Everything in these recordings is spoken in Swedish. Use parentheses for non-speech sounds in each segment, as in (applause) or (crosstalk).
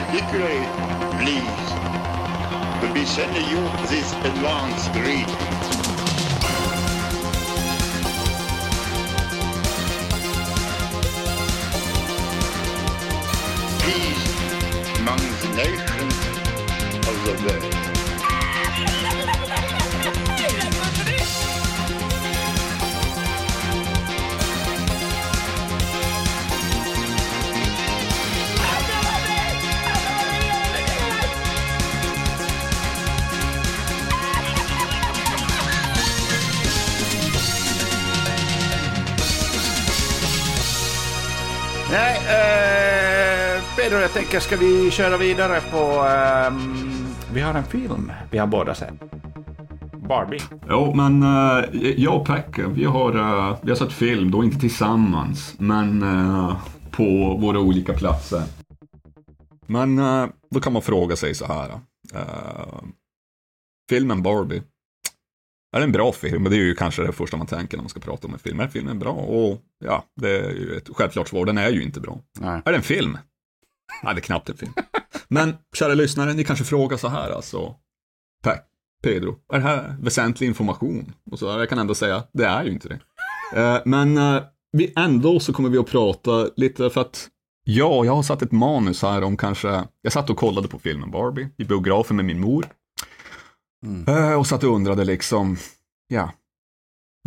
particularly pleased to be sending you this advance greeting. Pedro, jag tänker ska vi köra vidare på... ehm, vi har en film vi har båda sett. Barbie. Jo, men eh, jag och Pekka, vi har, eh, vi har sett film, då inte tillsammans, men eh, på våra olika platser. Men då kan man fråga sig så här. filmen Barbie, är det en bra film? Det är ju kanske det första man tänker när man ska prata om en film. Är filmen bra? Och ja, det är ju ett självklart svar. Den är ju inte bra. Nej. Är det en film? Nej, det är knappt en film. Men, kära lyssnare, ni kanske frågar så här alltså. Pe- Pedro, är det här väsentlig information? Och så, jag kan ändå säga, det är ju inte det. Eh, men eh, vi ändå så kommer vi att prata lite för att Ja, jag har satt ett manus här om kanske, jag satt och kollade på filmen Barbie i biografen med min mor. Eh, och satt och undrade liksom, ja,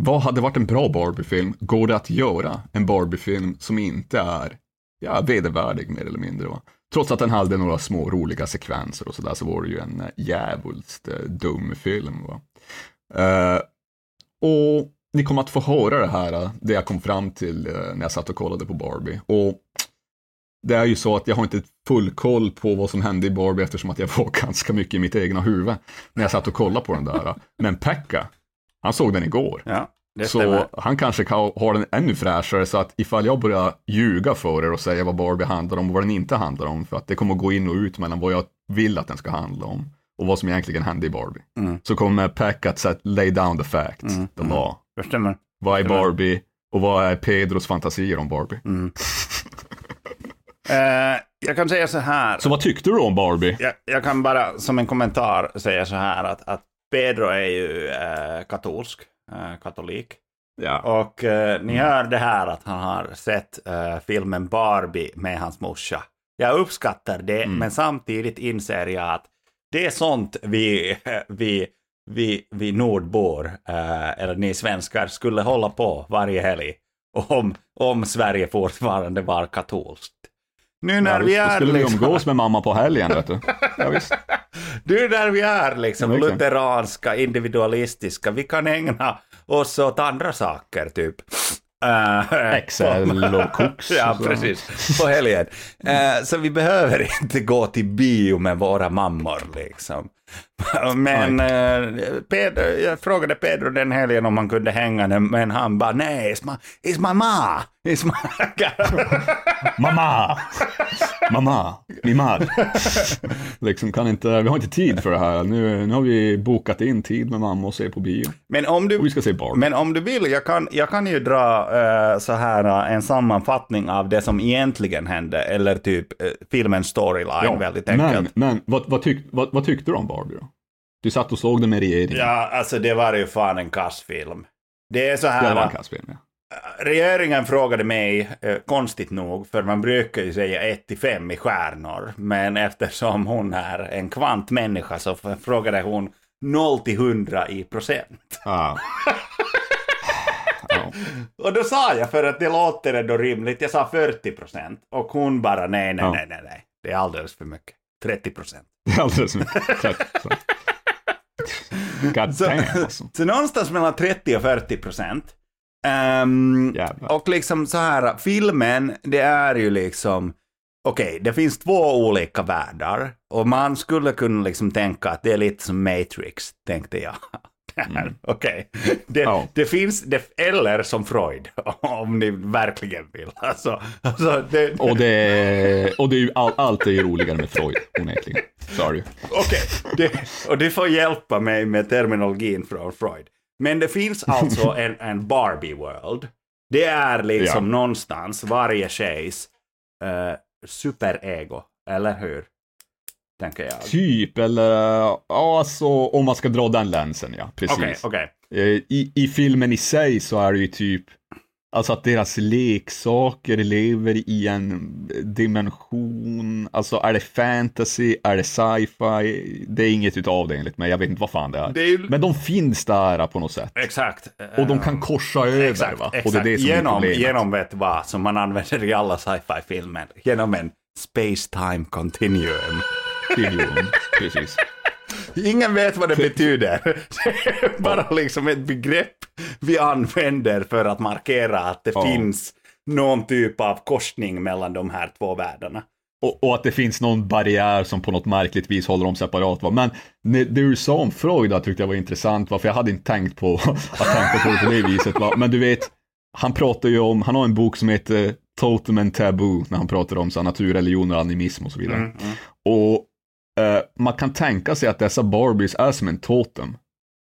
vad hade varit en bra Barbie-film? Går det att göra en Barbie-film som inte är ja, vedervärdig mer eller mindre? Va? Trots att den hade några små roliga sekvenser och sådär så var det ju en eh, djävulskt eh, dum film. Va? Eh, och ni kommer att få höra det här, eh, det jag kom fram till eh, när jag satt och kollade på Barbie. Och det är ju så att jag har inte full koll på vad som hände i Barbie eftersom att jag var (laughs) ganska mycket i mitt egna huvud när jag satt och kollade på den där. Men Pekka, han såg den igår. Ja, det Så stämmer. han kanske kan ha den ännu fräschare så att ifall jag börjar ljuga för er och säga vad Barbie handlar om och vad den inte handlar om för att det kommer gå in och ut mellan vad jag vill att den ska handla om och vad som egentligen hände i Barbie. Mm. Så kommer Pekka att sätta- lay down the facts, Mm, the law. Det stämmer. Vad är. Barbie och vad är Pedros fantasier om Barbie? Mm. (laughs) Eh, jag kan säga så här. Så vad tyckte du om Barbie? Jag, jag kan bara som en kommentar säga så här att, att Pedro är ju eh, katolsk, katolik. Ja. Och eh, ni hör det här att han har sett eh, filmen Barbie med hans morsa. Jag uppskattar det, men samtidigt inser jag att det är sånt vi, (laughs) vi, vi, vi nordbor, eh, eller ni svenskar, skulle hålla på varje helg. Om, om Sverige fortfarande var katolskt. Nu när Ja, vi är skulle vi liksom- umgås med mamma på helgen, vet du. Ja, visst. (laughs) Du, där vi är liksom Ja, lutheranska, individualistiska, vi kan ägna oss åt andra saker, typ. Uh, Excel och koks. (laughs) ja, precis. På helgen. Eh, så vi behöver inte gå till bio med våra mammor, liksom. (laughs) Men uh, Pedro, jag frågade Pedro den helgen om han kunde hänga, den, men han bara nej, it's my, it's my ma. It's my... (laughs) Mamma! Mamma! Min man! (laughs) liksom kan inte, vi har inte tid för det här. Nu, nu har vi bokat in tid med mamma och se på bio. Men om du... Och vi ska se Barbie. Men om du vill, jag kan, jag kan ju dra eh, så här eh, en sammanfattning av det som egentligen hände, eller typ uh, filmens storyline väldigt enkelt. men men vad, vad, tyck, vad, vad tyckte du om Barbie då? Du satt och såg den med regeringen. Ja, alltså det var ju fan en kassfilm. Det är så det här, var en kassfilm. Ja. regeringen frågade mig, eh, konstigt nog, för man brukar ju säga 1 till 5 i stjärnor, men eftersom hon är en kvantmänniska så frågade hon 0 till 100 i procent. Ja. (laughs) ja. Och då sa jag, för att det låter ändå rimligt, jag sa 40 procent. Och hon bara nej, nej, nej, nej, nej. Det är alldeles för mycket. 30 procent. Det är alldeles mycket. Så. God (laughs) Så, damn alltså. så någonstans mellan 30 och 40 procent. Jävlar. och liksom så här, filmen, det är ju liksom, okej, det finns två olika världar. Och man skulle kunna liksom tänka att det är lite som Matrix, tänkte jag. (laughs) Mm. Okej, det, Ja. det finns, det, eller som Freud, (laughs) om ni verkligen vill. Alltså, alltså det, Och det, och det är ju all, allt är ju roligare med Freud, onekligen. Ju. Okej, det, och du får hjälpa mig med terminologin från Freud. Men det finns alltså (laughs) en, en Barbie World. Det är liksom Ja. någonstans varje tjejs uh, superego, eller hur? Tänker jag. Typ, eller ja, alltså om man ska dra den länsen, ja. Precis. Okej, okej. Eh, I, I filmen i sig så är det ju typ, alltså att deras leksaker lever i en dimension, alltså är det fantasy, är det sci-fi? Det är inget utav det enligt mig, jag vet inte vad fan det är. Det är ju... Men de finns där på något sätt. Exakt. Och de kan korsa över Exakt, va? exakt. Och det är det som är genom, problemet. genom vet vad, som man använder i alla sci-fi-filmer. Genom en space-time continuum. Biljon, precis. Ingen vet vad det betyder. Det (laughs) är bara liksom ett begrepp vi använder för att markera att det Ja. finns någon typ av korsning mellan de här två världarna. Och, och att det finns någon barriär som på något märkligt vis håller dem separat. Va? Men det, du sa om Freud tyckte jag var intressant, va? för jag hade inte tänkt på (laughs) att tänka på det på det viset. Va? Men du vet, han pratar ju om, han har en bok som heter Totem and Taboo, när han pratar om så här, naturreligioner, animism och så vidare. Mm, mm. Och eh, man kan tänka sig att dessa Barbies är som en totem.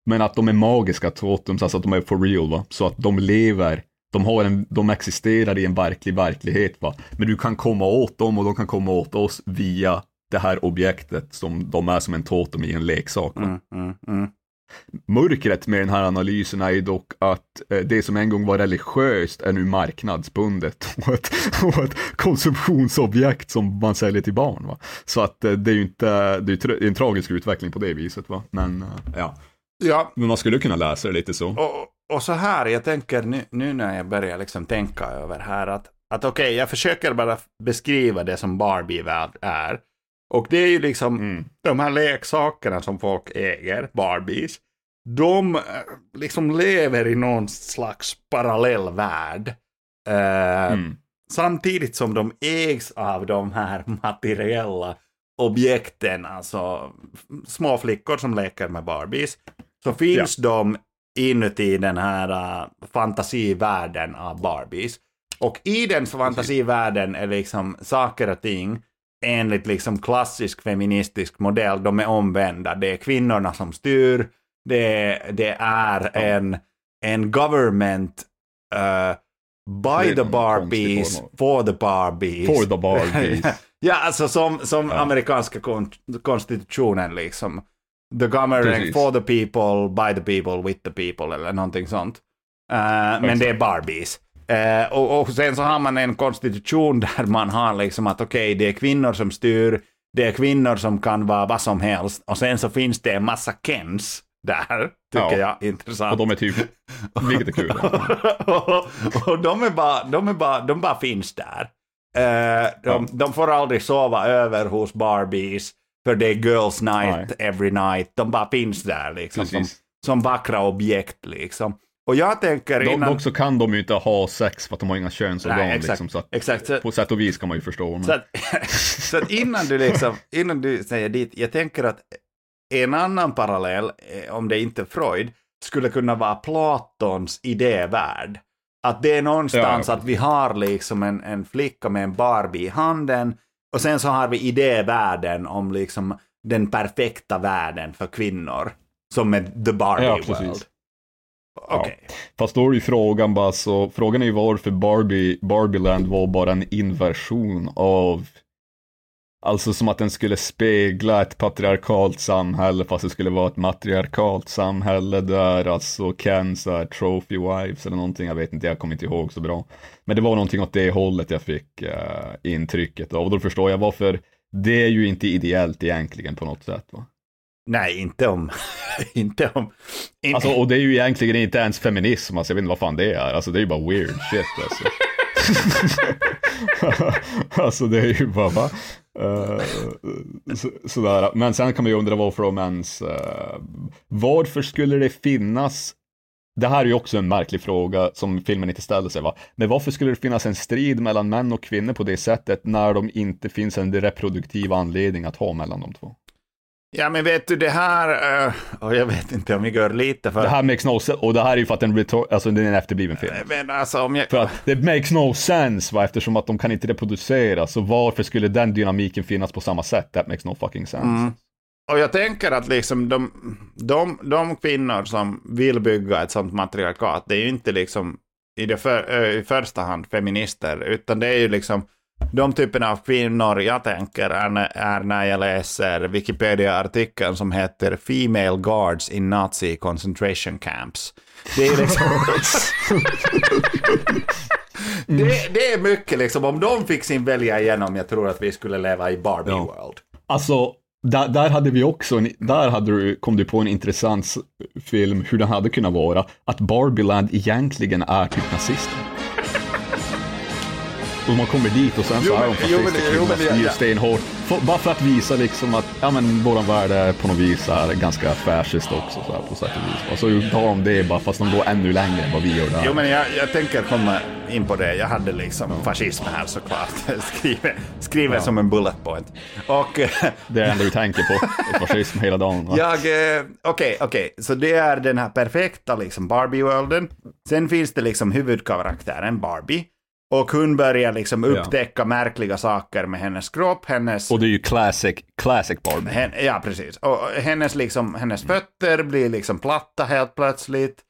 Men att de är magiska totems, alltså att de är for real va. Så att de lever, de, har en, de existerar i en verklig verklighet va. Men du kan komma åt dem och de kan komma åt oss via det här objektet som de är som en totem i en leksak. Va? Mm, mm, mm. Mörkret med den här analysen är ju dock att eh, det som en gång var religiöst är nu marknadsbundet (laughs) och ett, och ett konsumtionsobjekt som man säljer till barn. Va? Så att eh, det är ju inte, det är en tragisk utveckling på det viset. Va? Men eh, ja, Ja, men man skulle kunna läsa det lite så. och, och så här, jag tänker nu, nu när jag börjar liksom tänka över här att, att okej, jag försöker bara beskriva det som Barbie-värld är. Och det är ju liksom Mm. de här leksakerna som folk äger, Barbies, de eh, liksom lever i någon slags parallell värld. Eh, Mm. Samtidigt som de ägs av de här (laughs) materiella objekten, alltså små flickor som leker med Barbies, så finns de inuti den här uh, fantasivärlden av Barbies. Och i den fantasivärlden är liksom saker och ting enligt liksom klassisk feministisk modell, de är omvända. Det är kvinnorna som styr, det, det är en, en government uh, by the Barbies, for the Barbies. For the (laughs) Barbies. ja, alltså som, som Ja. amerikanska kon konstitutionen liksom. The government for the people, by the people, with the people eller någonting sånt. Eh, men det är Barbies. Eh, och, och sen så har man en konstitution där man har liksom att okej, det är kvinnor som styr, det är kvinnor som kan vara vad som helst och sen så finns det en massa Kens där, tycker Ja. jag. Intressant. Och de är typ, vilket är kul. och, (laughs) och de är bara, de är bara, de bara finns där. Eh, de, Ja. de får aldrig sova över hos Barbies, för det är girls night every night. De bara finns där liksom, som, som vackra objekt liksom. Och jag tänker innan... dock så kan de ju inte ha sex för att de har inga könsorgan. Nej, exakt. liksom, så att, Exakt, så, på sätt och vis kan man ju förstå. Men... så, att, (laughs) så att innan du liksom, innan du säger dit, jag tänker att en annan parallell, eh, om det inte är Freud, skulle kunna vara Platons idévärld. Att det är någonstans Ja. att vi har liksom en, en flicka med en Barbie i handen och sen så har vi idévärlden om liksom den perfekta världen för kvinnor. Som är the Barbie Ja, precis. Okay. Fast då är ju frågan bara så, frågan är ju varför Barbie, Barbieland var bara en inversion av Alltså som att den skulle spegla ett patriarkalt samhälle fast det skulle vara ett matriarkalt samhälle där alltså Ken så här trophy wives eller någonting, jag vet inte, jag kommer inte ihåg så bra. Men det var någonting åt det hållet jag fick uh, intrycket av och då förstår jag varför det är ju inte ideellt egentligen på något sätt va. Nej, inte om... (laughs) inte om... in- Alltså, och det är ju egentligen inte ens feminism, alltså jag vet inte vad fan det är. Alltså det är ju bara weird shit alltså. (laughs) alltså det är ju bara, va? Uh, så, sådär. Men sen kan man ju undra varför de ens, Uh, varför skulle det finnas, det här är ju också en märklig fråga som filmen inte ställer sig va, men varför skulle det finnas en strid mellan män och kvinnor på det sättet när de inte finns en reproduktiv anledning att ha mellan de två? Ja, men vet du, det här... eh, och jag vet inte om vi gör lite för... Det här makes no sense, och det här är ju för att den, alltså, det är en efterbliven film. Men alltså om jag... För att det makes no sense va, eftersom att de kan inte reproducera, så varför skulle den dynamiken finnas på samma sätt? That makes no fucking sense. Mm. Och jag tänker att liksom de, de, de kvinnor som vill bygga ett sånt matriarkat, det är ju inte liksom i, för, ö, i första hand feminister, utan det är ju liksom de typerna av kvinnor jag tänker är, är när jag läser Wikipedia-artikeln som heter Female Guards in Nazi Concentration Camps. Det är liksom... (laughs) det, det, är mycket liksom, om de fick sin välja igenom, jag tror att vi skulle leva i Barbie ja. World. Alltså, där, där, hade vi också, en, där hade du, kom du på en intressant film hur den hade kunnat vara, att Barbieland egentligen är typ nazister. Och man kommer dit och sen så är de fascister, stenhårt. bara för att visa liksom att, ja men våran värld är på något vis är ganska fascist också så här, på sätt och vis. Så tar de det bara fast de går ännu längre än vad vi gör där. Jo men jag, jag tänker komma in på det. Jag hade liksom fascism här såklart. (laughs) Skriver ja. som en bullet point. Och, det är det enda du tänker på, (laughs) fascism hela dagen. Va? Jag, okej, okay, okej, okay. så det är den här perfekta liksom Barbie-worlden. Sen finns det liksom huvudkaraktären Barbie. Och hon börjar liksom upptäcka ja. märkliga saker med hennes kropp, hennes... Och det är ju classic, classic Barbie. Hen, ja, precis. Och hennes, liksom, hennes fötter blir liksom platta helt plötsligt.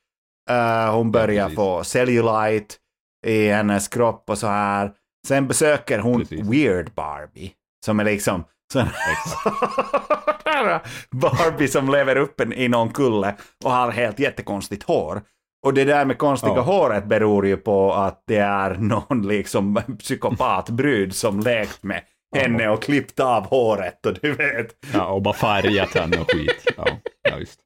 Uh, hon börjar ja, få cellulite i hennes kropp och så här. Sen besöker hon precis. Weird Barbie, som är liksom... (laughs) Barbie som lever uppe i någon kulle och har helt jättekonstigt hår. Och det där med konstiga ja. håret beror ju på att det är någon liksom psykopatbrud som lekt med henne och klippt av håret och du vet. Ja, och bara färgat henne och skit. Ja, ja just.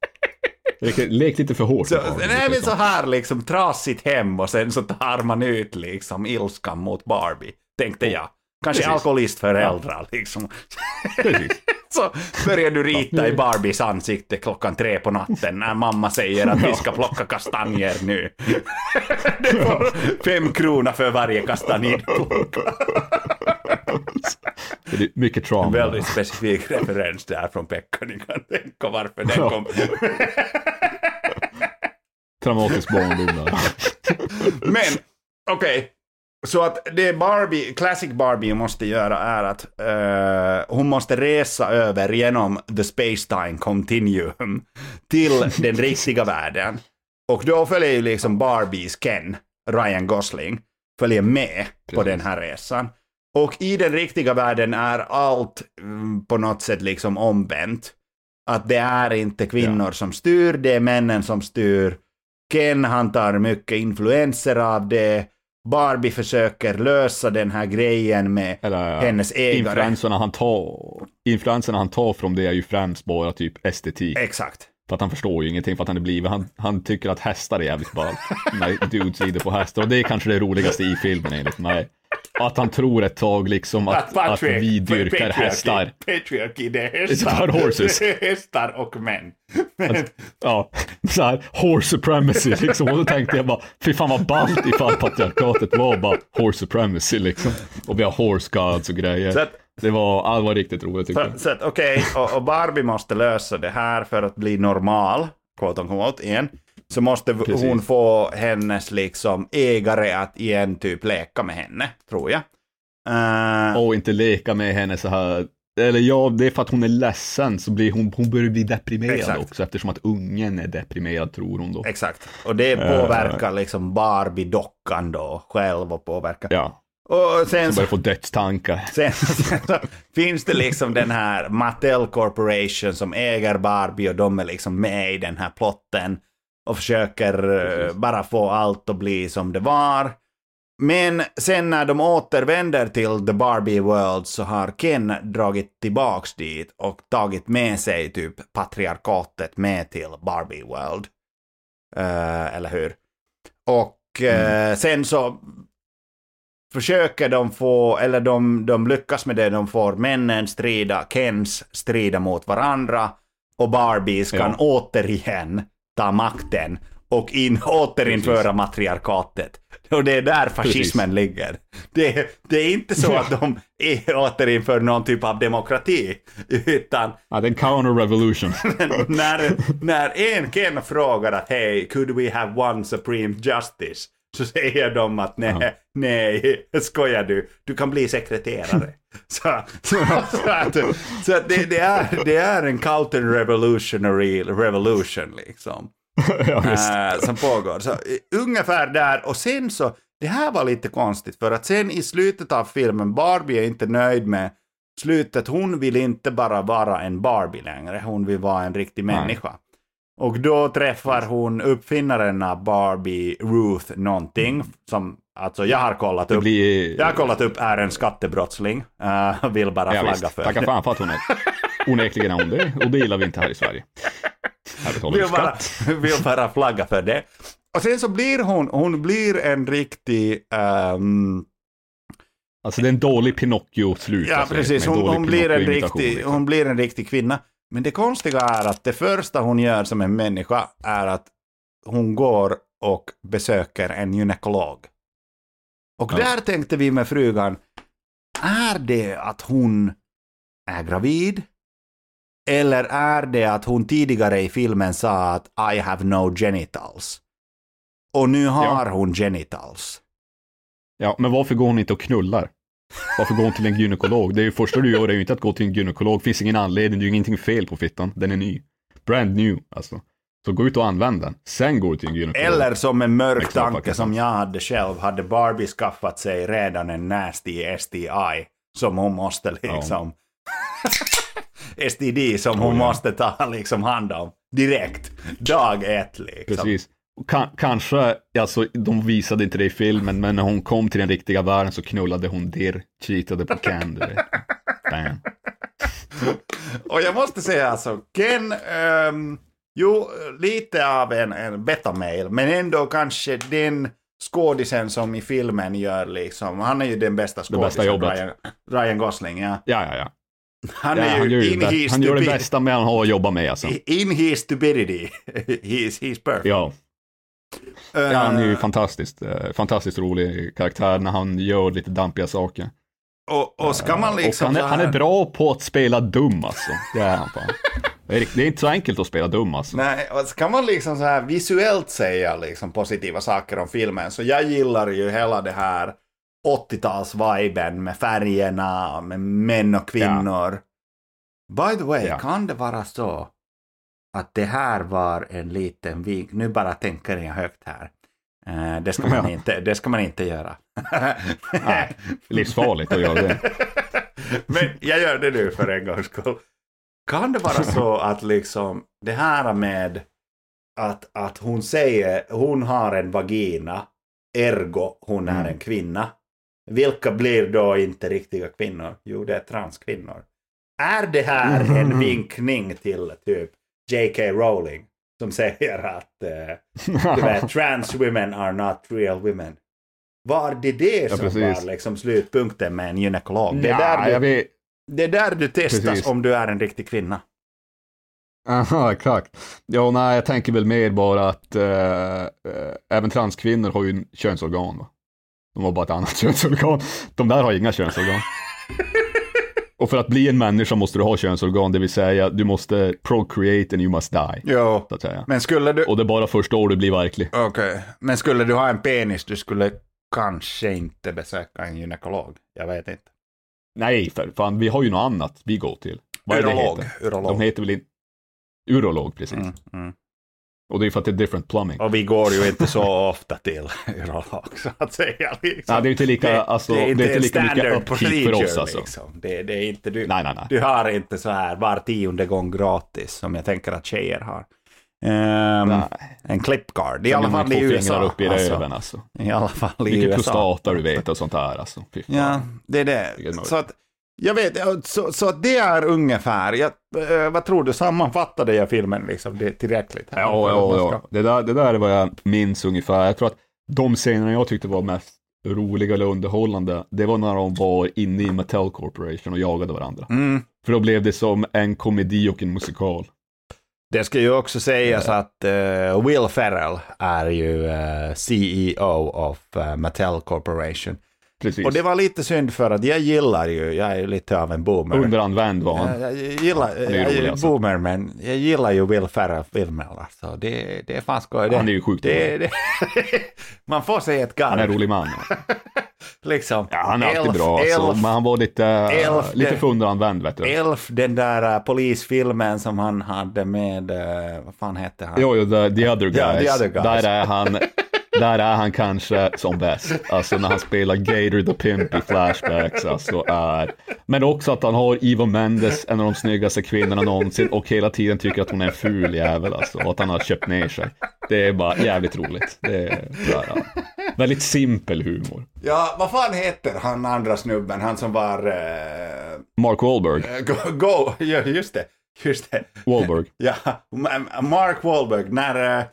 Lek, lite för hårt. Så, nej, men så här liksom trasigt hem och sen så tar man ut liksom ilskan mot Barbie, tänkte jag. Kanske Precis. alkoholistföräldrar liksom. (laughs) Så börjar du rita i Barbies ansikte klockan tre på natten när mamma säger att vi ska plocka kastanjer nu. (laughs) det får fem kronor för varje kastanjplock. (laughs) det är mycket trauma. En väldigt specifik referens där från Pekka, ni kan tänka varför den kom. Traumatisk barndom. Men, okej. Okay. Så att det Barbie, Classic Barbie måste göra är att uh, hon måste resa över genom the space-time continuum till (laughs) den riktiga världen. Och då följer ju liksom Barbies Ken, Ryan Gosling, följer med på den här resan. Och i den riktiga världen är allt mm, på något sätt liksom omvänt. Att det är inte kvinnor ja. som styr, det är männen som styr. Ken han tar mycket influenser av det Barbie försöker lösa den här grejen med Eller, hennes ägare. Influenserna han, tar, influenserna han tar från det är ju främst bara typ estetik. Exakt. För att han förstår ju ingenting för att han är blivit, han, han tycker att hästar är jävligt ball. (laughs) När dudes rider på hästar och det är kanske det roligaste i filmen enligt mig. Att han tror ett tag liksom att, att, att vi dyrkar hästar. Patriarchy, det är hästar. Horses. Det (laughs) är hästar och män. Men... Att, ja, så här, horse supremacy liksom. Och då tänkte jag bara, fy fan vad ballt ifall patriarkatet var bara horse supremacy liksom. Och vi har horse gods och grejer. Att, det var, det var riktigt roligt tycker jag. Så att okej, okay, och, och Barbie måste lösa det här för att bli normal, quote on quote, igen så måste Precis. hon få hennes liksom ägare att igen typ leka med henne, tror jag. Uh, och inte leka med henne så här. Eller ja, det är för att hon är ledsen så blir hon, hon börjar bli deprimerad exakt. också eftersom att ungen är deprimerad tror hon då. Exakt, och det påverkar uh, liksom Barbie-dockan då själv och påverkar. Ja. Och sen så börjar få dödstankar. Sen, (laughs) sen så finns det liksom den här Mattel Corporation som äger Barbie och de är liksom med i den här plotten och försöker eh, Precis. bara få allt att bli som det var. Men sen när de återvänder till The Barbie World så har Ken dragit tillbaks dit och tagit med sig typ patriarkatet med till Barbie World. Uh, eller hur? Och uh, mm. sen så försöker de få, eller de, de lyckas med det, de får männen strida, Kens strida mot varandra och Barbies kan ja. återigen ta makten och in, återinföra Precis. matriarkatet. Och det är där fascismen Precis. ligger. Det, det, är inte så att de (laughs) återinför någon typ av demokrati, utan... Ja, det är en counter-revolution. (laughs) när, när en Ken frågar att hej, could we have one supreme justice? Så säger de att nej, ja. nej, skojar du, du kan bli sekreterare. (laughs) Så, så, så, att, så att det, det, är, det är en counter-revolutionary revolution liksom. (laughs) ja, äh, som pågår. Så, ungefär där och sen så det här var lite konstigt för att sen i slutet av filmen, Barbie är inte nöjd med slutet. Hon vill inte bara vara en Barbie längre, hon vill vara en riktig människa. Och då träffar hon uppfinnaren av Barbie, Ruth någonting, som alltså jag har kollat upp. blir... Jag har kollat upp, är en skattebrottsling. Uh, vill bara ja, flagga visst. för Tacka fan för att hon är... (laughs) Onekligen är hon det, och det gillar vi inte här i Sverige. Här betalar vill bara, (laughs) vill bara flagga för det. Och sen så blir hon, hon blir en riktig, ehm, Alltså det är en dålig Pinocchio-slut. ja alltså, precis, hon, hon, blir en riktig, liksom. hon blir en riktig kvinna. Men det konstiga är att det första hon gör som en människa är att hon går och besöker en gynekolog. Och Ja. där tänkte vi med frugan, är det att hon är gravid? Eller är det att hon tidigare i filmen sa att I have no genitals? Och nu har hon genitals. Ja, men varför går hon inte och knullar? Varför hon till en gynekolog? Det är ju första du gör är ju inte att gå till en gynekolog. finns ingen anledning, det är ju ingenting fel på fittan. Den är ny. Brand new, alltså. Så gå ut och använd den. Sen går du till en gynekolog. Eller som en mörk tanke som jag hade själv, hade Barbie skaffat sig redan en nasty STI som hon måste liksom... (laughs) STD som hon Oh, ja. måste ta liksom hand om direkt. Dag ett liksom. Precis. Ka- kanske, alltså de visade inte det i filmen, men när hon kom till den riktiga världen så knullade hon Dirr, cheatade på Ken. Och jag måste säga alltså, Ken, ehm, jo, lite av en, en beta-mail, men ändå kanske den skådisen som i filmen gör liksom, han är ju den bästa Det bästa skådisen, jobbet. Ryan, Ryan Gosling, ja. Ja, ja, ja. Han ja är han, gör ju ju in his han gör det bästa med han har att jobba med alltså. In his stupidity. (laughs) he's, he's perfect. Ja, ja han är ju fantastiskt, eh, fantastiskt rolig karaktär när han gör lite dampiga saker. och, och ska man liksom och han, är, han är bra på att spela dum alltså. Det är han fan. Det är, det är inte så enkelt att spela dum alltså. Nej, och ska man liksom så här visuellt säga liksom positiva saker om filmen, så jag gillar ju hela det här 80-tals-viben med färgerna, med män och kvinnor. By the way, Ja. kan det vara så att det här var en liten vink, nu bara tänker jag högt här. Eh, det, ska man (laughs) Ja. inte, det ska man inte göra. (laughs) Nej, livsfarligt att göra det. (laughs) Men jag gör det nu för en gångs skull. Kan det vara så att liksom det här med att, att hon säger hon har en vagina, ergo hon är Mm. en kvinna. Vilka blir då inte riktiga kvinnor? Jo, det är transkvinnor. Är det här en Mm. vinkning till typ J.K. Rowling? Som säger att eh, vet, (laughs) trans women are not real women. Var det det Ja, som precis. var liksom slutpunkten med en gynekolog? Det är, Ja, där du, vet. det är där du testas Precis. om du är en riktig kvinna. Aha, exakt. Ja, nej, jag tänker väl mer bara att eh, eh, även transkvinnor har ju en könsorgan. Va? De har bara ett annat (laughs) könsorgan. De där har inga könsorgan. (laughs) Och för att bli en människa måste du ha könsorgan, det vill säga du måste procreate and you must die. Jo, Så att säga. men skulle du... Och det är bara första år du blir verklig. Okej, men skulle du ha en penis, du skulle kanske inte besöka en gynekolog. Jag vet inte. Nej, för fan, vi har ju något annat vi går till. Vad är det Urolog. heter? Urolog. De heter väl inte... Urolog, precis. Mm, mm. Och det är för att det är different plumbing. Och vi går ju inte så ofta till (laughs) urolog, så att säga. Liksom. Nej, det är inte lika, alltså, det är inte lika mycket upkeep för oss alltså. Liksom. Det, det är inte du. Nej, nej, nej. Du har inte så här var tionde gång gratis som jag tänker att tjejer har. Nej. en clipguard. I alla fall i USA. upp i alltså. röven alltså. I alla fall i Mycket USA. prostata du vet och sånt där alltså. Ja, det är det. Vilket. Så att, jag vet, så, så det är ungefär, jag, eh, vad tror du, sammanfattade jag filmen liksom det tillräckligt? här Ja, ja, ja. Det, där, det där är vad jag minns ungefär. Jag tror att de scenerna jag tyckte var mest roliga eller underhållande, det var när de var inne i Mattel Corporation och jagade varandra. Mm. För då blev det som en komedi och en musikal. Det ska ju också sägas att eh, Will Ferrell är ju eh, CEO of eh, Mattel Corporation. Precis. Och det var lite synd för att jag gillar ju, jag är lite av en boomer. Underanvänd var han. Jag, jag gillar, ju jag är alltså. boomer men jag gillar ju Will Ferrell-filmer. Alltså. Det, det är fan skoj. Det, Han är ju sjukt det, det, (laughs) Man får säga ett garv. Han är en rolig man. (laughs) liksom. Ja, han är alltid Elf, bra alltså. Elf, Men han var lite, Elf, lite för underanvänd vet du. Elf, den där uh, polisfilmen som han hade med, uh, vad fan hette han? Jo, jo, the, the other Ja, guys. the other guys. Där är han, (laughs) där är han kanske som bäst. Alltså när han spelar Gator the Pimp i Flashbacks. Alltså är... Men också att han har Eva Mendes, en av de snyggaste kvinnorna någonsin och hela tiden tycker att hon är en ful jävel alltså. Och att han har köpt ner sig. Det är bara jävligt roligt. Det är bara väldigt simpel humor. Ja, vad fan heter han andra snubben, han som var... Uh, Mark Wahlberg. Uh, go, go, (laughs) ja, just det. Just det. Wahlberg. (laughs) ja, Mark Wahlberg, när, uh,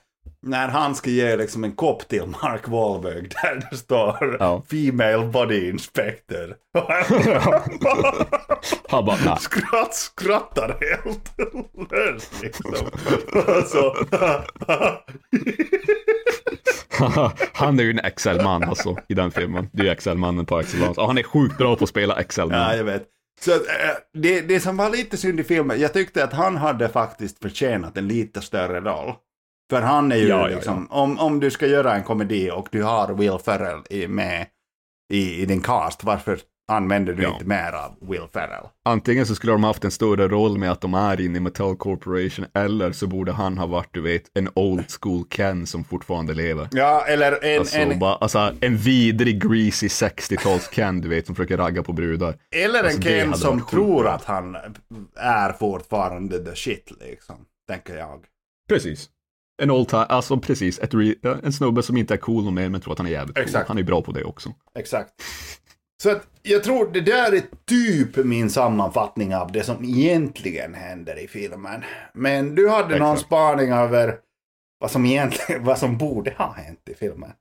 när han ska ge liksom en kopp till Mark Wahlberg där det står ja. Female Body Inspector. (laughs) han bara, nej. Skratt, skrattar helt löst liksom. Så, (laughs) han är ju en Excel-man alltså i den filmen. Det är ju Excel-mannen på Excel. Och han är sjukt bra på att spela Excel-man. Ja, jag vet. Så äh, det, det som var lite synd i filmen, jag tyckte att han hade faktiskt förtjänat en lite större roll. För han är ju ja, liksom, ja, ja. Om, om du ska göra en komedi och du har Will Ferrell med i, i din cast, varför använder du inte mer av Will Ferrell. Antingen så skulle de haft en större roll med att de är inne i Mattel Corporation, eller så borde han ha varit, du vet, en old school Ken som fortfarande lever. Ja, eller en... Alltså, en... Bara, alltså, en vidrig, greasy 60-tals Ken, du vet, som försöker ragga på brudar. Eller alltså, en Ken som tror att han är fortfarande the shit, liksom, tänker jag. Precis. En old time, alltså precis, ett en snubbe som inte är cool och mer men tror att han är jävligt Exakt. cool. Han är bra på det också. Exakt. Så att jag tror det där är typ min sammanfattning av det som egentligen händer i filmen. Men du hade Exakt. någon spaning över vad som egentligen, vad som borde ha hänt i filmen.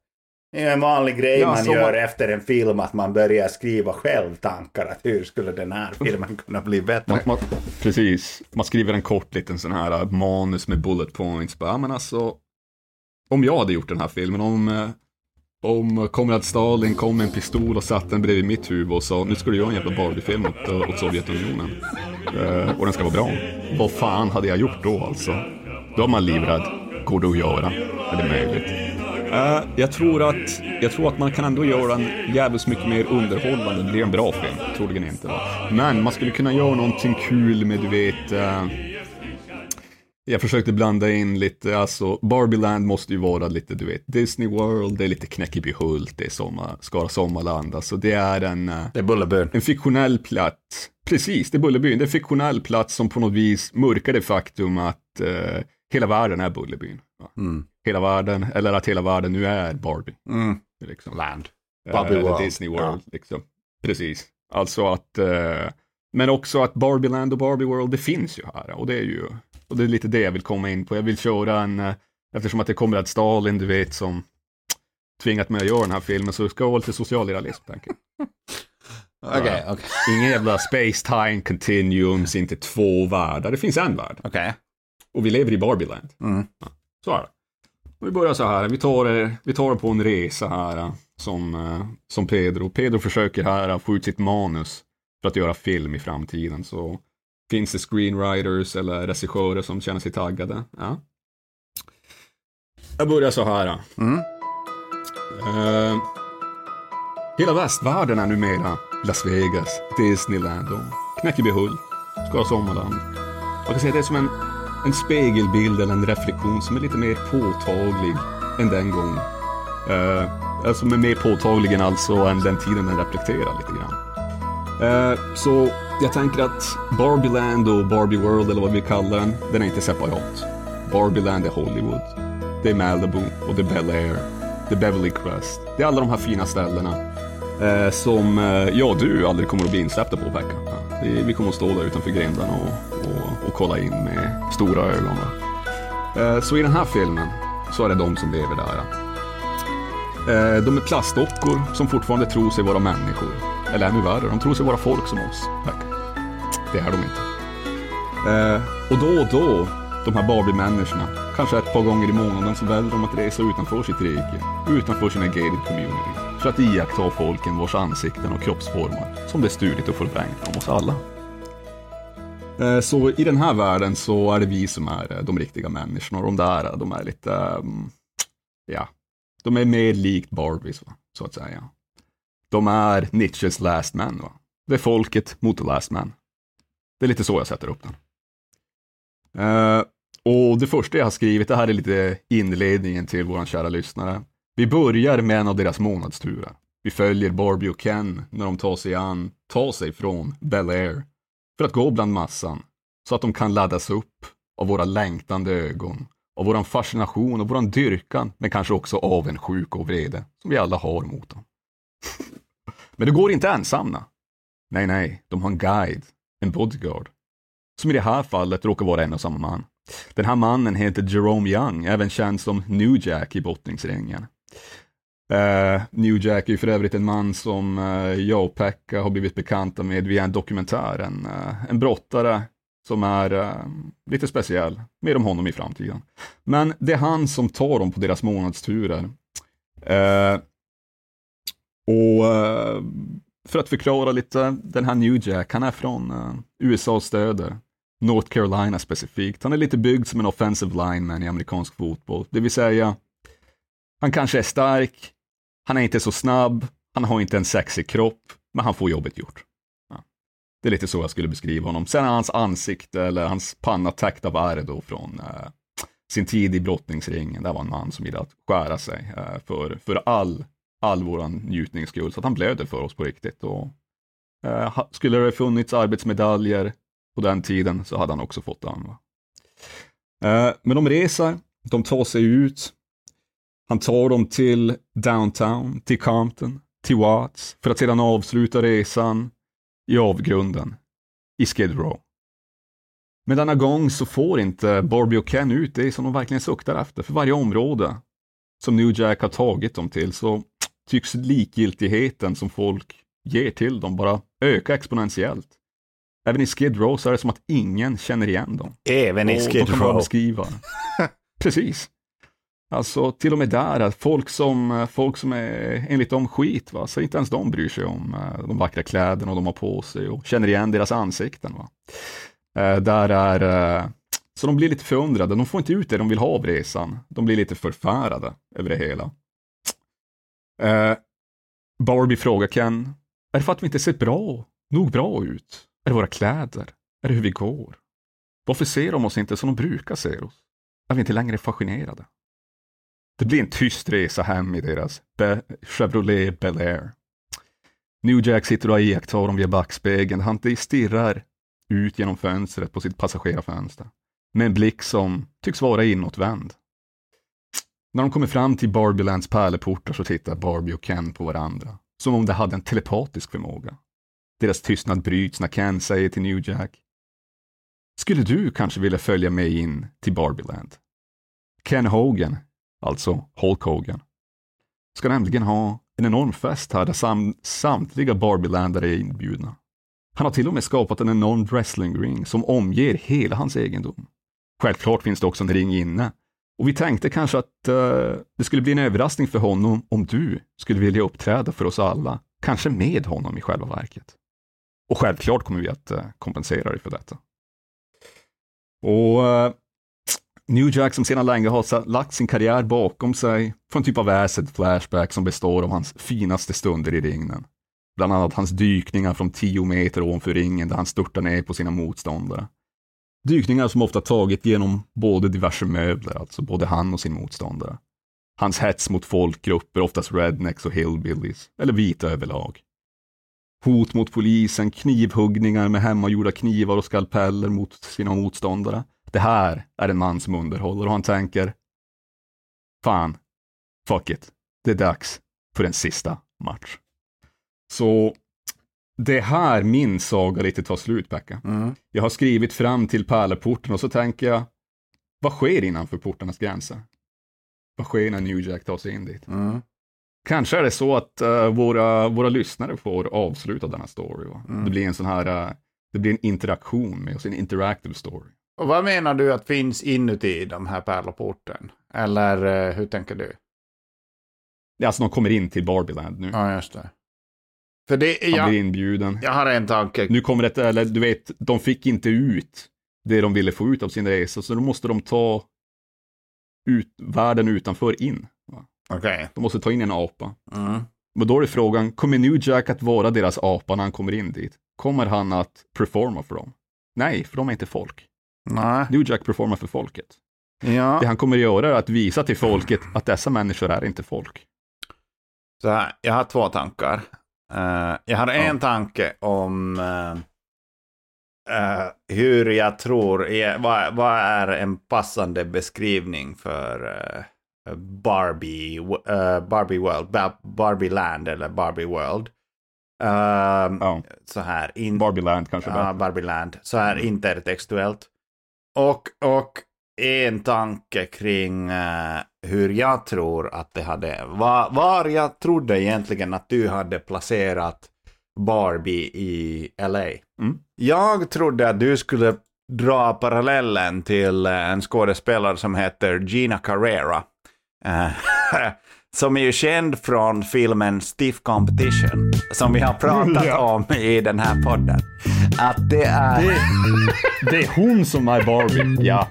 Det är en vanlig grej ja, man gör man... efter en film, att man börjar skriva själv tankar. Att hur skulle den här filmen kunna bli bättre? Man, man, precis, man skriver en kort liten sån här manus med bullet points. Bara, men alltså, om jag hade gjort den här filmen, om eh, om Konrad Stalin kom med en pistol och satte den bredvid mitt huvud och sa nu ska du göra en jävla Barbie-film åt, åt Sovjetunionen. Uh, och den ska vara bra. Vad fan hade jag gjort då alltså? Då är man livrädd. Går det att göra? Är det möjligt? Uh, jag, tror att, jag tror att man kan ändå göra den jävligt mycket mer underhållande. Det blir en bra film. Troligen inte. Va? Men man skulle kunna göra någonting kul med, du vet, uh, jag försökte blanda in lite, alltså Barbieland måste ju vara lite, du vet, Disney World, det är lite Knäckebihult, det är sommar, Skara Sommarland, alltså det är en... Eh, det är Bullerbyn. En fiktionell plats, precis, det är Bullerbyn, det är en fiktionell plats som på något vis mörkar det faktum att uh, hela världen är Bullerbyn. Mm. Hela världen, eller att hela världen nu är Barbie. Mm. Liksom. Land. Eh, Barbie World. Disney World, ja. liksom. Precis. Alltså att, uh, men också att Barbieland och Barbie World, det finns ju här och det är ju och det är lite det jag vill komma in på. Jag vill köra en, eh, eftersom att det kommer att Stalin, du vet, som tvingat mig att göra den här filmen, så ska jag vara lite socialrealism, tänker jag. (laughs) Okej, okay, okay. Ingen jävla space time continuums, inte två världar. Det finns en värld. Okay. Och vi lever i Barbieland. Mm. Så är det. Vi börjar så här, vi tar, vi tar på en resa här eh, som, eh, som Pedro. Pedro försöker här få ut sitt manus för att göra film i framtiden. Så Finns det screenwriters eller regissörer som känner sig taggade? Ja. Jag börjar så här. Mm. Uh, hela västvärlden är numera Las Vegas, Disneyland och Knäckebyhull, Skara Sommarland. Man kan säga att det är som en, en spegelbild eller en reflektion som är lite mer påtaglig än den gången. Eh, alltså är mer påtaglig än alltså än den tiden den reflekterar lite grann. Eh, så jag tänker att Barbieland och Barbie World eller vad vi kallar den, den är inte separat. Barbieland är Hollywood. Det är Malibu och det är Bel Air. Det är Beverly Crest. Det är alla de här fina ställena eh, som eh, jag och du aldrig kommer att bli insläppta på Pekka. Vi kommer att stå där utanför grindarna och, och, och, kolla in med stora ögon. Eh, så i den här filmen så är det de som lever där. Eh, de är plastdockor som fortfarande tror sig vara människor. Eller ännu värre, de tror sig vara folk som oss. Pekka. Det är de inte. Eh, och då och då, de här Barbie-människorna, kanske ett par gånger i månaden så väljer de att resa utanför sitt rike, utanför sina gated community, för att iaktta folken vars ansikten och kroppsformar som det är och förvrängt om oss alla. Eh, så i den här världen så är det vi som är eh, de riktiga människorna och de där, eh, de är lite, mm, ja, de är mer likt Barbies, va? så att säga. De är Nietzsches last man. Va? Det är folket mot the last man. Det är lite så jag sätter upp den. Uh, och det första jag har skrivit, det här är lite inledningen till våran kära lyssnare. Vi börjar med en av deras månadsturer. Vi följer Barbie och Ken när de tar sig an, tar sig från Bel Air för att gå bland massan så att de kan laddas upp av våra längtande ögon, av våran fascination och våran dyrkan, men kanske också avundsjuka och vrede som vi alla har mot dem. (laughs) men det går inte ensamma. Nej, nej, de har en guide, en bodyguard, som i det här fallet råkar vara en och samma man. Den här mannen heter Jerome Young, även känd som New Jack i brottningsringen. Uh, New Jack är för övrigt en man som uh, jag och Pekka har blivit bekanta med via en dokumentär, en, uh, en brottare som är uh, lite speciell. Mer om honom i framtiden. Men det är han som tar dem på deras månadsturer. och för att förklara lite, den här New Jack, han är från USAs stöder North Carolina specifikt. Han är lite byggd som en offensive lineman i amerikansk fotboll. Det vill säga, han kanske är stark, han är inte så snabb, han har inte en sexig kropp, men han får jobbet gjort. Ja. Det är lite så jag skulle beskriva honom. Sen är hans ansikte eller hans panna täckt av ärr då från eh, sin tid i brottningsringen. Det var en man som gillade att skära sig eh, för, för all, all våran njutnings skull, så att han blöder för oss på riktigt. Och, eh, skulle det funnits arbetsmedaljer på den tiden så hade han också fått den. Eh, men de reser, de tar sig ut, han tar dem till downtown, till Compton, till Watts, för att sedan avsluta resan i avgrunden, i Skid Row. Men denna gång så får inte Barbie och Ken ut det som de verkligen suktar efter. För varje område som New Jack har tagit dem till så tycks likgiltigheten som folk ger till dem bara öka exponentiellt. Även i Skid Row så är det som att ingen känner igen dem. Även i Skid Row. (laughs) Precis. Alltså till och med där, folk som, folk som är enligt dem skit, va? så inte ens de bryr sig om eh, de vackra kläderna de har på sig och känner igen deras ansikten. Va? Eh, där är, eh, så de blir lite förundrade, de får inte ut det de vill ha av resan. De blir lite förfärade över det hela. Barbie frågar Ken, är det för att vi inte ser bra, nog bra ut? Är det våra kläder? Är det hur vi går? Varför ser de oss inte som de brukar se oss? Är vi inte längre fascinerade? Det blir en tyst resa hem i deras Be Chevrolet Bel Air. New Jack sitter och iakttar dem via backspegeln. Han stirrar ut genom fönstret på sitt passagerarfönster med en blick som tycks vara inåtvänd. När de kommer fram till Barbielands pärleportar så tittar Barbie och Ken på varandra, som om de hade en telepatisk förmåga. Deras tystnad bryts när Ken säger till New Jack. Skulle du kanske vilja följa med in till Barbieland? Ken Hogan alltså Hulk Hogan, ska nämligen ha en enorm fest här där sam samtliga Barbielandare är inbjudna. Han har till och med skapat en enorm wrestlingring som omger hela hans egendom. Självklart finns det också en ring inne och vi tänkte kanske att uh, det skulle bli en överraskning för honom om du skulle vilja uppträda för oss alla, kanske med honom i själva verket. Och självklart kommer vi att uh, kompensera dig för detta. Och uh, New Jack som sedan länge har lagt sin karriär bakom sig får en typ av acid flashback som består av hans finaste stunder i ringen. Bland annat hans dykningar från 10 meter ovanför ringen där han störtar ner på sina motståndare. Dykningar som ofta tagit genom både diverse möbler, alltså både han och sin motståndare. Hans hets mot folkgrupper, oftast rednecks och hillbillies, eller vita överlag. Hot mot polisen, knivhuggningar med hemmagjorda knivar och skalpeller mot sina motståndare det här är en man som underhåller och han tänker, fan, fuck it, det är dags för en sista match. Så det här min saga lite tar slut, Pekka. Mm. Jag har skrivit fram till pärleporten och så tänker jag, vad sker innanför portarnas gränser? Vad sker när New Jack tar sig in dit? Mm. Kanske är det så att uh, våra, våra lyssnare får avsluta denna story. Mm. Det blir en sån här, uh, det blir en interaktion med oss, en interactive story. Och vad menar du att finns inuti de här pärleporten? Eller eh, hur tänker du? Ja, alltså de kommer in till Barbieland nu. Ja, just det. För det, Han jag, blir inbjuden. Jag har en tanke. Nu kommer det, eller du vet, de fick inte ut det de ville få ut av sin resa, så då måste de ta ut världen utanför in. Okej. Okay. De måste ta in en apa. Mm. Men då är frågan, kommer New Jack att vara deras apa när han kommer in dit? Kommer han att performa för dem? Nej, för de är inte folk. Nej. New Jack performar för folket. Ja. Det han kommer att göra är att visa till folket att dessa människor är inte folk. Så här, jag har två tankar. Eh, jag har en tanke om eh, eh, hur jag tror, eh, vad, vad är en passande beskrivning för Barbie, uh, Barbie World, Ba- Barbie Land eller Barbie World. Ja. Så här, in, Barbie Land kanske ja. Barbie Land, så här intertextuellt. Och, och en tanke kring eh, hur jag tror att det hade, var, var jag trodde egentligen att du hade placerat Barbie i LA. Mm. Jag trodde att du skulle dra parallellen till eh, en skådespelare som heter Gina Carrera. (laughs) Som är ju känd från filmen Stiff Competition, som vi har pratat Ja. om i den här podden. Att det är... Det, det är hon som är Barbie, ja.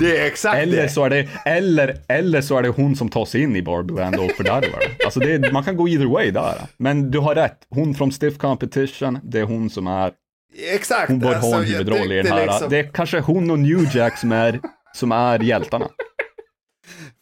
Det är exakt Eller det. så är det, eller, eller så är det hon som tar sig in i Barbieland och fördärvar. Alltså det är, man kan gå either way där. Men du har rätt, hon från Stiff Competition, det är hon som är, Exakt. hon bör alltså, ha en jag huvudroll i den här. liksom- Det är kanske hon och New Jack som är, som är hjältarna.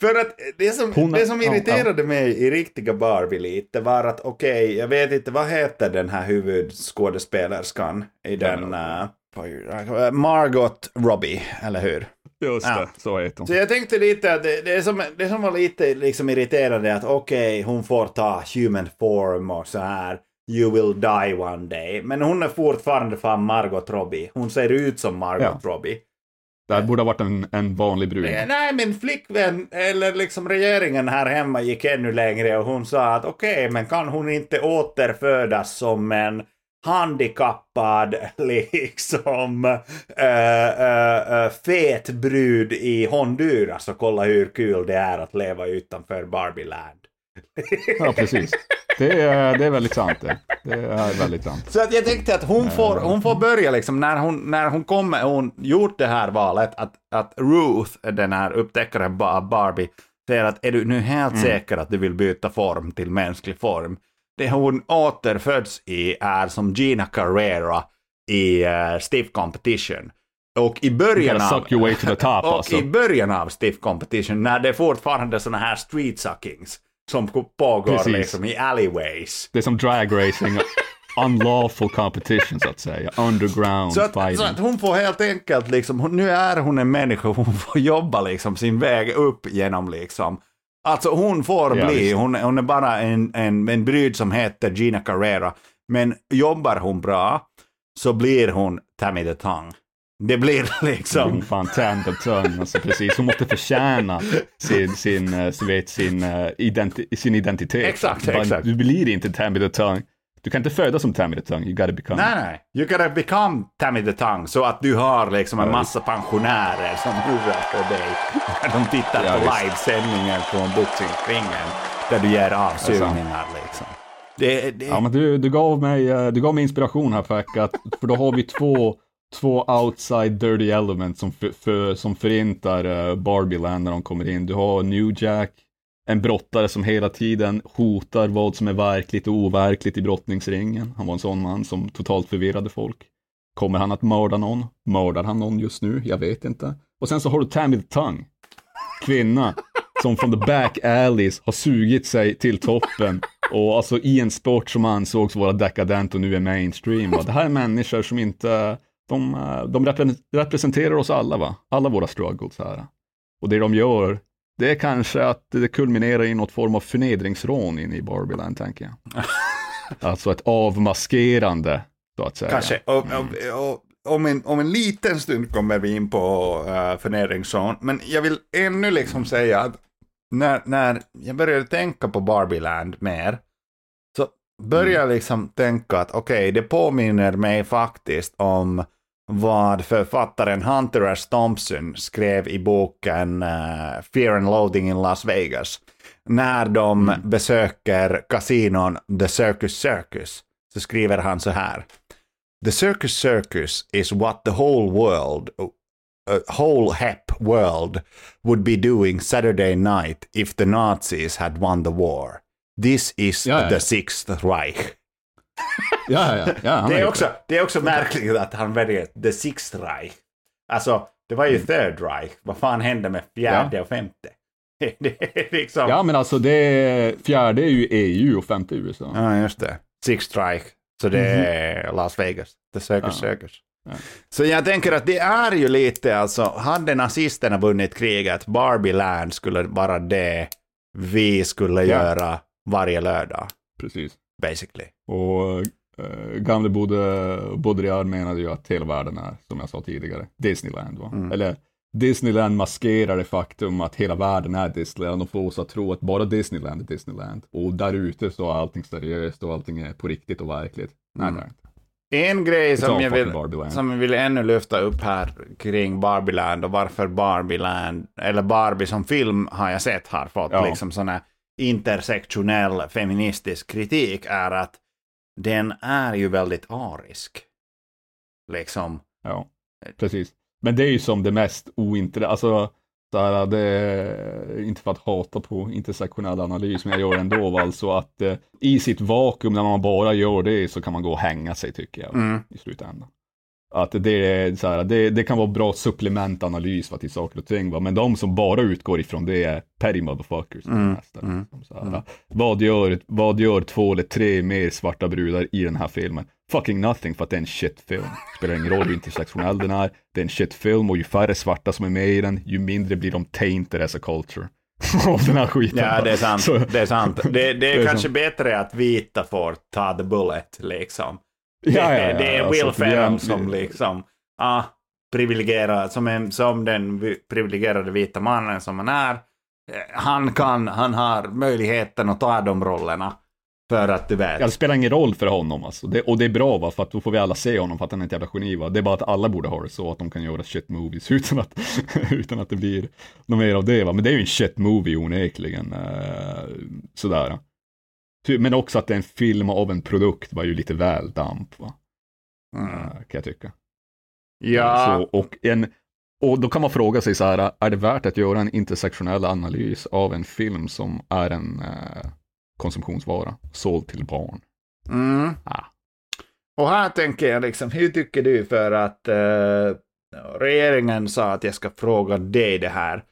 För att det som, Hon- det som ja, irriterade mig i riktiga Barbie lite var att okej, jag vet inte vad heter den här huvudskådespelerskan i den... eh, Margot Robbie, eller hur? Just Ja. så heter hon. Så jag tänkte lite att det, det, som, det som var lite liksom irriterande att okej, hon får ta human form och så här. You will die one day. Men hon är fortfarande fan Margot Robbie. Hon ser ut som Margot Robbie. Det här borde ha varit en, en vanlig brud. Nej, min flickvän, eller liksom regeringen här hemma gick ännu längre och hon sa att okej, men kan hon inte återfödas som en handikappad, (laughs) liksom äh, äh, äh, fet brud i Honduras och kolla hur kul det är att leva utanför Barbieland. Ja, precis. Det är, det är väldigt sant det. Det är väldigt sant. Så att jag tänkte att hon får, hon får börja liksom, när hon, när hon kommer, hon gjort det här valet, att, att Ruth, den här upptäckaren av Barbie, säger att är du nu helt säker att du vill byta form till mänsklig form? Det hon återföds i är som Gina Carrera i uh, Stiff Competition. Och i början av... suck your way to the top (laughs) och alltså. i början av Stiff Competition, när det är fortfarande såna här street suckings som pågår Precis. liksom i alleyways. Det är som drag racing. (laughs) Unlawful competition så att säga. Underground Så att, fighting. så att hon får helt enkelt liksom, hon, nu är hon en människa, hon får jobba liksom sin väg upp genom liksom. Alltså hon får Ja, bli, hon, hon är bara en, en, en brud som heter Gina Carrera. Men jobbar hon bra så blir hon Tammy the Tongue. Det blir liksom... Hon fan tand the tongue, alltså precis. Hon måste förtjäna sin, sin, eh, så vet, sin, eh, identi sin identitet. Exakt, Bara, exakt. Du blir inte Tammy the tongue. Du kan inte födas som Tammy the tongue, you gotta become. Nej, nej. You gotta become Tammy the Tongue så att du har liksom en massa pensionärer som hurrar för dig. När (laughs) de tittar Ja, på livesändningen från boxningsringen. Där du ger avsugningar liksom. Det, det, Ja, men du, du, gav mig, eh, du gav mig inspiration här Fack, att, för då har vi två, två outside dirty elements som, för, för, som förintar eh, uh, Barbieland när de kommer in. Du har New Jack, en brottare som hela tiden hotar vad som är verkligt och overkligt i brottningsringen. Han var en sån man som totalt förvirrade folk. Kommer han att mörda någon? Mördar han någon just nu? Jag vet inte. Och sen så har du Tammy the Tongue, kvinna som från the back alleys har sugit sig till toppen och alltså i en sport som ansågs vara dekadent och nu är mainstream. Va? Det här är människor som inte, de, eh, de repre- representerar oss alla, va? alla våra struggles här. Och det de gör, det är kanske att det kulminerar i något form av förnedringsrån in i Barbieland, tänker jag. (laughs) Alltså ett avmaskerande, så att säga. Kanske. Och, och, och, om, en, om en liten stund kommer vi in på uh, förnedringszon. Men jag vill ännu liksom säga att när, när jag började tänka på Barbieland mer så började jag liksom tänka att okej, det påminner mig faktiskt om vad författaren Hunter S. Thompson skrev i boken eh, Fear and Loathing in Las Vegas. När de besöker kasinon The Circus Circus så skriver han så här. The Circus Circus is what the whole world, uh, whole hep world would be doing Saturday night if the Nazis had won the war. This is Ja, ja, the sixth Reich. Ja, ja, ja. Det är, också, det är också märkligt att han väljer the sixth Reich. Alltså, Det var ju Third Reich. Vad fan hände med fjärde och femte? (laughs) Liksom... Ja, men alltså det fjärde är ju EU och femte USA. Ja, just det. Six Strike. Så det är Las Vegas. The Circus Ja. Circus. Ja. Så jag tänker att det är ju lite alltså, hade nazisterna vunnit kriget, Barbie Land skulle vara det vi skulle Ja. göra varje lördag, Precis. Basically. Och äh, gamle Baudrillard menade ju att hela världen är, som jag sa tidigare, Disneyland. Va? Mm. Eller Disneyland maskerar det faktum att hela världen är Disneyland och får oss att tro att bara Disneyland är Disneyland. Och där ute så är allting seriöst och allting är på riktigt och verkligt. Nej, Mm. En grej som jag, vill, som jag vill ännu lyfta upp här kring Barbieland och varför Barbieland, eller Barbie som film har jag sett har fått Ja. liksom här intersektionell feministisk kritik är att den är ju väldigt arisk. Liksom. Ja, precis. Men det är ju som det mest ointressanta, alltså så här, det är inte för att hata på intersektionell analys, men jag gör det ändå, (laughs) alltså att eh, i sitt vakuum när man bara gör det så kan man gå och hänga sig tycker jag Mm. i slutändan. Att det, är så här, det, det kan vara bra supplementanalys va, till saker och ting, va? men de som bara utgår ifrån det är petty motherfuckers. Mm, mm, så här. mm. Vad, gör, vad gör två eller tre mer svarta brudar i den här filmen? Fucking nothing för att det är en shitfilm. Spelar ingen roll hur intersektionell den är, det är en shitfilm och ju färre svarta som är med i den, ju mindre blir de tainted as a culture. (laughs) Av den här skiten. Ja, det är sant. Så- Det är sant. Det, det är, (laughs) Det är kanske bättre att vita får ta the bullet, liksom. Ja, ja, ja, det är alltså, Will för Ferrell som liksom, ah, privilegierad, som, en, som den vi- privilegierade vita mannen som han är. Eh, Han kan, han har möjligheten att ta de rollerna. För att du vet. Ja, det spelar ingen roll för honom alltså. Det, och det är bra va, för att då får vi alla se honom för att han är ett jävla geni va. Det är bara att alla borde ha det så att de kan göra shit movies (laughs) utan att, utan att det blir något mer av det va. Men det är ju en shit movie onekligen. Eh, sådär. Ty- Men också att det är en film av en produkt var ju lite väl damp va. Mm. Eh, kan jag tycka. Ja, Så, och, en, och då kan man fråga sig så här, är det värt att göra en intersektionell analys av en film som är en eh, konsumtionsvara, såld till barn? mm. Ah. Och här tänker jag liksom, hur tycker du för att eh, regeringen sa att jag ska fråga dig det här.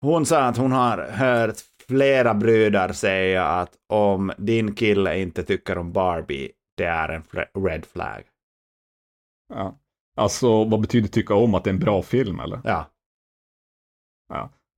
Hon sa att hon har hört flera brudar säga att om din kille inte tycker om Barbie, det är en red flag. Ja. Alltså, vad betyder tycka om att det är en bra film eller? Ja.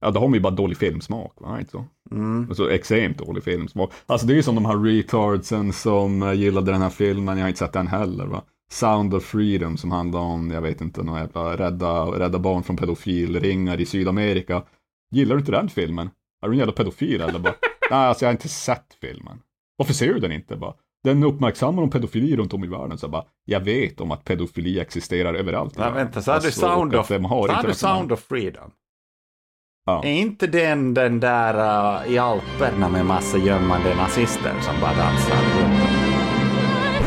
Ja, då har man ju bara dålig filmsmak, va? Inte så? Mm. Alltså extremt dålig filmsmak. Alltså det är ju som de här retardsen som eh, gillade den här filmen, jag har inte sett den heller, va? Sound of Freedom som handlar om, jag vet inte, några jävla rädda, rädda barn från pedofilringar i Sydamerika. Gillar du inte den filmen? Är du en jävla pedofil eller? Bara, (laughs) Nej, alltså jag har inte sett filmen. Varför ser du den inte? Bara, den uppmärksammar om pedofili runt om i världen. Så jag bara, jag vet om att pedofili existerar överallt. världen. vänta, sa du Alltså, och Sound of, du Sound of Freedom? Ja. Är inte den den där uh, i Alperna med massa gömmande nazister som bara dansar runt?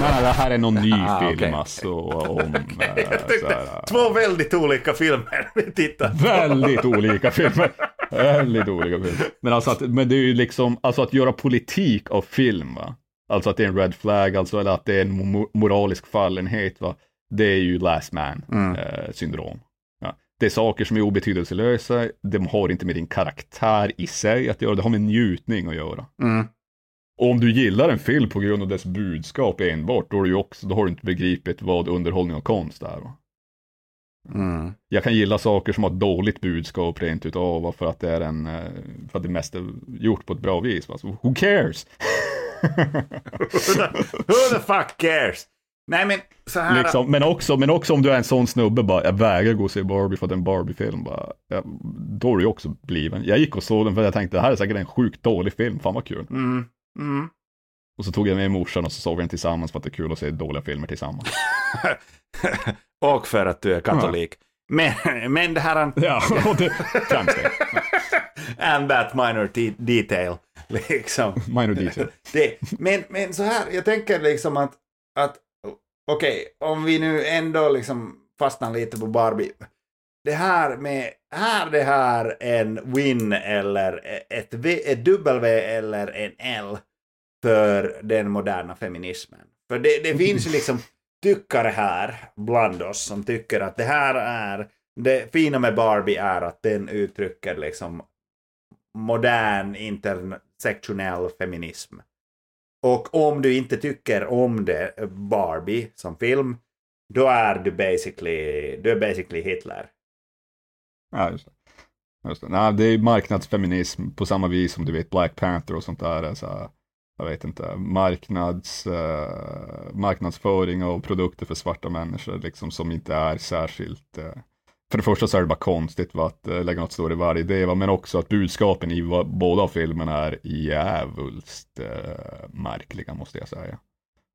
Nej, nej, det här är någon ny (laughs) Ah, film okej. alltså om... (laughs) eh, Jag så tyckte, här, två väldigt olika filmer vi tittar på. Väldigt olika filmer. Väldigt olika filmer. Men alltså att, men det är ju liksom, alltså att göra politik av film va. Alltså att det är en red flag, alltså eller att det är en mo- moralisk fallenhet va. Det är ju last man Mm. eh, syndrom. Ja. Det är saker som är obetydelselösa, de har inte med din karaktär i sig att göra, det har med njutning att göra. Mm. Och om du gillar en film på grund av dess budskap enbart, då, är ju också, då har du inte begripit vad underhållning och konst är. Va? Mm. Jag kan gilla saker som har ett dåligt budskap rent utav för att det är en, eh, för att det mest är gjort på ett bra vis. Va? Så, who cares? (laughs) Who the fuck cares? Nej men så här. liksom, men, också, men också om du är en sån snubbe bara, jag vägrar gå och se Barbie för att det är en Barbie-film. Bara, ja, då är du också bliven. Jag gick och såg den för jag tänkte det här är säkert en sjukt dålig film, fan vad kul. Mm. Mm. Och så tog jag med morsan och så såg vi den tillsammans för att det är kul att se dåliga filmer tillsammans. (laughs) och för att du är katolik. Men, men det här... (laughs) Ja, och det främst det. (laughs) And that minor de- detail. Liksom. Minor detail. Det, men, men så här, jag tänker liksom att, att okej, om vi nu ändå liksom fastnar lite på Barbie. Det här med, är det här en win eller ett, v, ett W eller en L för den moderna feminismen? För det, det finns ju (laughs) liksom tyckare här bland oss som tycker att det här är det fina med Barbie är att den uttrycker liksom modern intersektionell feminism. Och om du inte tycker om det, Barbie som film, då är du basically, du är basically Hitler. Ja, just det. Just det. Nej, det är marknadsfeminism på samma vis som du vet Black Panther och sånt där. Alltså, jag vet inte, marknads, eh, marknadsföring av produkter för svarta människor liksom som inte är särskilt eh, för det första så är det bara konstigt va, att eh, lägga något större värde i det, va? men också att budskapen i va, båda filmerna är djävulskt eh, märkliga måste jag säga.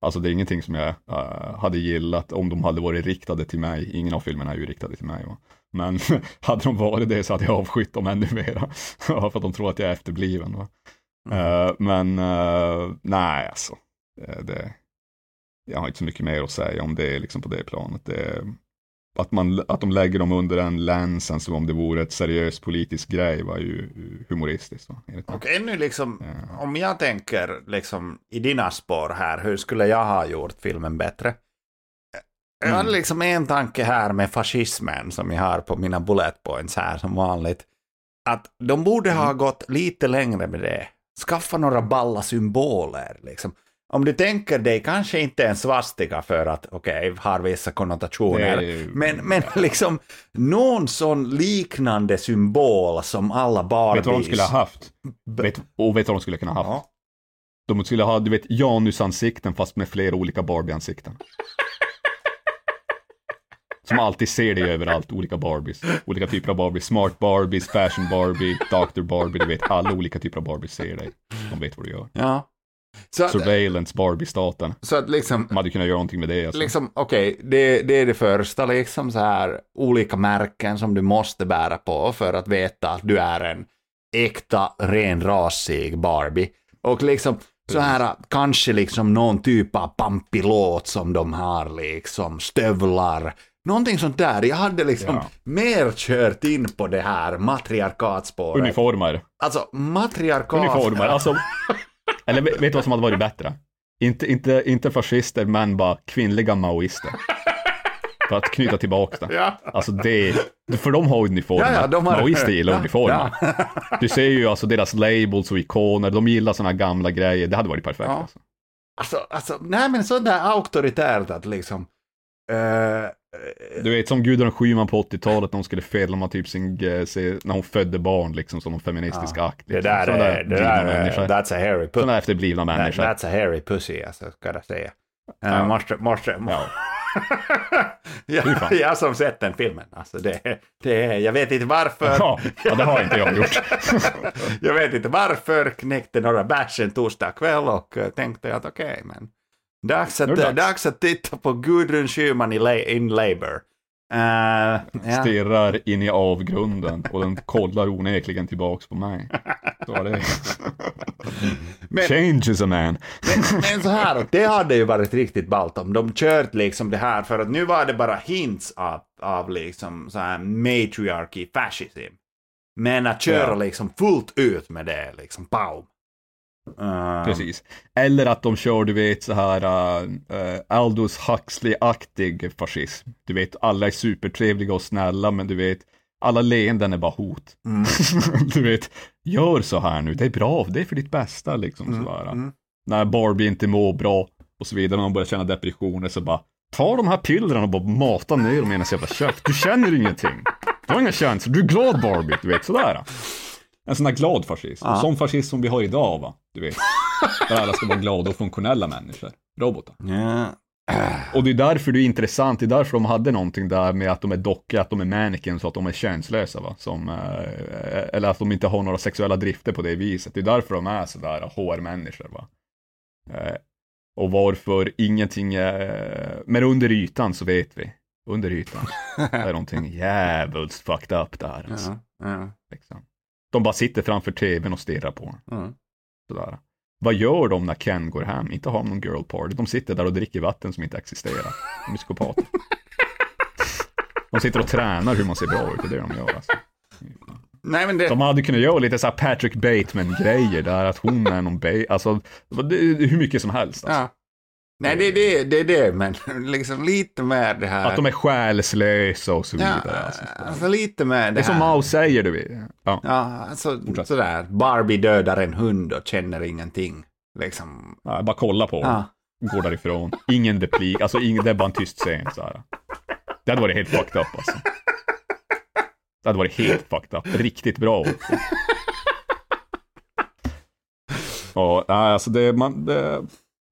Alltså det är ingenting som jag uh, hade gillat om de hade varit riktade till mig. Ingen av filmerna är ju riktade till mig. Va? Men (laughs) hade de varit det så hade jag avskytt dem ännu mera. (laughs) för att de tror att jag är efterbliven. Va? Mm. Uh, men uh, nej, alltså. Det, jag har inte så mycket mer att säga om det liksom på det planet. Det, att, man, att de lägger dem under den länsen som om det vore ett seriöst politiskt grej var ju humoristiskt. Och ännu liksom, ja. om jag tänker liksom i dina spår här, hur skulle jag ha gjort filmen bättre? Jag hade mm. liksom en tanke här med fascismen som jag har på mina bullet points här som vanligt. Att de borde ha mm. gått lite längre med det. Skaffa några balla symboler liksom om du tänker dig, kanske inte en svastika för att, okej, okay, har vissa konnotationer, Nej. men, men liksom någon sån liknande symbol som alla Barbies. Vet du vad de skulle ha haft? Vet, och vet du vad de skulle kunna ha haft? Ja. De skulle ha, du vet, Janus-ansikten fast med flera olika Barbie-ansikten. Som alltid ser dig överallt, olika Barbies. Olika typer av Barbies. Smart Barbies, Fashion Barbie, Dr. Barbie, du vet, alla olika typer av Barbies ser dig. De vet vad du gör. Ja. Så Surveillance, Barbie-staten. Så att liksom... Man hade kunnat göra någonting med det. Alltså. Liksom, okej, okay, det, det är det första, liksom så här olika märken som du måste bära på för att veta att du är en äkta, renrasig Barbie. Och liksom så här, kanske liksom någon typ av pampilåt som de har, liksom stövlar, Någonting sånt där. Jag hade liksom ja. mer kört in på det här matriarkatspåret. Uniformer. Alltså matriarkat. Uniformer, alltså (laughs) eller vet du vad som hade varit bättre? Inte, inte, inte fascister, men bara kvinnliga maoister. För att knyta tillbaka det. Ja. Alltså det, för de har uniformer. Ja, ja, de har... Maoister gillar ja, uniformer. Ja. Du ser ju alltså deras labels och ikoner, de gillar sådana gamla grejer. Det hade varit perfekt. Ja. Alltså. Alltså, alltså, nej men sådär auktoritärt att liksom, uh, du vet som Gudrun Schyman på 80-talet när hon skulle filma typ sin, när hon födde barn liksom som en feministisk ja. akt. Liksom. Det där är, det där är, that's a hairy pussy. Sådana efterblivna människor. That's a hairy pussy alltså, ska jag säga. Ja. Uh, måste, måste, ja. (laughs) jag, jag som sett den filmen, alltså det, det, jag vet inte varför. Ja, ja det har inte jag gjort. (laughs) jag vet inte varför, knäckte några bärs en torsdag kväll och tänkte att okej, okay, men Dags att, dags. dags att titta på Gudrun Schyman i in Labour. Uh, ja. Stirrar in i avgrunden och den kollar onekligen tillbaks på mig. Så det. (laughs) men, Change is a man. men, men, så här, det hade ju varit riktigt ballt om de kört liksom det här, för att nu var det bara hints av, av liksom så här matriarchy fascism. Men att köra ja. liksom fullt ut med det, liksom, pow. Uh. Precis. Eller att de kör, du vet, så här uh, Aldous Huxley-aktig fascism. Du vet, alla är supertrevliga och snälla, men du vet, alla leenden är bara hot. Mm. (laughs) du vet, gör så här nu, det är bra, det är för ditt bästa liksom. Mm. Sådär. Mm. När Barbie inte mår bra och så vidare, när man börjar känna depressioner så bara, ta de här pillerna och bara mata ner dem i hennes jävla käft. Du känner ingenting. Du har inga känslor, du är glad Barbie, du vet sådär. En sån här glad fascism. Ja. Sån fascism som vi har idag va, du vet. Där alla ska vara glada och funktionella människor. Robotar. Ja. (clears throat) Och det är därför det är intressant, det är därför de hade någonting där med att de är dockor, att de är mannequins och att de är känslösa va. Som, eh, eller att de inte har några sexuella drifter på det viset. Det är därför de är sådär HR-människor va. Eh, och varför ingenting är, men under ytan så vet vi. Under ytan. det (laughs) är någonting jävligt fucked up där alltså. Ja, ja. Liksom. De bara sitter framför tvn och stirrar på mm. Sådär. Vad gör de när Ken går hem? Inte har någon girl party. De sitter där och dricker vatten som inte existerar. De är psykopater. (laughs) De sitter och tränar hur man ser bra ut, det är det de gör alltså. Nej, men det... De hade kunnat göra lite såhär Patrick Bateman-grejer där, att hon är någon ba alltså, det, hur mycket som helst. Alltså. Ja. Nej, det är det, det, är det, men (laughs) liksom lite mer det här... Att de är själslösa och så ja, vidare. Alltså. alltså lite mer det, Det är som här. Mao säger, du vet. Ja. Ja, alltså sådär. Barbie dödar en hund och känner ingenting. Liksom. Ja, bara kolla på. Ja. Går därifrån. Ingen replik, alltså ingen, det är bara en tyst scen. Så här. Det hade varit helt fucked up alltså. Det hade varit helt fucked up. Riktigt bra också. Ja, alltså det, man, det,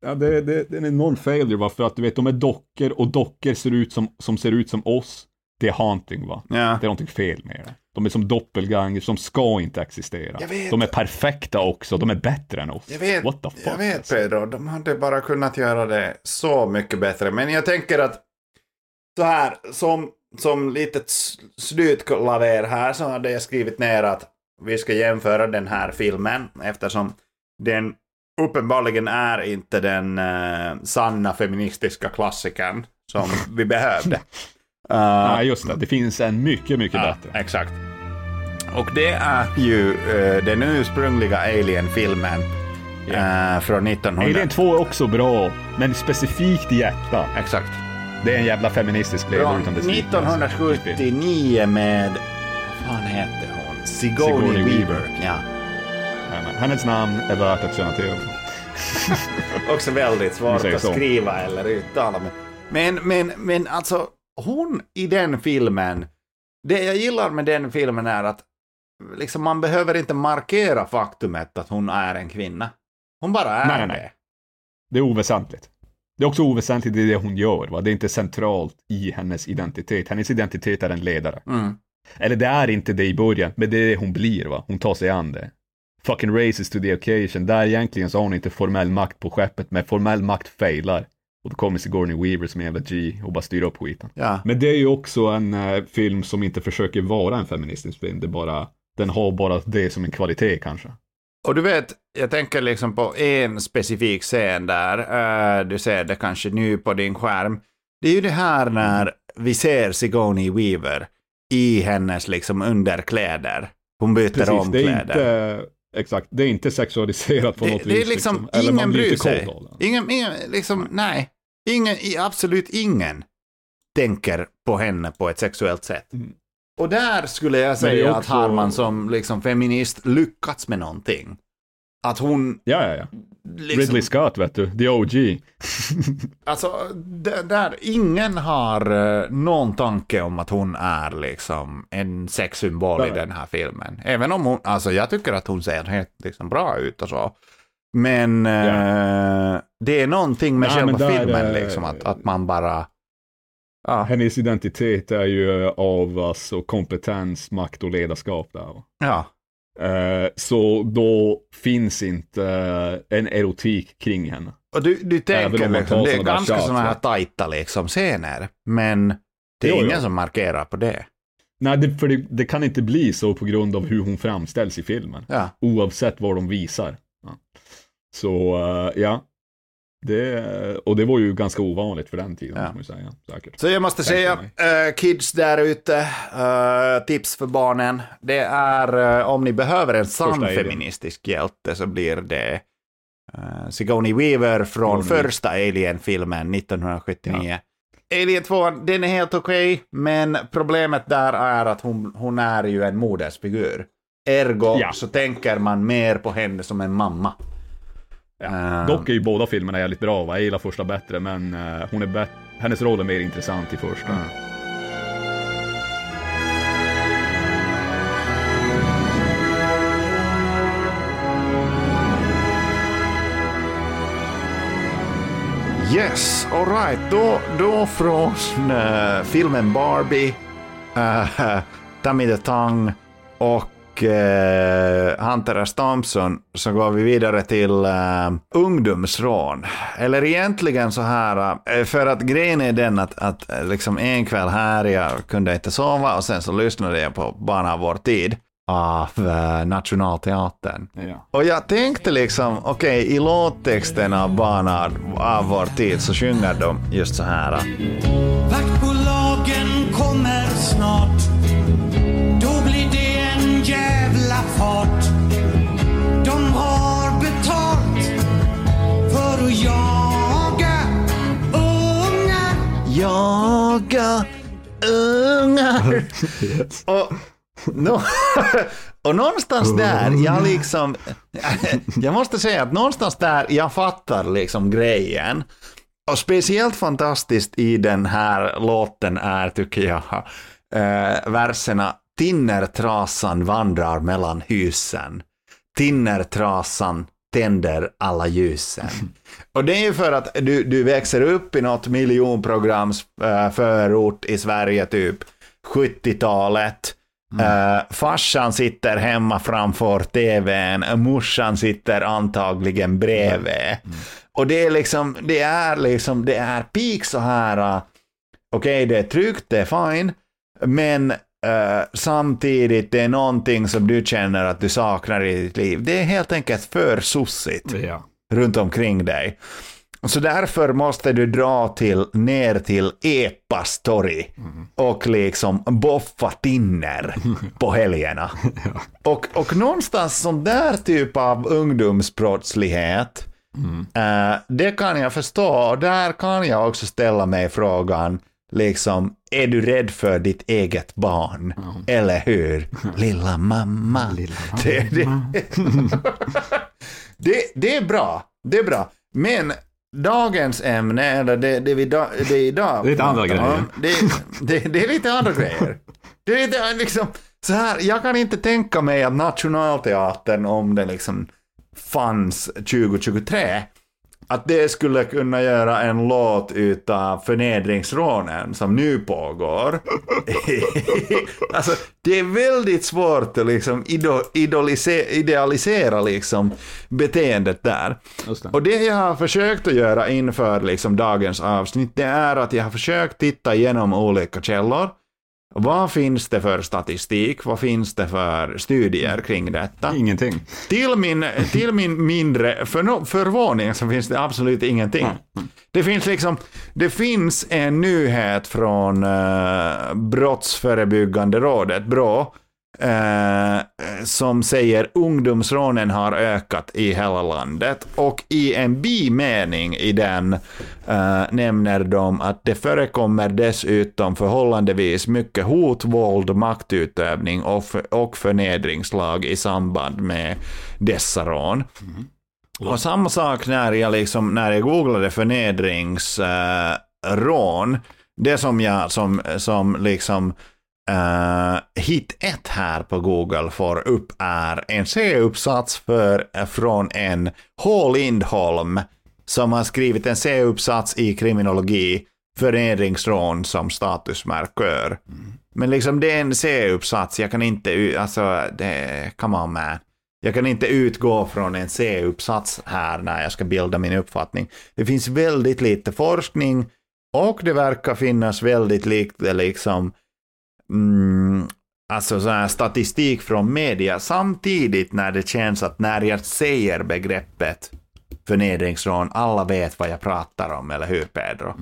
ja, det, det, det är en enorm failure va, för att du vet, de är dockor och dockor ser ut som, som ser ut som oss. Det är haunting va. Ja. Det är någonting fel med det. De är som doppelgangers som ska inte existera. De är perfekta också, de är bättre än oss. Jag vet, What the fuck, jag vet alltså. Pedro, de hade bara kunnat göra det så mycket bättre. Men jag tänker att så här, som, som litet slutklaver här så hade jag skrivit ner att vi ska jämföra den här filmen eftersom den uppenbarligen är inte den eh, sanna feministiska klassikern som vi behövde. Uh, (laughs) Nej, just det. Det finns en mycket, mycket Ja, bättre. exakt. Och det är ju eh, den ursprungliga Alien-filmen eh, från 1900. Alien 2 är också bra, men specifikt i hjärtat. Exakt. Det är en jävla feministisk Från utan dess like, alltså. 1979 med, vad fan heter hon? Sigourney, Sigourney Weaver. Weaver. Ja. Hennes namn är värt att känna till. (laughs) Också väldigt svårt att skriva eller uttala. Men, men, men, men alltså, hon i den filmen, det jag gillar med den filmen är att liksom, man behöver inte markera faktumet att hon är en kvinna. Hon bara är Nej, nej, nej. det. Det är oväsentligt. Det är också oväsentligt i det hon gör. Va? Det är inte centralt i hennes identitet. Hennes identitet är en ledare. Mm. Eller det är inte det i början, men det är det hon blir. va? Hon tar sig an det. Fucking races to the occasion. Där egentligen så har hon inte formell makt på skeppet, men formell makt failar. Och då kommer Sigourney Weaver som en jävla G och bara styr upp skiten. Ja. Men det är ju också en eh, film som inte försöker vara en feministisk film. Det är bara, den har bara det som en kvalitet kanske. Och du vet, jag tänker liksom på en specifik scen där, eh, du ser det kanske nu på din skärm. Det är ju det här när vi ser Sigourney Weaver i hennes liksom underkläder. Hon byter Precis, om det är kläder. inte, exakt, det är inte sexualiserat på det, något det är vis. liksom, Eller ingen bryr sig. det. Ingen, ingen, liksom, nej. Ingen, absolut ingen tänker på henne på ett sexuellt sätt. Mm. Och där skulle jag det säga att också- har man som liksom feminist lyckats med någonting. Att hon Ja, ja, ja. liksom, Ridley Scott, vet du. The OG. (laughs) Alltså, där ingen har eh, någon tanke om att hon är liksom en sexsymbol i Nej. den här filmen. Även om hon, alltså jag tycker att hon ser helt liksom, bra ut och så. Men eh, det är någonting med Nej, själva där, filmen eh, liksom, att, att man bara... Ja, Hennes identitet är ju av alltså, kompetens, makt och ledarskap där. ja, Eh, så då finns inte eh, en erotik kring henne. och du, du tänker liksom, det är ganska sådana här tajta liksom scener. Men det är Jo, jo. ingen som markerar på det. Nej, det, för det, det kan inte bli så på grund av hur hon framställs i filmen. Ja. Oavsett vad de visar. Ja. Så, eh, ja. Det, och det var ju ganska ovanligt för den tiden, Ja. ja. man säga. Säkert. Så jag måste säga, eh, kids där ute, eh, tips för barnen. Det är, eh, om ni behöver en sann feministisk hjälte så blir det uh, Sigourney Weaver från Sigourney. första Alien-filmen 1979. Alien 2, den är helt okej, men problemet där är att hon, hon är ju en modersfigur. Ergo Ja. så tänker man mer på henne som en mamma. Ja. Eh, Dock är ju båda filmerna jävligt bra, va? jag gillar första bättre, men eh, hon är bet- hennes roll är mer intressant i första. Mm. Yes, alright. Då, då från eh, filmen Barbie, uh, (laughs) Tammy the Tongue och uh, Hunter S. Thompson så går vi vidare till uh, ungdomsrån. Eller egentligen så här, eh, för att grejen är den att, att eh, liksom en kväll här, jag kunde inte sova och sen så lyssnade jag på Barn av vår tid av uh, Nationalteatern. Ja. Och jag tänkte liksom, okej, i låttexten av Barn av vår tid så sjunger de just så här. Vaktbolagen några ungar. Och, nå- (laughs) och någonstans där, jag liksom, (laughs) jag måste säga att någonstans där jag fattar liksom grejen. Och speciellt fantastiskt i den här låten är, tycker jag, eh, verserna Tinnertrasan vandrar mellan husen. Tinnertrasan tänder alla ljusen. Och det är ju för att du, du växer upp i något miljonprograms eh, i Sverige, typ 70-talet. Eh, farsan sitter hemma framför tvn, morsan sitter antagligen bredvid. Och det är liksom, det är liksom, det är peak så här, uh, okej det är tryggt, det är fine, men uh, samtidigt det är någonting som du känner att du saknar i ditt liv. Det är helt enkelt för sossigt Ja. runt omkring dig. Så därför måste du dra till, ner till Epas torg och liksom boffa tinner (laughs) på helgerna. Och, och någonstans sån där typ av ungdomsbrottslighet, eh, det kan jag förstå. Och där kan jag också ställa mig frågan, liksom, är du rädd för ditt eget barn? Eller hur? Lilla mamma. (laughs) Det, det, (laughs) det, det är bra. Det är bra. Men dagens ämne, eller det, det, vi da, det idag Det är lite andra grejer. det är lite andra grejer. Det är lite, liksom, så här, jag kan inte tänka mig att Nationalteatern, om den liksom fanns 2023, att det skulle kunna göra en låt utav förnedringsrånen som nu pågår. (laughs) alltså, det är väldigt svårt att liksom idealisera liksom beteendet där. Det. Och det jag har försökt att göra inför liksom dagens avsnitt, det är att jag har försökt titta igenom olika källor. Vad finns det för statistik? Vad finns det för studier kring detta? Ingenting. Till min, till min mindre för, förvåning så finns det absolut ingenting. Det finns liksom, det finns en nyhet från uh, Brottsförebyggande rådet, BRÅ, eh, som säger ungdomsrånen har ökat i hela landet. Och i en bimening i den eh, nämner de att det förekommer dessutom förhållandevis mycket hot, våld, maktutövning och, för, och förnedringslag i samband med dessa rån. Och samma sak när jag, liksom, när jag googlade förnedringsrån, eh, det som jag som, som liksom Uh, hit 1 här på Google får upp är en C-uppsats för, eh, från en H. Lindholm som har skrivit en C-uppsats i kriminologi, förnedringsrån som statusmarkör. Men liksom det är en C-uppsats, jag kan inte, alltså, det, come on man. Jag kan inte utgå från en C-uppsats här när jag ska bilda min uppfattning. Det finns väldigt lite forskning och det verkar finnas väldigt lite liksom mm, alltså så här statistik från media samtidigt när det känns att när jag säger begreppet förnedringsrån, alla vet vad jag pratar om, eller hur Pedro?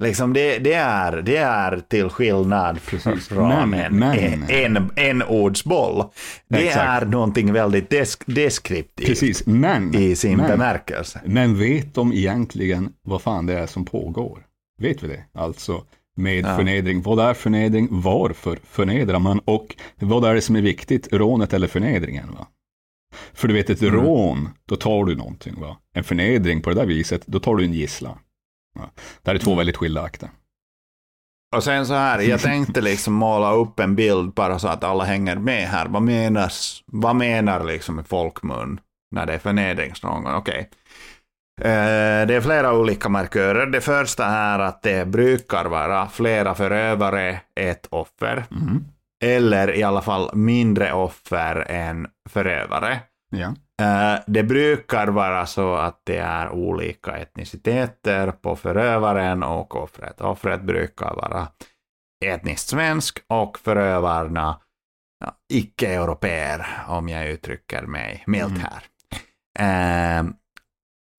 Liksom det, det, är, det är till skillnad från Men- en, men- en, en ordsboll. Det Exakt. är någonting väldigt desk, deskriptivt Precis, men, i sin men, bemärkelse. men vet de egentligen vad fan det är som pågår? Vet vi det? Alltså med Ja. förnedring. Vad är förnedring? Varför förnedrar man? Och vad är det som är viktigt? Rånet eller förnedringen? Va? För du vet, ett Mm. rån, då tar du någonting. Va? En förnedring på det där viset, då tar du en gisslan. Va? Det här är två väldigt skilda akter. Och sen så här, jag tänkte liksom måla upp en bild bara så att alla hänger med här. Vad menas, vad menar liksom i folkmun när det är förnedringsrån? Okej. Eh, Det är flera olika markörer. Det första är att det brukar vara flera förövare, ett offer. Mm. Eller i alla fall mindre offer än förövare. Ja. Eh, Det brukar vara så att det är olika etniciteter på förövaren och offret. Offret brukar vara etniskt svensk och förövarna ja, icke-europeer, om jag uttrycker mig milt Mm. här. Eh,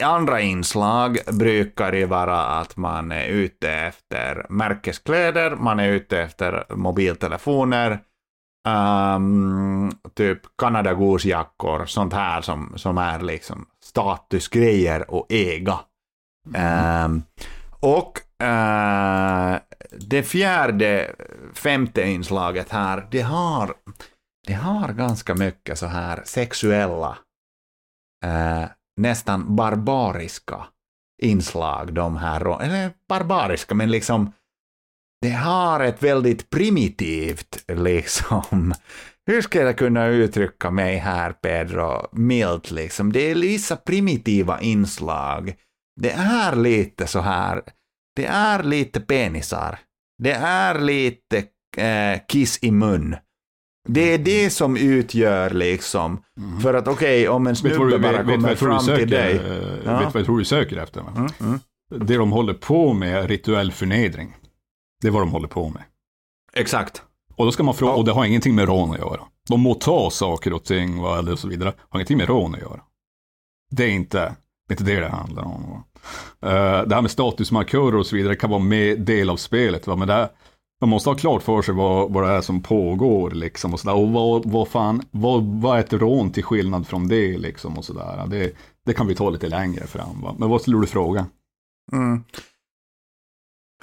andra inslag brukar ju vara att man är ute efter märkeskläder, man är ute efter mobiltelefoner, um, typ Kanada-gosjackor, sånt här som, som är liksom statusgrejer och äga. Ehm, och uh, det fjärde, femte inslaget här, det har, det har ganska mycket så här sexuella, uh, nästan barbariska inslag, de här, eller barbariska, men liksom det har ett väldigt primitivt, liksom, (laughs) hur ska jag kunna uttrycka mig här, Pedro, milt liksom, det är vissa primitiva inslag. Det är lite så här, det är lite penisar. Det är lite eh, kiss i mun. Det är det som utgör liksom, för att okej, om en snubbe du, bara vet, kommer fram söker, till dig. eh, Ja. vet vad jag tror du söker efter? Mm, mm. Det de håller på med är rituell förnedring. Det är vad de håller på med. Exakt. Och då ska man fråga, Ja. och det har ingenting med rån att göra. De må ta saker och ting va, eller så vidare, har ingenting med rån att göra. Det är inte det, är inte det det handlar om. Va. Eh, det här med statusmarkörer och så vidare kan vara med del av spelet, va? men det här, man måste ha klart för sig vad, vad det är som pågår liksom och sådär. Och vad, vad fan, vad, vad är ett rån till skillnad från det liksom och sådär. Det, det kan vi ta lite längre fram. Va? Men vad skulle du fråga? Mm.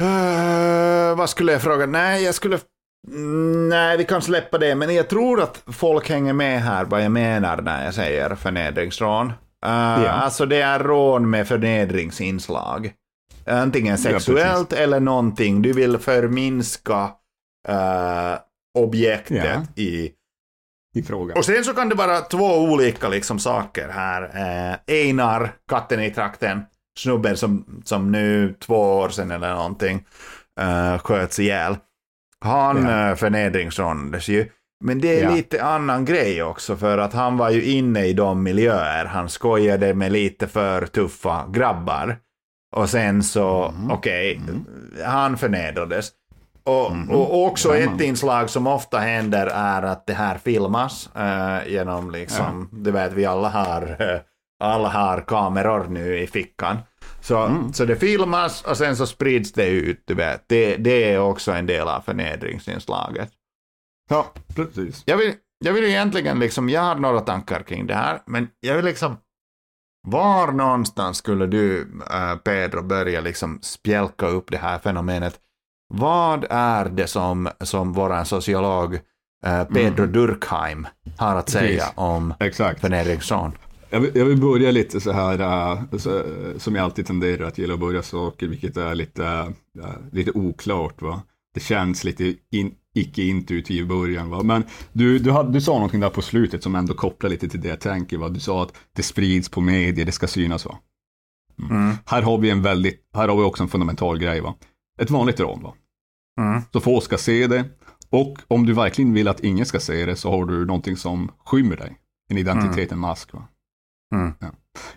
Eh, vad skulle jag fråga? Nej, jag skulle... Nej, vi kan släppa det, men jag tror att folk hänger med här vad jag menar när jag säger förnedringsrån. Uh, Alltså det är rån med förnedringsinslag. Antingen sexuellt eller någonting. Du vill förminska eh, objektet Ja. i I fråga. och sen så kan det vara två olika liksom saker här. Eh, Einar, katten i trakten, snubben som, som nu två år sedan eller någonting eh, sköts ihjäl. Han Ja. ja. förnedringsrånades ju. Men det är Ja. lite annan grej också för att han var ju inne i de miljöer. Han skojade med lite för tuffa grabbar. Och sen så, Mhm. okej, han förnedrades. Och, Mhm. och också Jajamän. ett inslag som ofta händer är att det här filmas eh, genom liksom, det vet vi alla har, eh, alla har kameror nu i fickan. Så, Mm. så det filmas och sen så sprids det ut, du vet. Det, det är också en del av förnedringsinslaget. Så, Precis. jag vill, jag vill egentligen liksom, jag har några tankar kring det här, men jag vill liksom, var någonstans skulle du, äh, Pedro, börja liksom spjälka upp det här fenomenet? Vad är det som, som våran sociolog äh, Pedro Durkheim har att säga Precis. om Exakt. förnedringsrån? Jag vill, jag vill börja lite så här, äh, så, som jag alltid tenderar att gilla att börja saker, vilket är lite, äh, lite oklart. Va? Det känns lite in, icke-intuitiv i början. Va? Men du, du, hade, du sa någonting där på slutet som ändå kopplar lite till det jag tänker. Va? Du sa att det sprids på medier, det ska synas. Va? Mm. Här har vi en väldigt, här har vi också en fundamental grej. Va? Ett vanligt rån. Va? Mm. Så få ska se det. Och om du verkligen vill att ingen ska se det så har du någonting som skymmer dig. En identitet, en mask. Va? Mm. Ja.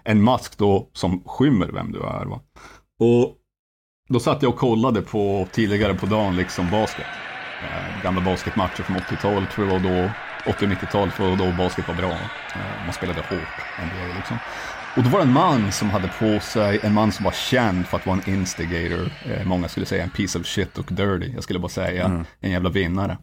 En mask då som skymmer vem du är. Va? Och då satt jag och kollade på tidigare på dagen liksom basket. Eh, gamla basketmatcher från 80-talet tror jag var då. 80 och 90-talet var då basket var bra. Eh, man spelade hårt. NBA, liksom. Och då var det en man som hade på sig, en man som var känd för att vara en instigator. Eh, många skulle säga en piece of shit och dirty. Jag skulle bara säga en jävla vinnare.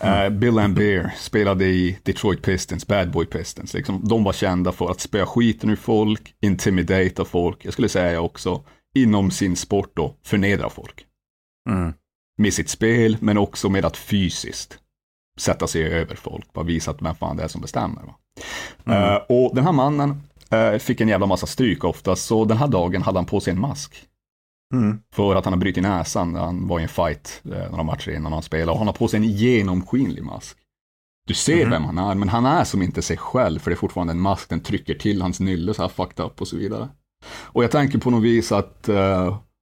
Eh, Bill Lambier spelade i Detroit Pistons, Bad Boy Pistons. Liksom, de var kända för att spöa skiten ur folk, intimidata folk. Jag skulle säga också inom sin sport då, förnedra folk. Mm. Med sitt spel, men också med att fysiskt sätta sig över folk. Bara visa att vem fan det är som bestämmer. Va? Eh, och den här mannen eh, fick en jävla massa stryk ofta, så den här dagen hade han på sig en mask. Mm. För att han har brutit näsan när han var i en fight eh, några matcher innan han spelade. Och han har på sig en genomskinlig mask. Du ser vem han är, men han är som inte sig själv, för det är fortfarande en mask, den trycker till hans nylle så här fucked up och så vidare. Och jag tänker på något vis att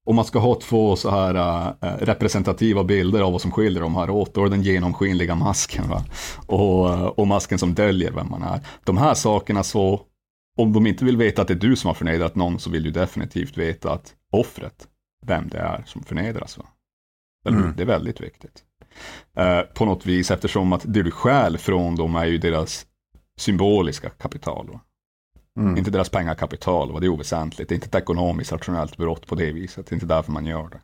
om man ska ha två så här eh, representativa bilder av vad som skiljer de här åt, då är den genomskinliga masken va? Och, eh, och masken som döljer vem man är. De här sakerna så, om de inte vill veta att det är du som har förnedrat någon, så vill du definitivt veta att offret, vem det är som förnedras. Va? Mm. Det är väldigt viktigt. Eh, på något vis, eftersom att det du stjäl från dem är ju deras symboliska kapital. Va? Mm. Inte deras pengakapital, va? det är oväsentligt. Det är inte ett ekonomiskt rationellt brott på det viset. Det är inte därför man gör det.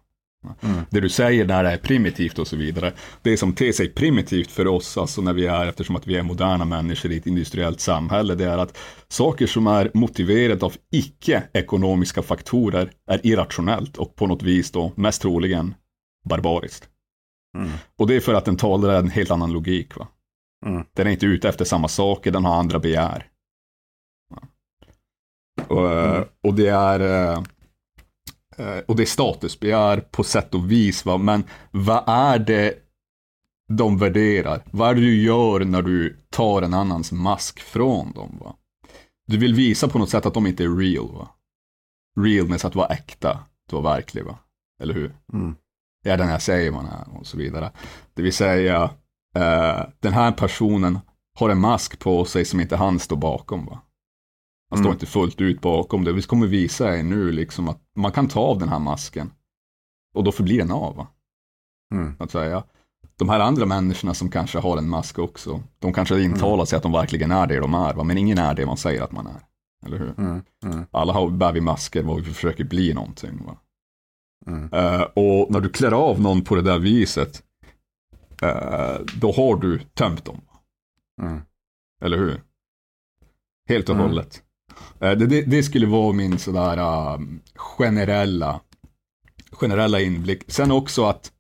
Det du säger där är primitivt och så vidare. Det som ter sig primitivt för oss, alltså när vi är, eftersom att vi är moderna människor i ett industriellt samhälle, det är att saker som är motiverade av icke-ekonomiska faktorer är irrationellt och på något vis då mest troligen barbariskt. Och det är för att den talar en helt annan logik. Va? Mm. Den är inte ute efter samma saker, den har andra begär. Och, eh, och det är eh, eh, och det är statusbegär på sätt och vis. Va? Men vad är det de värderar? Vad är det du gör när du tar en annans mask från dem? Va? Du vill visa på något sätt att de inte är real. Va? Realness, att vara äkta, att vara verklig. Va? Eller hur? Mm. Är den jag säger man är och så vidare. Det vill säga, eh, den här personen har en mask på sig som inte han står bakom. Va? Han står Mm. inte fullt ut bakom det. Vi kommer visa er nu liksom att man kan ta av den här masken. Och då förblir den av. Mm. Att säga. De här andra människorna som kanske har en mask också. De kanske intalar Mm. sig att de verkligen är det de är. Va? Men ingen är det man säger att man är. Eller hur? Mm. Mm. Alla har, bär vi masker och vi försöker bli någonting. Va? Mm. Eh, och när du klär av någon på det där viset, eh, då har du tömt dem. Mm. Eller hur? Helt och Mm. hållet. Eh, det, det, det skulle vara min sådär uh, generella, generella inblick. Sen också att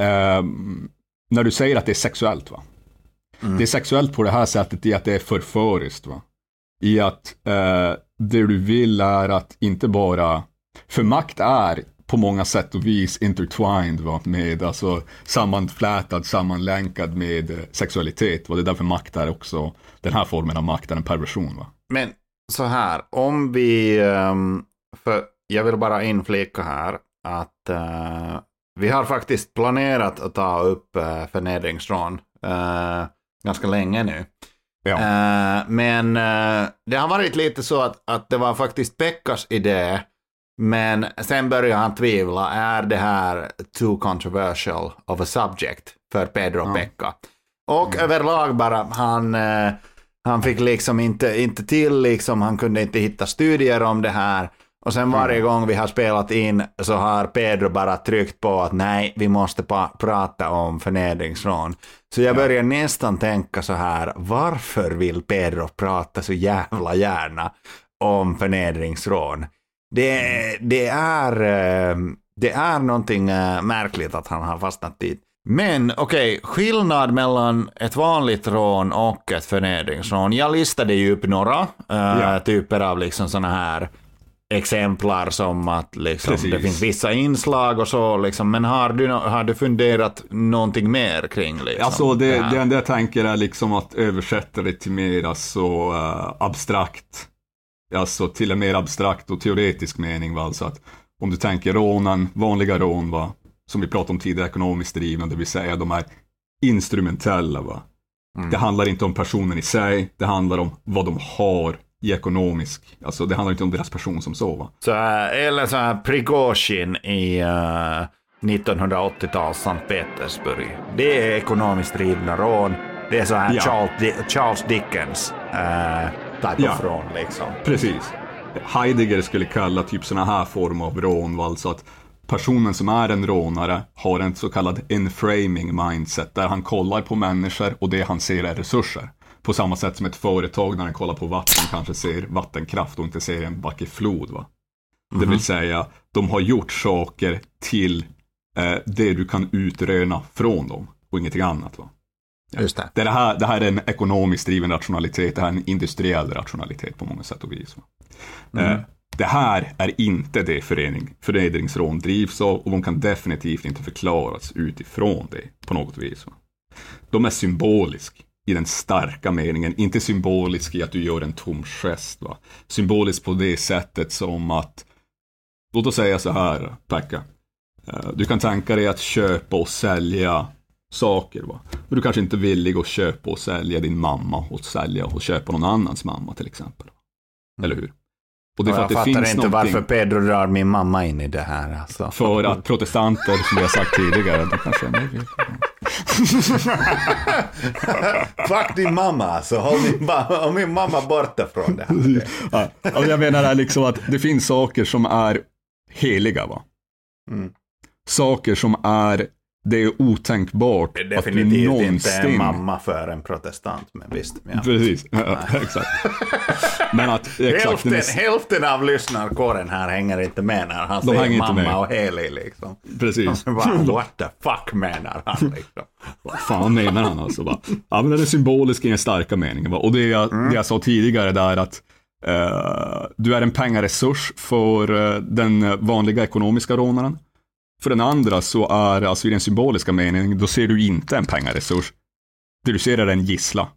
ehm, när du säger att det är sexuellt, va? Mm. Det är sexuellt på det här sättet i att det är förföriskt, va? I att eh, det du vill är att inte bara, för makt är på många sätt och vis intertwined va? med, alltså sammanflätad, sammanlänkad med eh, sexualitet. Va? Det är därför makt är också, den här formen av makt är en perversion. Va? Men så här, om vi... ehm, För jag vill bara inflika här att eh, vi har faktiskt planerat att ta upp uh, förnedringsrån eh, ganska länge nu. Ja. Eh, men det har varit lite så att, att det var faktiskt Pekkas idé, men sen började han tvivla. Är det här too controversial of a subject för Pedro Ja. Pekka? Och överlag bara, han, han fick liksom inte, inte till, liksom, han kunde inte hitta studier om det här. Och sen varje gång vi har spelat in så har Pedro bara tryckt på att nej, vi måste prata om förnedringsrån. Så jag börjar nästan tänka så här, varför vill Pedro prata så jävla gärna om förnedringsrån? Det, det, är, eh, det är någonting eh, märkligt att han har fastnat dit. Men okej, skillnad mellan ett vanligt rån och ett förnedringsrån. Jag listade ju upp några eh, Ja. typer av liksom såna här exemplar som att liksom, det finns vissa inslag och så. Liksom. Men har du, har du funderat någonting mer kring liksom, Alltså det, här? det enda jag tänker är liksom att översätta det till mer alltså, eh, abstrakt. Alltså till en mer abstrakt och teoretisk mening. Va? Alltså att om du tänker rånen, vanliga rån, va? Som vi pratade om tidigare, ekonomiskt drivna, det vill säga de är instrumentella. Va? Mm. Det handlar inte om personen i sig, det handlar om vad de har i ekonomisk, alltså det handlar inte om deras person som så. Va? Så, här, eller så här Prigozjin i uh, 1980-tals Sankt Petersburg. Det är ekonomiskt drivna rån. Det är så här Ja. Charles, Di- Charles Dickens uh, type Ja. of rån liksom. Precis. Heidegger skulle kalla typ sådana här former av rån, alltså att personen som är en rånare har en så kallad enframing mindset, där han kollar på människor och det han ser är resurser. På samma sätt som ett företag när den kollar på vatten kanske ser vattenkraft och inte ser en vacker flod. Va? Det vill säga, de har gjort saker till eh, det du kan utröna från dem och ingenting annat. Va? Just det. Det, är det, här, det här är en ekonomiskt driven rationalitet, det här är en industriell rationalitet på många sätt och vis. va. Eh, det här är inte det förening, förnedringsrån drivs av och de kan definitivt inte förklaras utifrån det på något vis. De är symbolisk i den starka meningen, inte symbolisk i att du gör en tom gest. Va. Symbolisk på det sättet som att, låt oss säga så här, Pekka. Eh, du kan tänka dig att köpa och sälja saker. Va? Men du kanske inte är villig att köpa och sälja din mamma och sälja och köpa någon annans mamma till exempel. Eller hur? Och det är Och för jag att det fattar finns inte varför Pedro drar min mamma in i det här. Alltså. För att protestanter, som vi har sagt tidigare, de kanske. (laughs) Fuck din mamma alltså. Håll min, ma- håll min mamma borta från det här. Ja, alltså jag menar liksom att det finns saker som är heliga. Va? Mm. saker som är, det är otänkbart Det är att du definitivt inte en någonsin... mamma för en protestant, men visst. Ja. Precis, ja, exakt. (laughs) Men att, (laughs) exakt, Hälften, den är- hälften av lyssnarkåren här hänger inte med när han De säger mamma med. och helig liksom. precis. (laughs) Bara, (laughs) What the fuck menar han liksom? Vad fan menar han alltså? Va? Ja, men den är symbolisk i den starka meningen. Och det jag, det jag sa tidigare där att eh, du är en pengaresurs för eh, den vanliga ekonomiska rånaren. För den andra så är, alltså i den symboliska meningen, då ser du inte en pengaresurs. Det du ser är en gissla.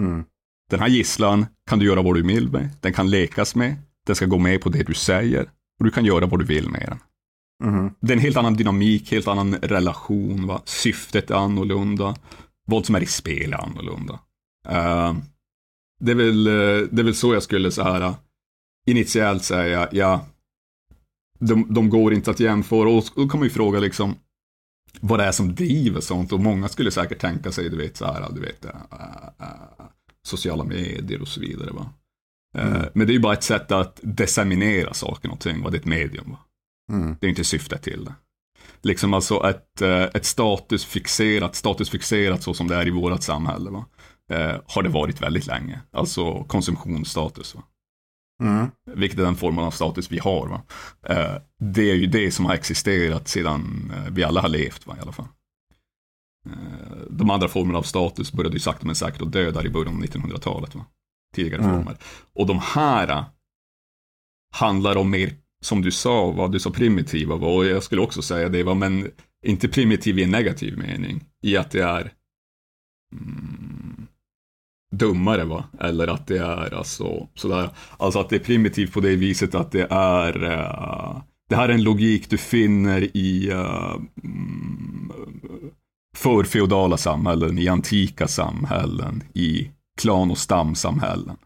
Mm. Den här gisslan kan du göra vad du vill med. Den kan lekas med. Den ska gå med på det du säger. Och du kan göra vad du vill med den. Mhm. Det är en helt annan dynamik, helt annan relation. Va? Syftet är annorlunda. Vad som är i spel är annorlunda. Eh, det, är väl, eh, det är väl så jag skulle så här eh, initiellt säga, ja, de, de går inte att jämföra. Och då kan man ju fråga liksom, vad det är som driver sånt. Och många skulle säkert tänka sig, du vet, så här, du vet, eh, eh, sociala medier och så vidare. Va? Eh, Men det är ju bara ett sätt att disseminera saker någonting, va? det är ett medium. Va? Mm. Det är inte syftet till det. Liksom alltså ett, eh, ett statusfixerat, statusfixerat så som det är i vårt samhälle. Va? Eh, har det varit väldigt länge. Alltså konsumtionsstatus. Va? Mm. Vilket är den formen av status vi har. Va? Det är ju det som har existerat sedan vi alla har levt va? i alla fall. Eh, de andra formerna av status började ju sakta men säkert att dö där i början av 1900-talet. Va? Tidigare Mm. former. Och de här eh, handlar om mer, som du sa, vad du sa primitiva va? och jag skulle också säga det, va? men inte primitiv i en negativ mening. I att det är mm, dummare va, eller att det är alltså sådär, alltså att det är primitivt på det viset att det är eh, det här är en logik du finner i uh, förfeodala samhällen, i antika samhällen, i klan och stamsamhällen.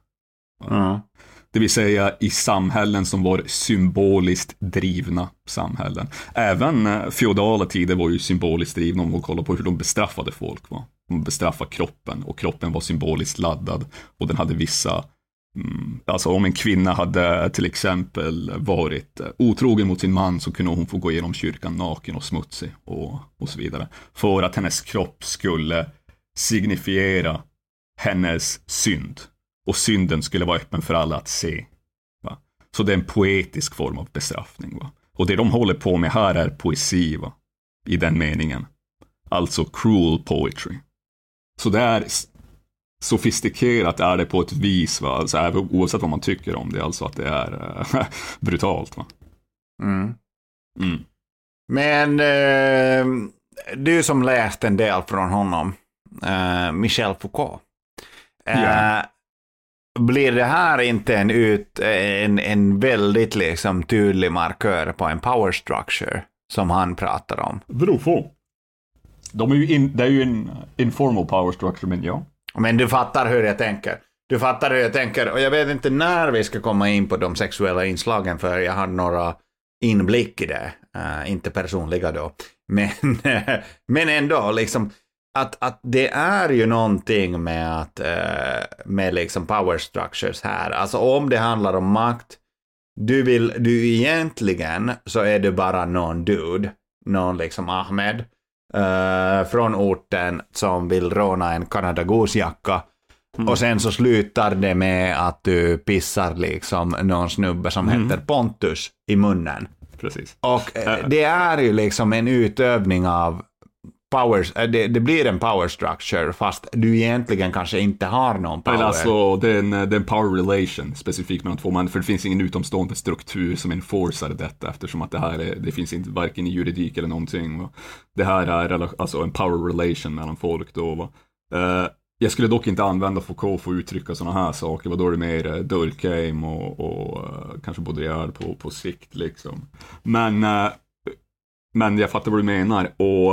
Mm. Det vill säga i samhällen som var symboliskt drivna samhällen. Även eh, feodala tider var ju symboliskt drivna om man kollar på hur de bestraffade folk. Va? De bestraffade kroppen och kroppen var symboliskt laddad och den hade vissa Mm, alltså om en kvinna hade till exempel varit eh, otrogen mot sin man så kunde hon få gå igenom kyrkan naken och smutsig och, och så vidare. För att hennes kropp skulle signifiera hennes synd. Och synden skulle vara öppen för alla att se. Va? Så det är en poetisk form av bestraffning. Va? Och det de håller på med här är poesi, va? i den meningen. Alltså cruel poetry. Så det är sofistikerat är det på ett vis, va? Alltså, oavsett vad man tycker om det, alltså att det är eh, (laughs) brutalt. Va? Mm. Mm. Men eh, du som läst en del från honom, eh, Michel Foucault. Eh, Ja. Blir det här inte en, ut, en, en väldigt liksom tydlig markör på en power structure som han pratar om? Beror på. De är ju in, det är ju en informal power structure, men ja. Men du fattar hur jag tänker. Du fattar hur jag tänker. Och jag vet inte när vi ska komma in på de sexuella inslagen för jag har några inblick i det. Uh, inte personliga då. (laughs) Men, eh, men ändå liksom att, att det är ju någonting med att uh, med liksom power structures här. Alltså om det handlar om makt. Du vill, du egentligen så är du bara någon dude. Någon liksom Ahmed eh, från orten som vill råna en Canada Goose-jacka. Och sen så slutar det med att du pissar liksom någon snubbe som heter Pontus i munnen. Precis. Och eh, det är ju liksom en utövning av power, eh, det, det blir en power structure fast du egentligen kanske inte har någon power. Eller alltså, det är, en, eh, det är en power relation specifikt mellan två män, för det finns ingen utomstående struktur som enforcar detta, eftersom att det här är, det finns inte varken i juridik eller någonting. Va? Det här är alltså en power relation mellan folk då. Va? Uh, jag skulle dock inte använda Foucault för att uttrycka sådana här saker, då är det mer uh, Durkheim och, och kanske Baudrillard på, på sikt liksom. Men, men jag fattar vad du menar och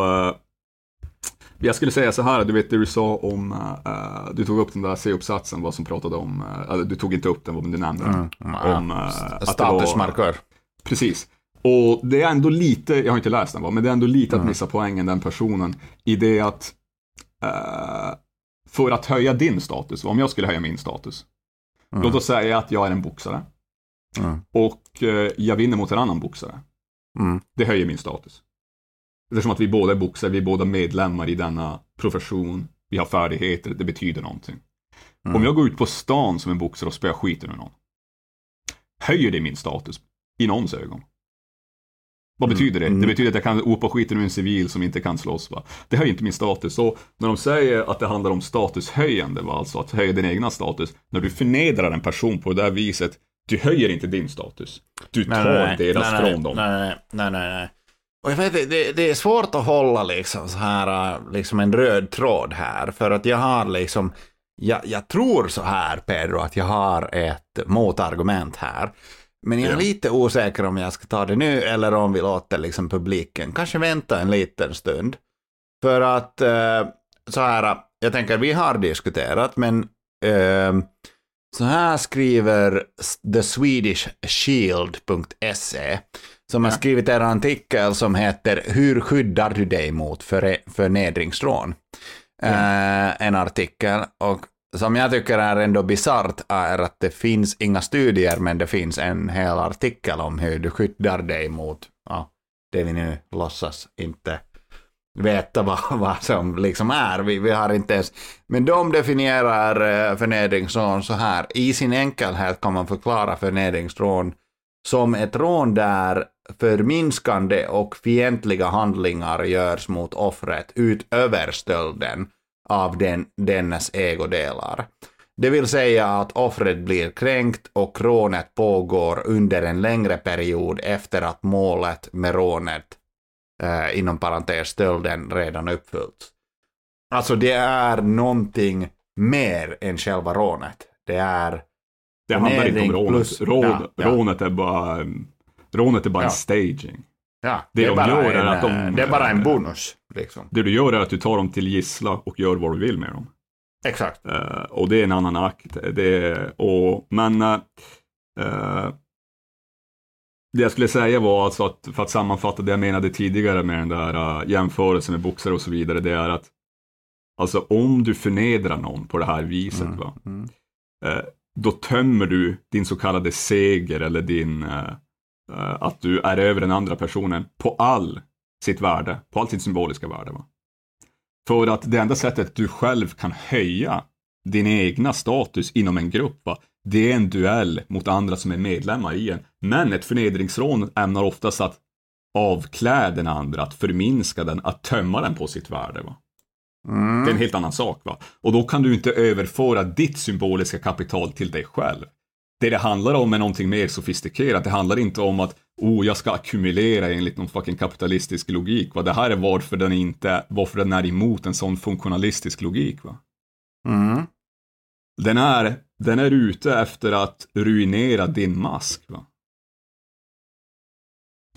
jag skulle säga så här, du vet det du sa om, eh, du tog upp den där C-uppsatsen, vad som pratade om, uh, du tog inte upp den, men du nämnde den. Mm, ja. Om, var- Statusmarkör. Precis. Och det är ändå lite, jag har inte läst den va, men det är ändå lite att missa poängen den personen i det att eh, för att höja din status, om jag skulle höja min status, låt oss säga att jag är en boxare Mm. och eh, jag vinner mot en annan boxare. Mm. Det höjer min status. Eftersom att vi båda är boxare, vi är båda medlemmar i denna profession, vi har färdigheter, det betyder någonting. Om jag går ut på stan som en boxare och spöar skiten ur någon, höjer det min status i någons ögon? Vad betyder det? Det betyder att jag kan opa skiten ur en civil som inte kan slåss. Va? Det höjer inte min status. Så när de säger att det handlar om statushöjande, va? alltså att höja din egna status, när du förnedrar en person på det där viset, du höjer inte din status. Du tar deras nej, från dem. Nej, nej, nej, nej, nej. Och jag vet, det- det, är svårt att hålla liksom så här, äh, liksom en röd tråd här, för att jag har liksom, jag, jag tror så här Pedro, att jag har ett motargument här. Men jag är Ja. lite osäker om jag ska ta det nu eller om vi låter liksom publiken kanske vänta en liten stund. För att eh, så här, jag tänker vi har diskuterat, men så här skriver The Swedish Shield.se som har skrivit en artikel som heter Hur skyddar du dig mot för, förnedringsrån? Eh, en artikel och som jag tycker är ändå bisarrt är att det finns inga studier men det finns en hel artikel om hur du skyddar dig mot ja, det vi nu låtsas inte veta vad, (laughs) vad som liksom är. Vi, vi har inte ens... Men de definierar eh, förnedringsrån så här. I sin enkelhet kan man förklara förnedringsrån som ett rån där förminskande och fientliga handlingar görs mot offret utöver stölden av den, dennes ägodelar. Det vill säga att offret blir kränkt och rånet pågår under en längre period efter att målet med rånet eh, inom parentes stölden redan uppfyllts. Alltså det är någonting mer än själva rånet. Det är Det handlar inte om rånet. plus- Rån, ja, ja. Rånet är bara, rånet är bara Ja. en staging. Ja, Det de bara gör är en, att de- eh, Det är bara en bonus, liksom. Det du gör är att du tar dem till gissla och gör vad du vill med dem. Exakt. Eh, och det är en annan akt. Det är, och, men eh, det jag skulle säga var alltså att, för att sammanfatta det jag menade tidigare med den där uh, jämförelsen med boxare och så vidare, det är att alltså om du förnedrar någon på det här viset, Mm, va, mm. då tömmer du din så kallade seger eller din, att du är över den andra personen på all sitt värde, på allt sitt symboliska värde. Va? För att det enda sättet du själv kan höja din egna status inom en grupp, va? det är en duell mot andra som är medlemmar i en. Men ett förnedringsrån ämnar oftast att avklä den andra, att förminska den, att tömma den på sitt värde. Va? Mm. Det är en helt annan sak. Va? Och då kan du inte överföra ditt symboliska kapital till dig själv. Det det handlar om är någonting mer sofistikerat. Det handlar inte om att oh, jag ska ackumulera enligt någon fucking kapitalistisk logik. Va? Det här är varför den, inte, varför den är emot en sån funktionalistisk logik. Va? Mm. Den, är, den är ute efter att ruinera din mask. Va?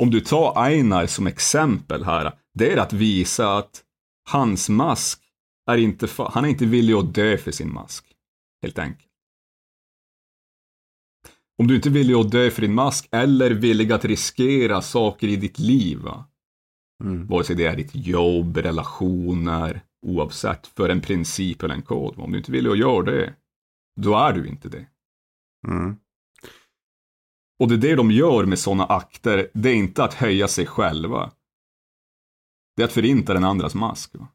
Om du tar Einar som exempel här, det är att visa att hans mask är inte, han är inte villig att dö för sin mask. Helt enkelt. Om du inte är villig att dö för din mask eller villig att riskera saker i ditt liv, va? Mm. vare sig det är ditt jobb, relationer, oavsett, för en princip eller en kod. Om du inte är villig att göra det, då är du inte det. Mm. Och det är det de gör med sådana akter, det är inte att höja sig själva. Det är att förinta den andras mask. Va?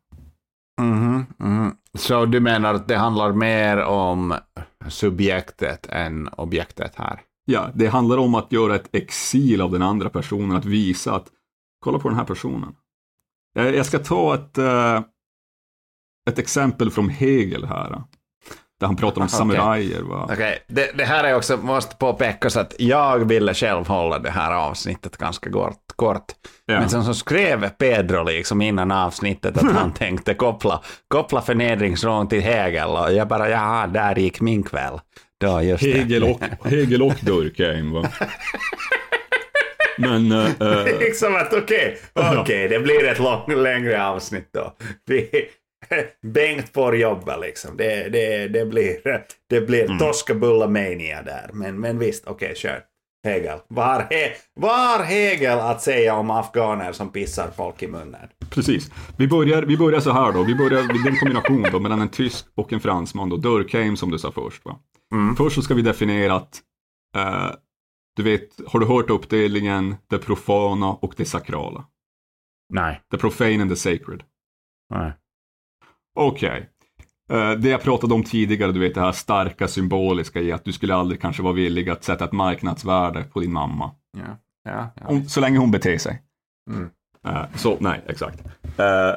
Mm, mhm. Så du menar att det handlar mer om subjektet än objektet här? Ja, det handlar om att göra ett exil av den andra personen, att visa att kolla på den här personen. Eh, jag ska ta ett, eh, ett exempel från Hegel här. Där han pratar om Okej. samurajer. Okej, det, det här är också, måste påpekas att jag ville själv hålla det här avsnittet ganska kort. kort. Ja. Men sen så skrev Pedro liksom innan avsnittet att han (laughs) tänkte koppla, koppla förnedringsrån till Hegel och jag bara, jaha, där gick min kväll. Då, just. Hegel och, (laughs) Hegel och Durkheim va. Men, eh, (laughs) liksom att okej, okej, det blir ett lång, längre avsnitt då. Vi, (laughs) Bengt får jobba liksom. Det, det, det blir, det blir Mm. Toskabulla mania där. Men, men visst, okej, kör. Hegel. Vad har, He, vad har Hegel att säga om afghaner som pissar folk i munnen? precis. Vi börjar, vi börjar så här då. Vi börjar, en kombination då mellan en tysk och en fransman då. Durkheim som du sa först va. Mm. Först så ska vi definiera att, eh, du vet, har du hört uppdelningen det profana och det sakrala? Nej. The profane and the sacred. Nej. Okej. Eh, det jag pratade om tidigare, du vet det här starka symboliska i att du skulle aldrig kanske vara villig att sätta ett marknadsvärde på din mamma. Ja. ja. Om, så länge hon beter sig. Mm. Eh, så, nej, exakt. Eh,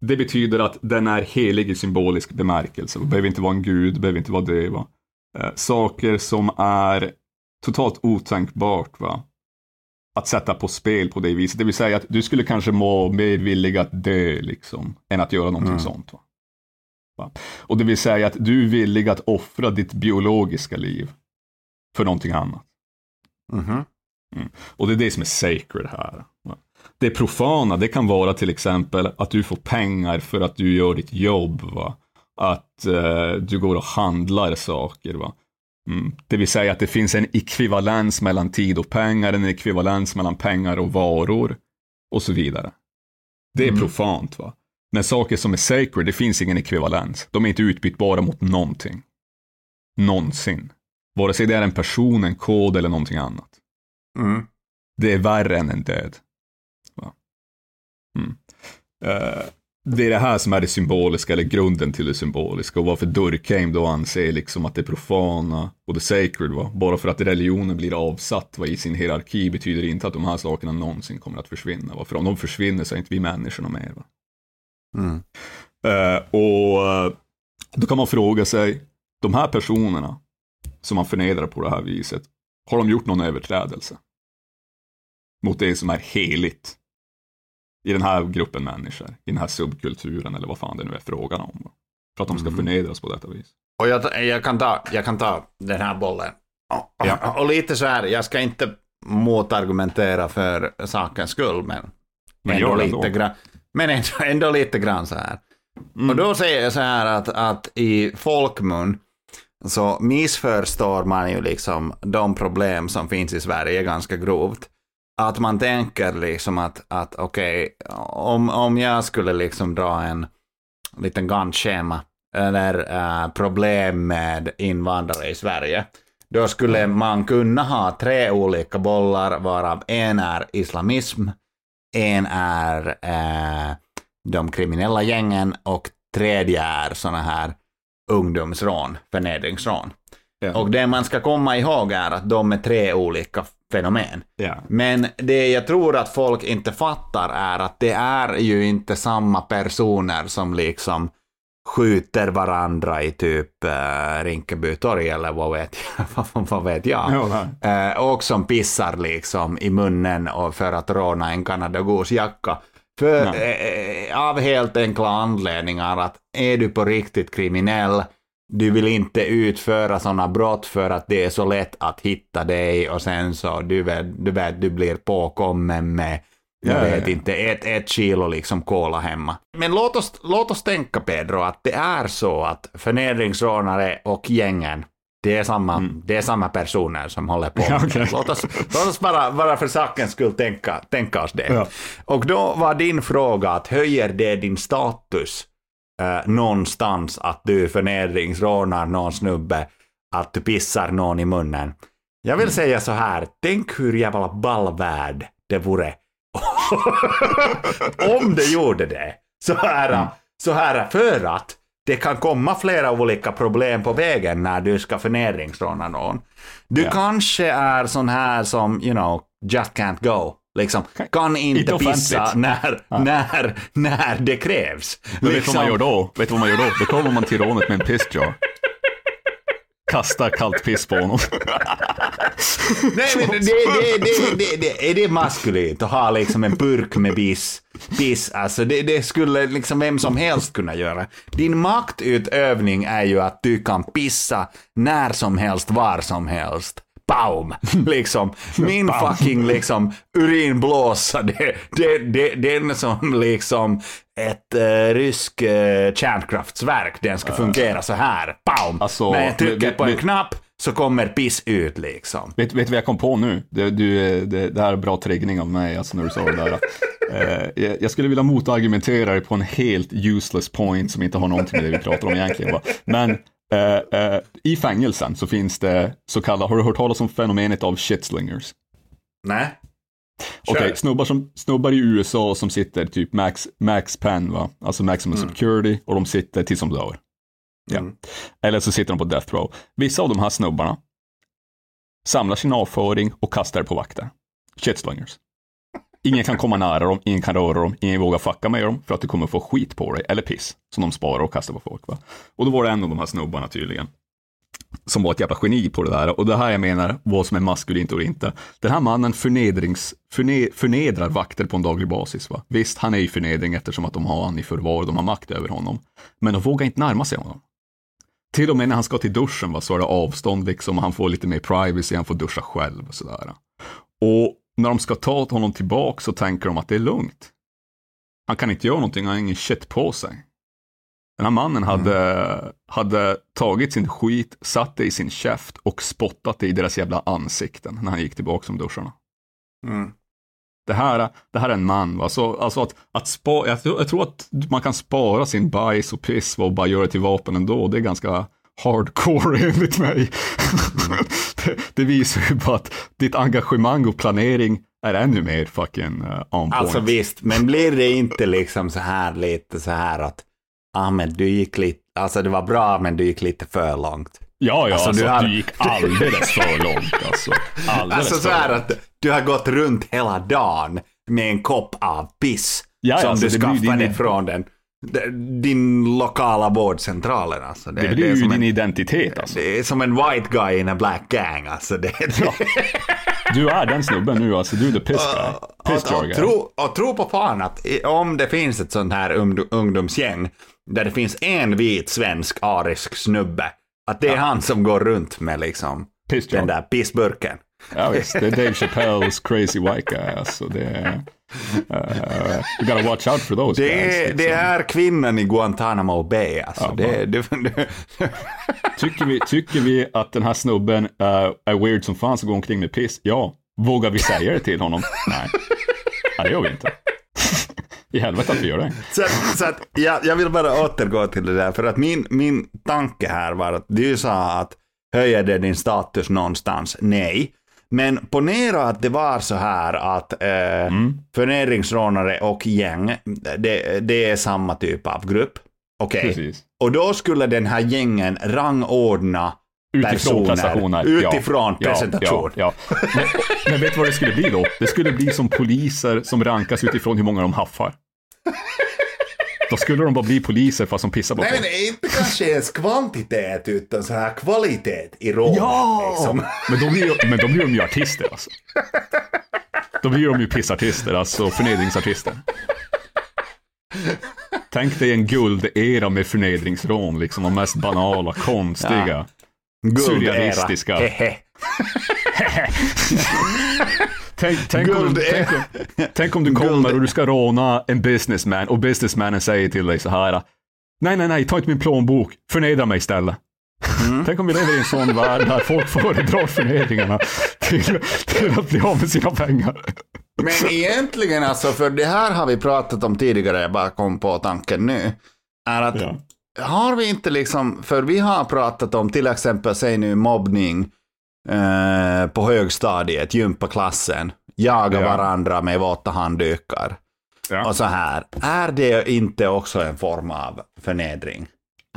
det betyder att den är helig i symbolisk bemärkelse. Det behöver inte vara en gud, behöver inte vara det. Va? Saker som är totalt otänkbart va? Att sätta på spel på det viset. Det vill säga att du skulle kanske må mer villig att dö liksom, än att göra någonting Mm. sånt. Va? Va? Och det vill säga att du är villig att offra ditt biologiska liv för någonting annat. Mhm. Och det är det som är sacred här. va. Det profana, det kan vara till exempel att du får pengar för att du gör ditt jobb. Va? Att eh, du går och handlar saker. Va? Mm. Det vill säga att det finns en ekvivalens mellan tid och pengar, en ekvivalens mellan pengar och varor och så vidare. Det är Mm. profant. va. Men saker som är sacred, det finns ingen ekvivalens. De är inte utbytbara mot någonting. Någonsin. Vare sig det är en person, en kod eller någonting annat. Mm. Det är värre än en död. Va? Det är det här som är det symboliska, eller grunden till det symboliska, och varför Durkheim då anser liksom att det profana och det sacred, va? bara för att religionen blir avsatt va? i sin hierarki, betyder inte att de här sakerna någonsin kommer att försvinna. Va? För om de försvinner så är inte vi människorna mer. Va? Mm. Eh, och eh, då kan man fråga sig, de här personerna som man förnedrar på det här viset, har de gjort någon överträdelse? Mot det som är heligt i den här gruppen människor, i den här subkulturen eller vad fan det nu är frågan om. För att de ska Mm. förnedras på detta vis. Och jag, jag, kan ta, jag kan ta den här bollen. Och, Ja. och lite så här, jag ska inte motargumentera för sakens skull, men, Men ändå lite grann. Men ändå, ändå lite grann så här. Mm. Och då säger jag så här att, att i folkmun så missförstår man ju liksom de problem som finns i Sverige ganska grovt. Att man tänker liksom att, att okej, om, om jag skulle liksom dra en liten Gantt-schema eller eh, problem med invandrare i Sverige, då skulle man kunna ha tre olika bollar varav en är islamism, en är eh, de kriminella gängen och tredje är såna här ungdomsrån, förnedringsrån. Ja. Och det man ska komma ihåg är att de är tre olika fenomen. ja. Men det jag tror att folk inte fattar är att det är ju inte samma personer som liksom skjuter varandra i typ äh, Rinkeby torg eller vad vet jag. (laughs) vad vet jag. Eh, och som pissar liksom i munnen och för att råna en Canada Goose-jacka. För, eh, av helt enkla anledningar att är du på riktigt kriminell, du vill inte utföra sådana brott för att det är så lätt att hitta dig och sen så, du vet, du, vet, du blir påkommen med jag Ja, vet ja. inte, ett, ett kilo liksom kola hemma. Men låt oss, låt oss tänka Pedro att det är så att förnedringsrånare och gängen, det är samma, det är samma personer som håller på. Mm. Ja, det. (laughs) Låt oss, låt oss bara, bara för sakens skull tänka, tänka oss det. Och då var din fråga att höjer det din status eh, någonstans att du förnedringsrånar någon snubbe, att du pissar någon i munnen. Jag Mm. vill säga så här, tänk hur jävla ball värld det vore (laughs) om det gjorde det. Så här, Mm. så här för att det kan komma flera olika problem på vägen när du ska förnedringsråna någon. Du Ja. kanske är sån här som, you know, just can't go. Liksom, kan inte pissa när, när, när det krävs. Men vet du vad man Liksom- gör då? Vet du vad man gör då? Då kommer man till rånet med en pissjar. Kastar kallt piss på honom. Nej, men det, det, det, det, det, är det maskulint att ha liksom en burk med piss? piss alltså det, det skulle liksom vem som helst kunna göra. Din maktutövning är ju att du kan pissa när som helst, var som helst. Baum! (laughs) Liksom. Min fucking liksom urinblåsa, det, det, det, den som liksom ett uh, rysk uh, kärnkraftsverk, den ska fungera så här. Baum! Alltså, när jag trycker på en knapp så kommer piss ut liksom. Vet, vet du vad jag kom på nu? Det, du, det, det här är bra triggning av mig, alltså när du sa det där. Eh, jag, jag skulle vilja motargumentera dig på en helt useless point som inte har någonting med det vi pratar om egentligen. Va? Men eh, eh, i fängelsen så finns det så kallade, har du hört talas om fenomenet av shitslingers? Nej. Okej, Kör. snubbar, som, snubbar i USA som sitter typ max, max pen, va? alltså maximum security, och de sitter tills de dör. Ja. Mm. Eller så sitter de på death row. Vissa av de här snubbarna samlar sin avföring och kastar på vakter. Shitslingers. Ingen kan komma nära dem, ingen kan röra dem, ingen vågar fucka med dem för att du kommer få skit på dig, eller piss, som de sparar och kastar på folk. Va? Och då var det en av de här snubbarna tydligen, som var ett jävla geni på det där. Och det här jag menar, vad som är maskulint och inte. Den här mannen förnedrings, förne, förnedrar vakter på en daglig basis. Va? Visst, han är i förnedring eftersom att de har han i förvar, de har makt över honom. Men de vågar inte närma sig honom. Till och med när han ska till duschen va, så är det avstånd liksom, han får lite mer privacy, han får duscha själv och sådär. Och när de ska ta honom tillbaka så tänker de att det är lugnt. Han kan inte göra någonting, han har ingen shit på sig. Den här mannen hade, hade tagit sin skit, satt det i sin käft och spottat det i deras jävla ansikten när han gick tillbaka som duscharna. Mm. Det här, det här är en man, va? Så, alltså att, att spa, jag, tror, jag tror att man kan spara sin bajs och piss va, och bara göra det till vapen ändå. Det är ganska hardcore (laughs) enligt mig. det, det visar ju på att ditt engagemang och planering är ännu mer fucking uh, on point. Alltså visst, men blir det inte liksom så här lite så här att ah, men du gick lite, alltså det var bra men du gick lite för långt. ja, ja, alltså, alltså, du du, har- gick alldeles för långt. Alltså, alldeles Alltså så här att du har gått runt hela dagen med en kopp av piss Ja, ja, som alltså, du skaffade din- från den, din lokala vårdcentralen. Alltså. Det, Det blir är ju din en, identitet alltså. det är som en white guy in a black gang. Alltså. Det, det, (laughs) Du är den snubben nu alltså, du är the piss guy. Piss och, och, tro, och tro på fan att om det finns ett sånt här ungdom, ungdomsgäng där det finns en vit svensk arisk snubbe, att det är han som går runt med liksom den där pissburken. Ja visst, det är Dave Chappelles crazy white guy alltså. Det är, uh, you gotta watch out for those Det guys. är, liksom. det är kvinnan i Guantanamo Bay. Alltså. Ja, det, det, det, (laughs) Tycker, vi, tycker vi att den här snubben uh, är weird som fan som går omkring med piss? Ja. Vågar vi säga det till honom? Nej. Nej, det gör vi inte. (laughs) I helvete att vi gör det. så så att jag, jag vill bara återgå till det där, för att min, min tanke här var att du sa att höjer det din status någonstans? Nej. Men ponera att det var så här att eh, förnedringsrånare och gäng, det, det är samma typ av grupp. Okej. Precis. Och då skulle den här gängen rangordna Utifrån prestationer. utifrån ja, presentation. Ja, ja. Men, men vet du vad det skulle bli då? Det skulle bli som poliser som rankas utifrån hur många de haffar. (laughs) Då skulle de bara bli poliser fast de pissar på Nej, folk. men inte kanske ens kvantitet, utan så här kvalitet i rollen. Ja! Liksom. Men då blir, ju- men då blir de ju artister alltså. Då blir de ju pissartister, alltså förnedringsartister. Tänk dig en guldera med förnedringsrån, liksom de mest banala, konstiga. Guldera. Surrealistiska. Hehe. (laughs) Tänk, tänk, om, tänk, om, tänk om du kommer och du ska råna en businessman och businessmannen säger till dig så här. Nej, nej, nej, ta inte min plånbok, förnedra mig istället. Mm. Tänk om vi lever i en sån värld där folk föredrar förnedringarna till, till att bli av med sina pengar. Men egentligen alltså, för det här har vi pratat om tidigare, jag bara kom på tanken nu, är att Ja. har vi inte liksom, för vi har pratat om till exempel, säg nu mobbning eh, på högstadiet, gympaklassen, jaga Ja. varandra med våta handdukar Ja. och så här. Är det inte också en form av förnedring?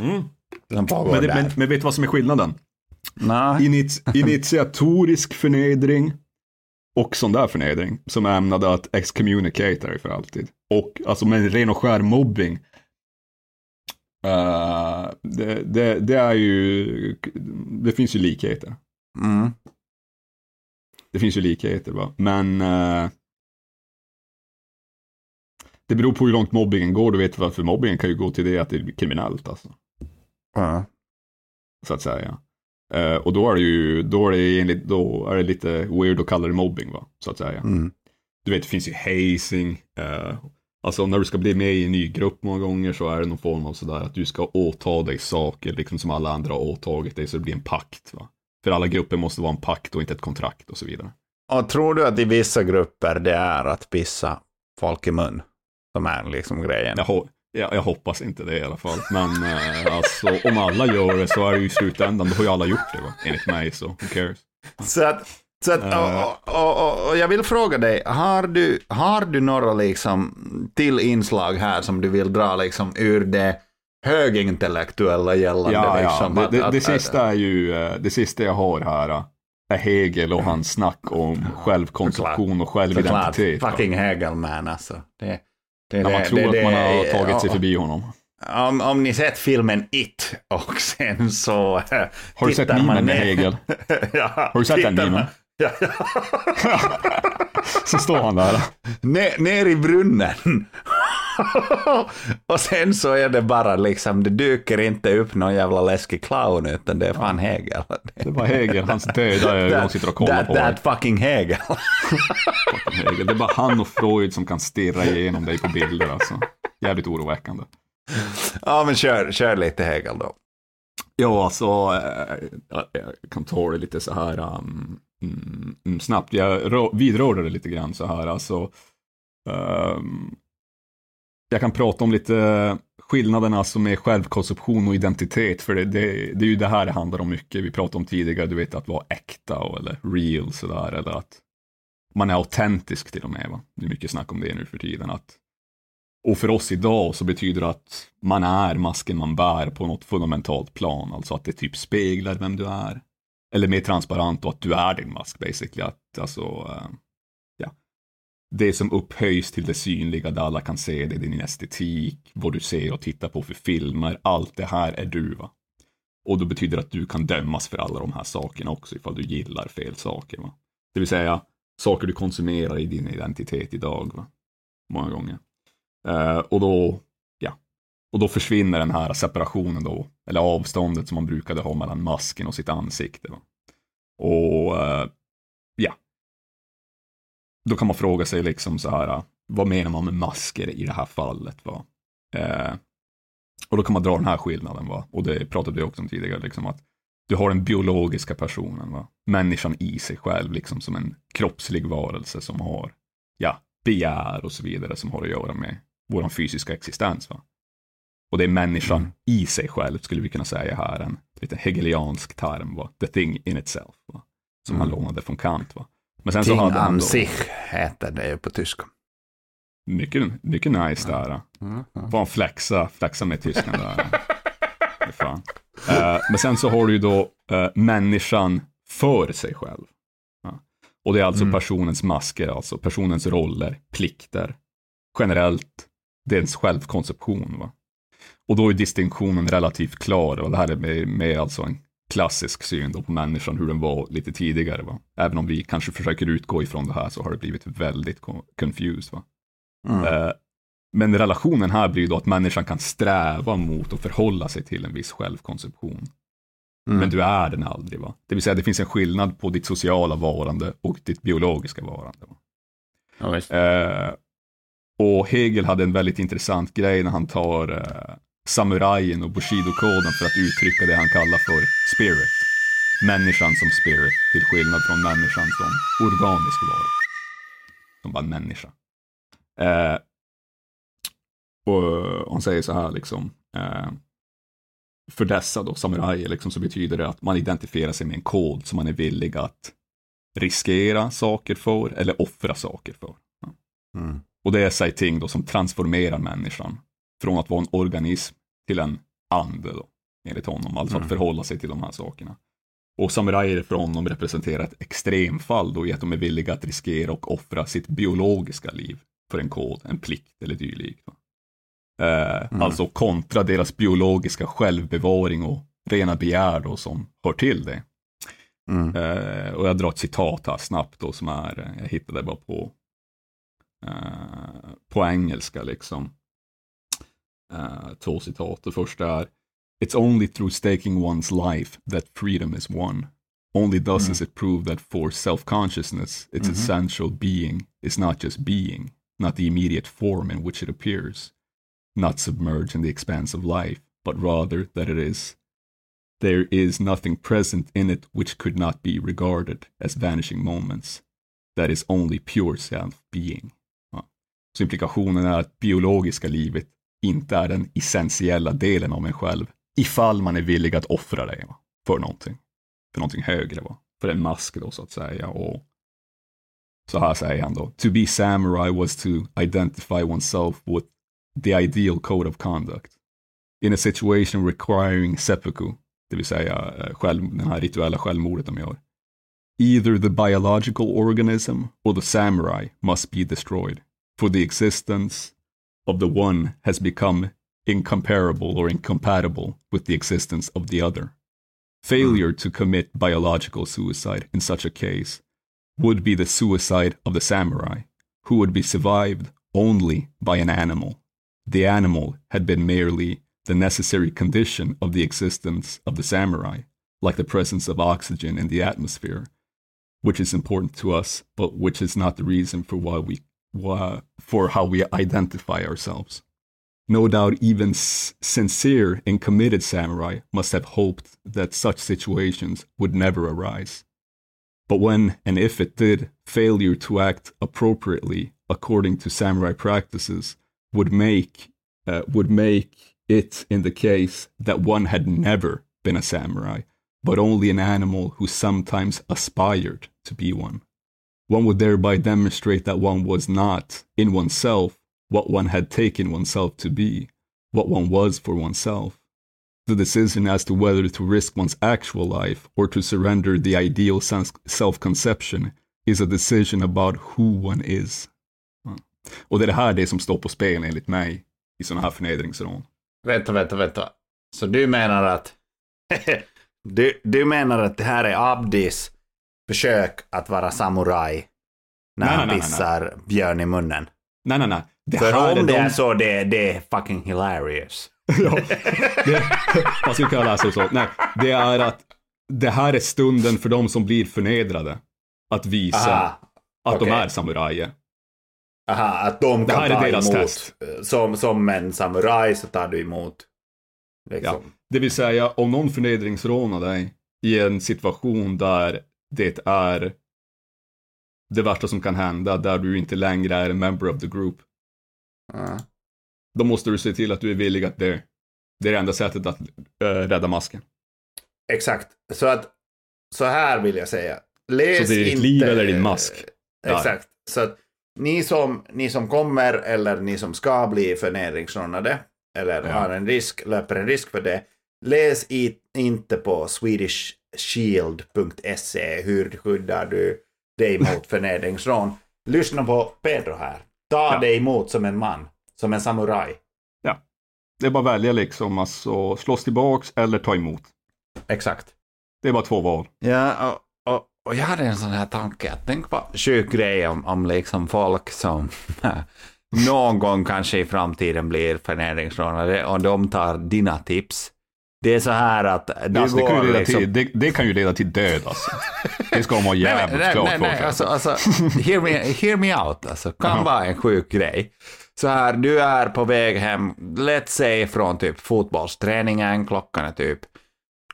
Mm. Som pågår Men, där? men, men vet du vad som är skillnaden? Nej. Init, (laughs) initiatorisk förnedring och sån där förnedring som är ämnade att excommunicate dig för alltid. Och alltså med ren och skär mobbing. eh, det, det, det är ju, det finns ju likheter. Mm. Det finns ju likheter va, men eh, det beror på hur långt mobbingen går. Du vet varför mobbingen kan ju gå till det att det blir kriminellt alltså. Ja. så att säga. Eh, och då är det ju, då är det, enligt, då är det lite weird att kalla det mobbing va, så att säga. Mm. Du vet, det finns ju hazing. eh, alltså när du ska bli med i en ny grupp många gånger så är det någon form av sådär att du ska åta dig saker, liksom som alla andra har åtagit dig, så det blir en pakt. Va? För alla grupper måste vara en pakt och inte ett kontrakt och så vidare. Och tror du att i vissa grupper det är att pissa folk i mun? Som är liksom grejen. Jag, ho- jag, jag hoppas inte det i alla fall. Men eh, alltså, om alla gör det så är det ju i slutändan, då har ju alla gjort det va? enligt mig, så who cares? Så att Så att, och, och, och, och jag vill fråga dig, har du, har du några liksom till inslag här som du vill dra liksom ur det högintellektuella gällande? Ja, ja. liksom, Det, att- det, att- det sista är ju, eh, det sista jag har här eh, är Hegel och hans snack om självkonstruktion och självidentitet. va. fucking Hegelman alltså. Det, det, När man tror det- att man har tagit sig ja, förbi honom. Om, om ni sett filmen It och sen så... eh, Har du sett man memen med Hegel? (laughs) ja, Har du sett den memen? man- Ja, ja. (laughs) Så står han där. ner, ner i brunnen. (laughs) och sen så är det bara liksom, det dyker inte upp någon jävla läskig clown utan det är fan Hegel. Det var Hegel, hans döda ögon (laughs) sitter och kollar that, på dig. that fucking Hegel. (laughs) Hegel. Det är bara han och Freud som kan stirra igenom dig på bilder alltså. Jävligt oroväckande. ja men kör, kör lite Hegel då. Ja, alltså, eh, jag jag kan ta det lite så här um, mm, mm, snabbt. Jag vidrörde det lite grann så här, alltså. ehm, jag kan prata om lite eh, skillnaderna alltså med självkonception och identitet, för det, det, det är ju det här det handlar om mycket. Vi pratade om tidigare, du vet, att vara äkta och, eller real sådär, eller att man är autentisk till och med. Va? Det är mycket snack om det nu för tiden. Att, och för oss idag så betyder det att man är masken man bär på något fundamentalt plan, alltså att det typ speglar vem du är. Eller mer transparent och att du är din mask basically. Att, alltså, eh. Det som upphöjs till det synliga där alla kan se det, din estetik, vad du ser och tittar på för filmer, allt det här är du va. Och då betyder det att du kan dömas för alla de här sakerna också ifall du gillar fel saker va. Det vill säga saker du konsumerar i din identitet idag va. Många gånger. Uh, och då, ja, och då försvinner den här separationen då, eller avståndet som man brukade ha mellan masken och sitt ansikte. Va? Och uh, då kan man fråga sig liksom så här, vad menar man med masker i det här fallet? Va? Eh, och då kan man dra den här skillnaden, va? och det pratade vi också om tidigare, liksom att du har den biologiska personen, va? människan i sig själv, liksom som en kroppslig varelse som har ja, begär och så vidare som har att göra med vår fysiska existens. Va? Och det är människan Mm. i sig själv, skulle vi kunna säga här, en lite hegeliansk term, va? the thing in itself, va? som han Mm. lånade från Kant. Va? Men sen så Ting hade han an då, sich heter det ju på tyska. mycket, mycket nice där. Mm. Får han flexa, flexa med tyskan där. Eh, men sen så har du ju då eh, människan för sig själv. Ja. Och det är alltså Mm. personens masker, alltså personens roller, plikter. Generellt, dens självkonception. Va? Och då är distinktionen relativt klar och det här är mer, mer alltså en klassisk syn då på människan, hur den var lite tidigare. Va? Även om vi kanske försöker utgå ifrån det här så har det blivit väldigt co- confused. Va? Mm. Eh, Men relationen här blir ju då att människan kan sträva mot att förhålla sig till en viss självkonception. Mm. Men du är den aldrig. va? Det vill säga det finns en skillnad på ditt sociala varande och ditt biologiska varande. Va? Ja. Eh, och Hegel hade en väldigt intressant grej när han tar eh, samurajen och bushido-koden för att uttrycka det han kallar för spirit. Människan som spirit, till skillnad från människan som organisk varelse. Som bara en människa. Eh, och han säger så här liksom. Eh, för dessa då, samurajer, liksom, så betyder det att man identifierar sig med en kod som man är villig att riskera saker för eller offra saker för. Mm. Och det är sig ting då som transformerar människan från att vara en organism till en ande då, enligt honom. Alltså Mm. att förhålla sig till de här sakerna. Och samurajer för honom representerar ett extremfall då i att de är villiga att riskera och offra sitt biologiska liv för en kod, en plikt eller dylikt. Eh, Mm. Alltså kontra deras biologiska självbevaring och rena begär då som hör till det. Mm. Eh, och jag drar ett citat här snabbt då som är, jag hittade bara på, eh, på engelska liksom. Eh, två citat. Det första är It's only through staking one's life that freedom is won. Only thus Mm. is it proved that for self-consciousness its Mhm. essential being is not just being, not the immediate form in which it appears, not submerged in the expanse of life, but rather that it is there is nothing present in it which could not be regarded as vanishing moments. That is only pure self-being. Ja. Så implikationen är att biologiska livet inte är den essentiella delen av en själv, ifall man är villig att offra det va? för någonting. För någonting högre, va? för en mask då så att säga. Och så här säger han då. To be samurai was to identify oneself with the ideal code of conduct. In a situation requiring seppuku, det vill säga eh, själv, den här rituella självmordet de gör. Either the biological organism or the samurai must be destroyed, for the existence of the one has become incomparable or incompatible with the existence of the other. Failure hmm. to commit biological suicide in such a case would be the suicide of the samurai, who would be survived only by an animal. The animal had been merely the necessary condition of the existence of the samurai, like the presence of oxygen in the atmosphere, which is important to us, but which is not the reason for why we for how we identify ourselves. No doubt, even s- sincere and committed samurai must have hoped that such situations would never arise. But when and if it did, failure to act appropriately according to samurai practices would make uh, would make it in the case that one had never been a samurai, but only an animal who sometimes aspired to be one. One would thereby demonstrate that one was not, in oneself, what one had taken oneself to be, what one was for oneself. The decision as to whether to risk one's actual life or to surrender the ideal self conception is a decision about who one is. Och det är det här det som står på spel enligt mig i sådana här förnedringsrån. Vänta, vänta, vänta. Så du menar att... (laughs) du, du menar att det här är Abdis försök att vara samuraj när Nej, han nej, nej, pissar björn i munnen? Nej, nej, nej. Det För om det de- är så, det, det är fucking hilarious. (laughs) ja, det, (laughs) man skulle kunna läsa det så. Nej, det är att det här är stunden för de som blir förnedrade. Att visa Aha, att de okej. är samurajer. Aha, att de kan ta emot. test. Som, som en samuraj så tar du emot. Liksom. Det vill säga, om någon förnedringsrånar dig i en situation där det är det värsta som kan hända, där du inte längre är en member of the group, Ja. då måste du se till att du är villig att dö. Det är det enda sättet att äh, rädda masken. Exakt. Så att, så här vill jag säga. Läs Så det är ditt inte... liv eller din mask? Ja. Exakt. Så att ni som, ni som kommer eller ni som ska bli förnedringsrånade eller Ja. har en risk, löper en risk för det. Läs i, inte på swedishshield.se hur skyddar du dig mot förnedringsrån. Lyssna på Pedro här. Ta Ja. dig emot som en man, som en samuraj. Det är bara att välja liksom, alltså slåss tillbaks eller ta emot. Exakt. Det är bara två val. Ja, och, och, och jag hade en sån här tanke att tänk på sjuk grej om, om liksom folk som (laughs) någon gång kanske i framtiden blir förnedringsrånare och de tar dina tips. Det är så här att du Alltså, det, kan ju leda liksom... till, det, det kan ju leda till död alltså. Det ska man ha jävligt nej, klart nej, nej, alltså, alltså, hear, me, hear me out, alltså, kan Jaha. vara en sjuk grej. Så här, du är på väg hem, let's say från typ fotbollsträningen, klockan är typ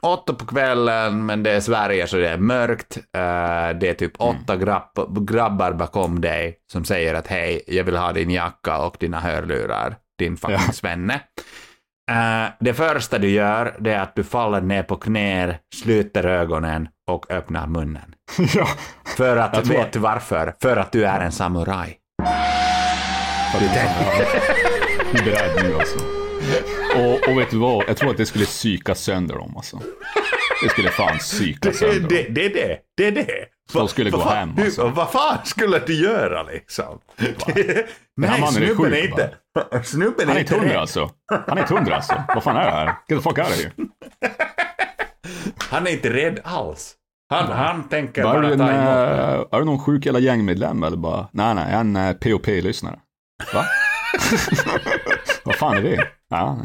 åtta på kvällen, men det är Sverige så det är mörkt. Eh, det är typ åtta grabb, grabbar bakom dig som säger att hej, jag vill ha din jacka och dina hörlurar, din fucking Ja. svenne. Eh, det första du gör, det är att du faller ner på knä, sluter ögonen och öppnar munnen. (laughs) ja, För att, Jag vet du varför? För att du är en samuraj. du är beredd (laughs) nu alltså. Och, och vet du vad? Jag tror att det skulle psyka sönder dem alltså. Det skulle fan psyka Det, sönder dem. det, det är det. Det är det. De skulle Vad gå fan- hem, alltså. Vad fan skulle du göra liksom? (laughs) Nej, är snubben är inte... (laughs) Snubben Han är är inte rädd. alltså. Han är tunder alltså. Vad fan är det här? Get the fuck out of here. (laughs) Han är inte rädd alls. Han, han tänker bara en, ta emot. äh, är du någon sjuk jävla gängmedlem eller bara? Nej, nej, en uh, POP-lyssnare. Va? Vad fan är det? Ja,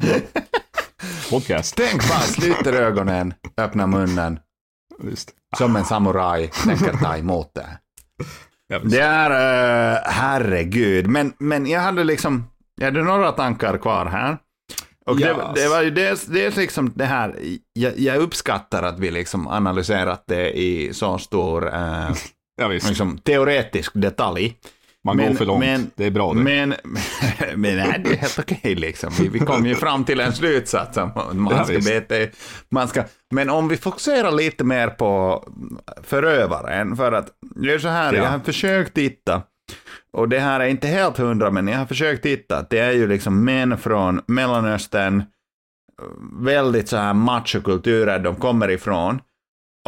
podcast. Tänk bara, sluter ögonen, öppnar munnen, Visst. som en samuraj, tänker ta emot det. (laughs) Ja. Det är, uh, herregud, men, men jag hade liksom, jag hade några tankar kvar här. Och det, Yes. det var ju dels, dels liksom det här, jag, jag uppskattar att vi liksom analyserat det i så stor eh, Ja, liksom, teoretisk detalj. Man går för långt. Men, det är bra det. Men, (laughs) men nej, det är helt okej liksom. Vi, vi kom ju fram till en slutsats. Man ska bete, man ska, men om vi fokuserar lite mer på förövaren, för att det är så här, Ja. jag har försökt titta, och det här är inte helt hundra, men jag har försökt titta, det är ju liksom män från Mellanöstern, väldigt så här machokulturer de kommer ifrån.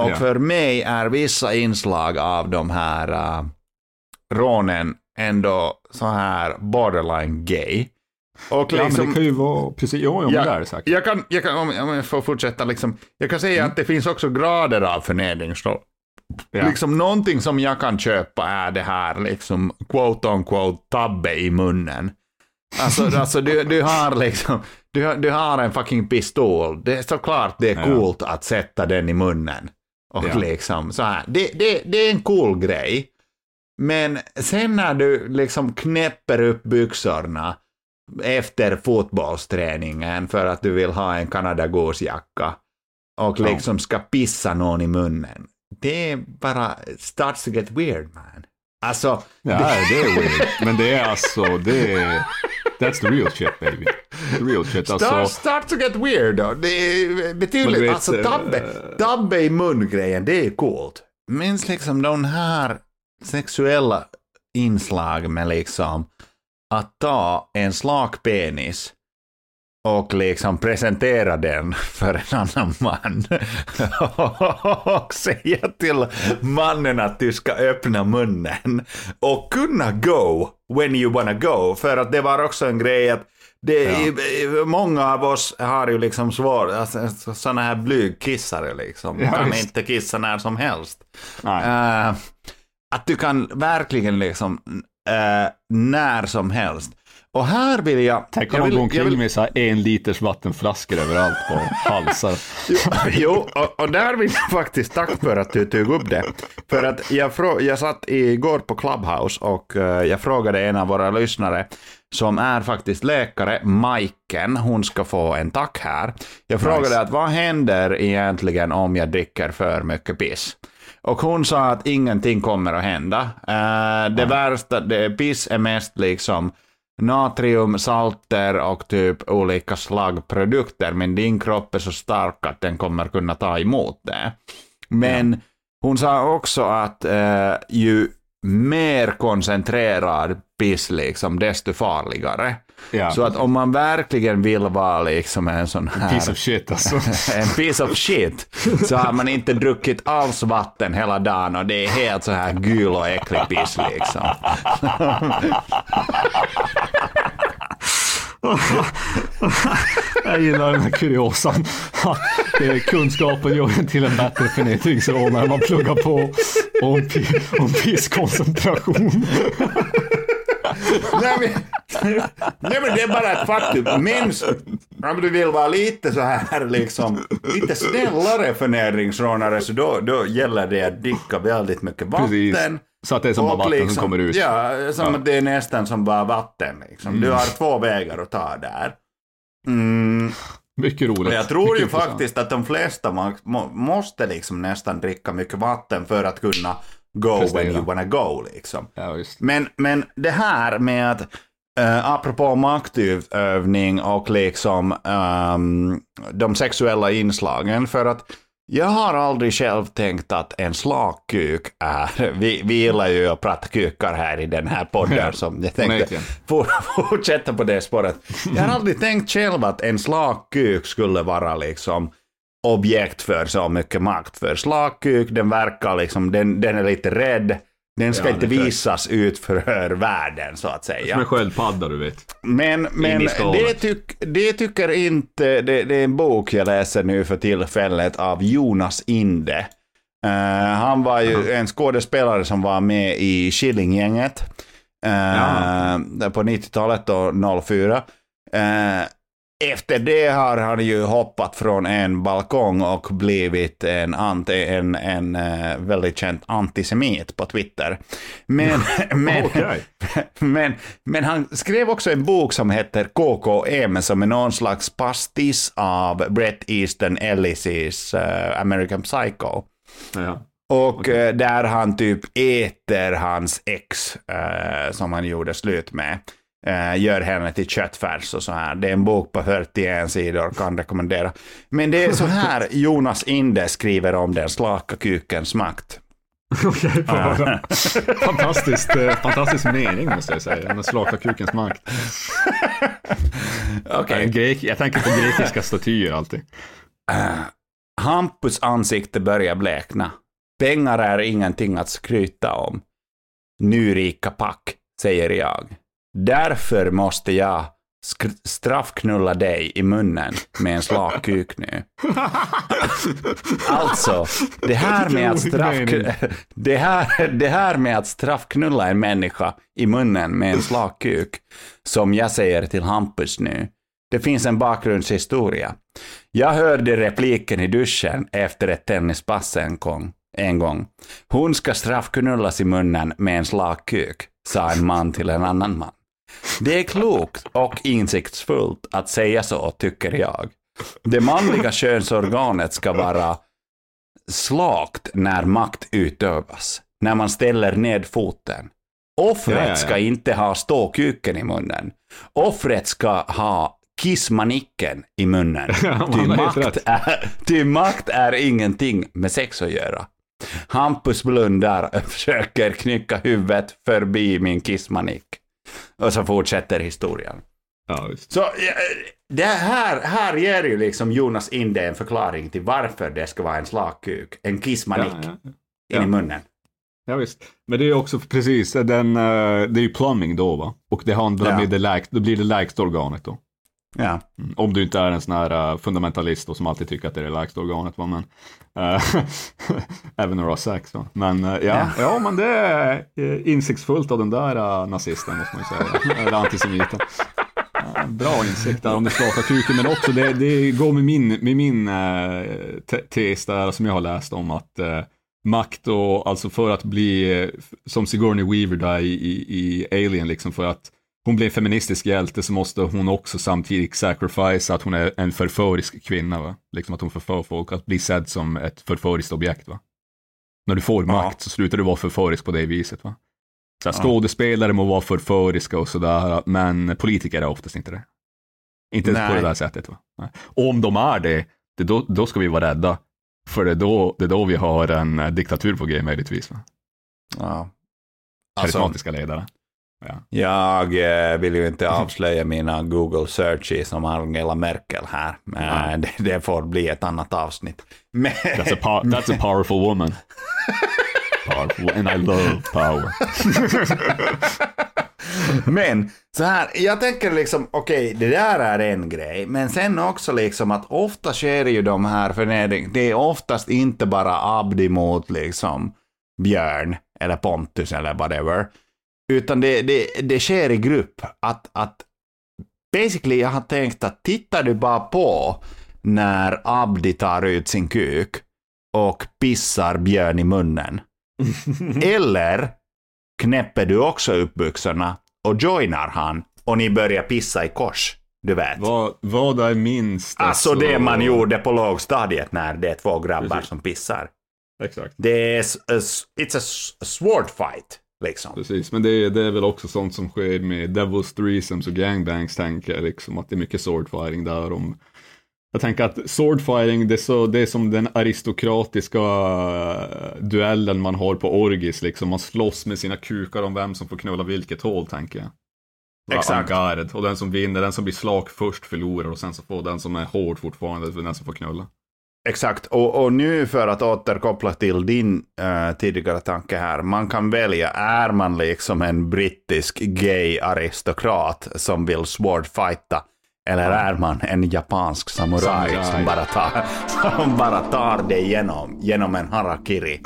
Och Ja. för mig är vissa inslag av de här äh, rånen ändå så här borderline gay. Och Ja, men liksom, det kan ju vara, precis, jo, jo, men det säkert. jag kan, jag kan, om jag får fortsätta, liksom, jag kan säga att det finns också grader av förnedring. Så, Ja. liksom, någonting som jag kan köpa är det här, liksom, quote on quote, tabbe i munnen. Alltså, (laughs) alltså du, du har liksom, du, du har en fucking pistol. Det är såklart det är Ja. coolt att sätta den i munnen. Och Ja. liksom så här. Det, det, det är en cool grej. Men sen när du liksom knäpper upp byxorna efter fotbollsträningen för att du vill ha en Canada Goose-jacka och liksom ska pissa någon i munnen. Det är bara, starts to get weird man. Alltså, Ja, det är weird. Men det är alltså, det är... That's the real shit baby. The real shit. Alltså, start to get weird då. Det är betydligt, vet, alltså eh, tabbe, tabbe i mun-grejen, det är coolt. Minns liksom de här sexuella inslag med liksom att ta en slak penis och liksom presentera den för en annan man. (laughs) och säga till mannen att du ska öppna munnen och kunna go when you wanna go. För att det var också en grej att det, Ja. många av oss har ju liksom svårt, alltså, sådana här blygkissare liksom. Ja, kan visst. inte kissa när som helst. nej. Att du kan verkligen liksom eh, när som helst. Och här vill jag... Tänk jag om de vill- går jag omkring vill- med så en liters vattenflaskor överallt på halsar. (laughs) Jo, jo och, och där vill jag faktiskt tack för att du tog upp det. För att jag, frå, jag satt igår på Clubhouse och eh, jag frågade en av våra lyssnare som är faktiskt läkare, Majken, hon ska få en tack här. Jag frågade Nice. att vad händer egentligen om jag dricker för mycket piss? Och hon sa att ingenting kommer att hända. Eh, det värsta, det, piss är mest liksom natrium, salter och typ olika slagprodukter, men din kropp är så stark att den kommer kunna ta emot det. Men hon sa också att eh, ju mer koncentrerad piss, liksom, desto farligare. Ja. Så att om man verkligen vill vara liksom en sån här... Piece of shit alltså. (laughs) en piece of shit, så har man inte druckit alls vatten hela dagen och det är helt så här gul och äcklig piss liksom. Jag gillar den här kuriosan. Det är kunskapen gör en till en bättre förnedringsrånare man pluggar på om, om pisskoncentration. Nej men, nej men det är bara ett faktum. Minns, om du vill vara lite så här liksom, lite snällare förnedringsrånare så då, då gäller det att dricka väldigt mycket vatten. Precis. Så att det är som bara vatten som liksom- kommer ut. Ja, som att det är nästan som bara vatten. Liksom. Mm. Du har två vägar att ta där. Mm. Mycket roligt. Jag tror mycket ju intressant. faktiskt att de flesta må, må, måste liksom nästan dricka mycket vatten för att kunna go Prestera. when you wanna go liksom. Ja. Men, men det här med att Uh, apropå maktutövning och liksom ehm, de sexuella inslagen, för att jag har aldrig själv tänkt att en slak kuk är, (laughs) vi, vi gillar ju att prata kukar här i den här podden, Ja, (laughs) som jag tänkte (laughs) fortsätta på det spåret. Jag har aldrig tänkt själv att en slak kuk skulle vara liksom objekt för så mycket makt. För slak kuk, den verkar liksom, den, den är lite rädd, den ska Ja, inte visas ut för världen så att Som säga. en sköldpadda du vet. Men, men det, tyck, det tycker inte, det, det är en bok jag läser nu för tillfället av Jonas Inde. Eh, han var ju en skådespelare som var med i Killinggänget uh, på 90-talet och 04. Eh, efter det har han ju hoppat från en balkong och blivit en, anti, en, en eh, väldigt känd antisemit på Twitter. Men, (laughs) men, Okej. (laughs) men, men han skrev också en bok som heter KKM som är någon slags pastiss av Bret Easton Ellises eh, American Psycho. Ja. Och eh, där han typ äter hans ex som han gjorde slut med. Eh, gör henne till köttfärs och så här. Det är en bok på 41 sidor, kan rekommendera. Men det är så här Jonas Inde skriver om den slaka kukens makt. Okej, höra. (laughs) Fantastiskt, eh, fantastisk mening måste jag säga. Den slaka kukens makt. (laughs) En grek, jag tänker på grekiska statyer alltid. Eh, Hampus ansikte börjar blekna. Pengar är ingenting att skryta om. Nu rika pack, säger jag. Därför måste jag straffknulla dig i munnen med en slak kuk nu. Alltså, det här med att det här, det här med att straffknulla en människa i munnen med en slak kuk, som jag säger till Hampus nu, det finns en bakgrundshistoria. Jag hörde repliken i duschen efter ett tennispass en gång. En gång. Hon ska straffknullas i munnen med en slak kuk, sa en man till en annan man. Det är klokt och insiktsfullt att säga så, tycker jag. Det manliga könsorganet ska vara slakt när makt utövas. När man ställer ned foten. Offret Ja, ja, ja. ska inte ha ståkuken i munnen. Offret ska ha kissmanicken i munnen. (laughs) Ty makt, är, ty makt är ingenting med sex att göra. Hampus blundar och (laughs) försöker knycka huvudet förbi min kissmanick. Och så fortsätter historien. Ja. Så det här, här ger ju liksom Jonas Inde en förklaring till varför det ska vara en slakkuk, en kissmanick Ja, ja. in Ja. i munnen. Ja, visst. Men det är också precis, den, eh, det är ju plumbing då va? Och det handlar Ja. med det då blir det lägsta organet då. Ja. Mm. Om du inte är en sån här eh, fundamentalist då, som alltid tycker att det är det lägsta organet va, men eh, (laughs) även har sex va. Men eh, ja, Ja. ja. men det är insiktsfullt av den där uh, nazisten måste man ju säga, (laughs) eller antisemiten. Bra insikt där om det slaka kuken, men också det, det går med min, med min te- tes där som jag har läst om att eh, makt och alltså för att bli som Sigourney Weaver där i, i, i Alien, liksom för att hon blir feministisk hjälte så måste hon också samtidigt sacrifice att hon är en förförisk kvinna, va? liksom att hon förför folk, att bli sedd som ett förföriskt objekt. Va? När du får Ja. makt så slutar du vara förförisk på det viset. Va? Så här, Ja. skådespelare må vara förföriska och sådär, men politiker är oftast inte det. Inte ens på Nej. det där sättet. Va? Nej. Om de är det, det då, då ska vi vara rädda. För det är då, det är då vi har en diktatur på G möjligtvis. Va? ja. Alltså, Karismatiska ledare. Ja. jag eh, vill ju inte (laughs) avslöja mina Google searches som Angela Merkel här. Men Ja. (laughs) det, det får bli ett annat avsnitt. Men, That's a, that's a powerful woman. Powerful, and I love power. (laughs) Men så här, jag tänker liksom, okej, det där är en grej, men sen också liksom att ofta sker ju de här förnedring, det är oftast inte bara Abdi mot liksom Björn eller Pontus eller whatever, utan det, det, det sker i grupp. Att, att basically jag har tänkt att tittar du bara på när Abdi tar ut sin kuk och pissar Björn i munnen, (laughs) eller knäpper du också upp byxorna och joinar han och ni börjar pissa i kors. Du vet. vad, vad är minst? Alltså det man gjorde på lågstadiet när det är två grabbar Precis. som pissar. Exakt. Det är it's a sword fight, liksom. Precis, men det är, det är väl också sånt som sker med Devil's Threesomes och Gangbangs tänker jag, liksom att det är mycket swordfighting där. Om, jag tänker att swordfighting, det är, så, det är som den aristokratiska eh, duellen man har på orgis, liksom. Man slåss med sina kukar om vem som får knulla vilket hål, tänker jag. Exakt. Och den som vinner, den som blir slak först förlorar och sen så får den som är hård fortfarande, den som får knulla. Exakt, och, och nu för att återkoppla till din eh, tidigare tanke här, man kan välja, är man liksom en brittisk gay aristokrat som vill swordfighta, eller är man en japansk samuraj, som bara tar, som bara tar det genom, genom en harakiri.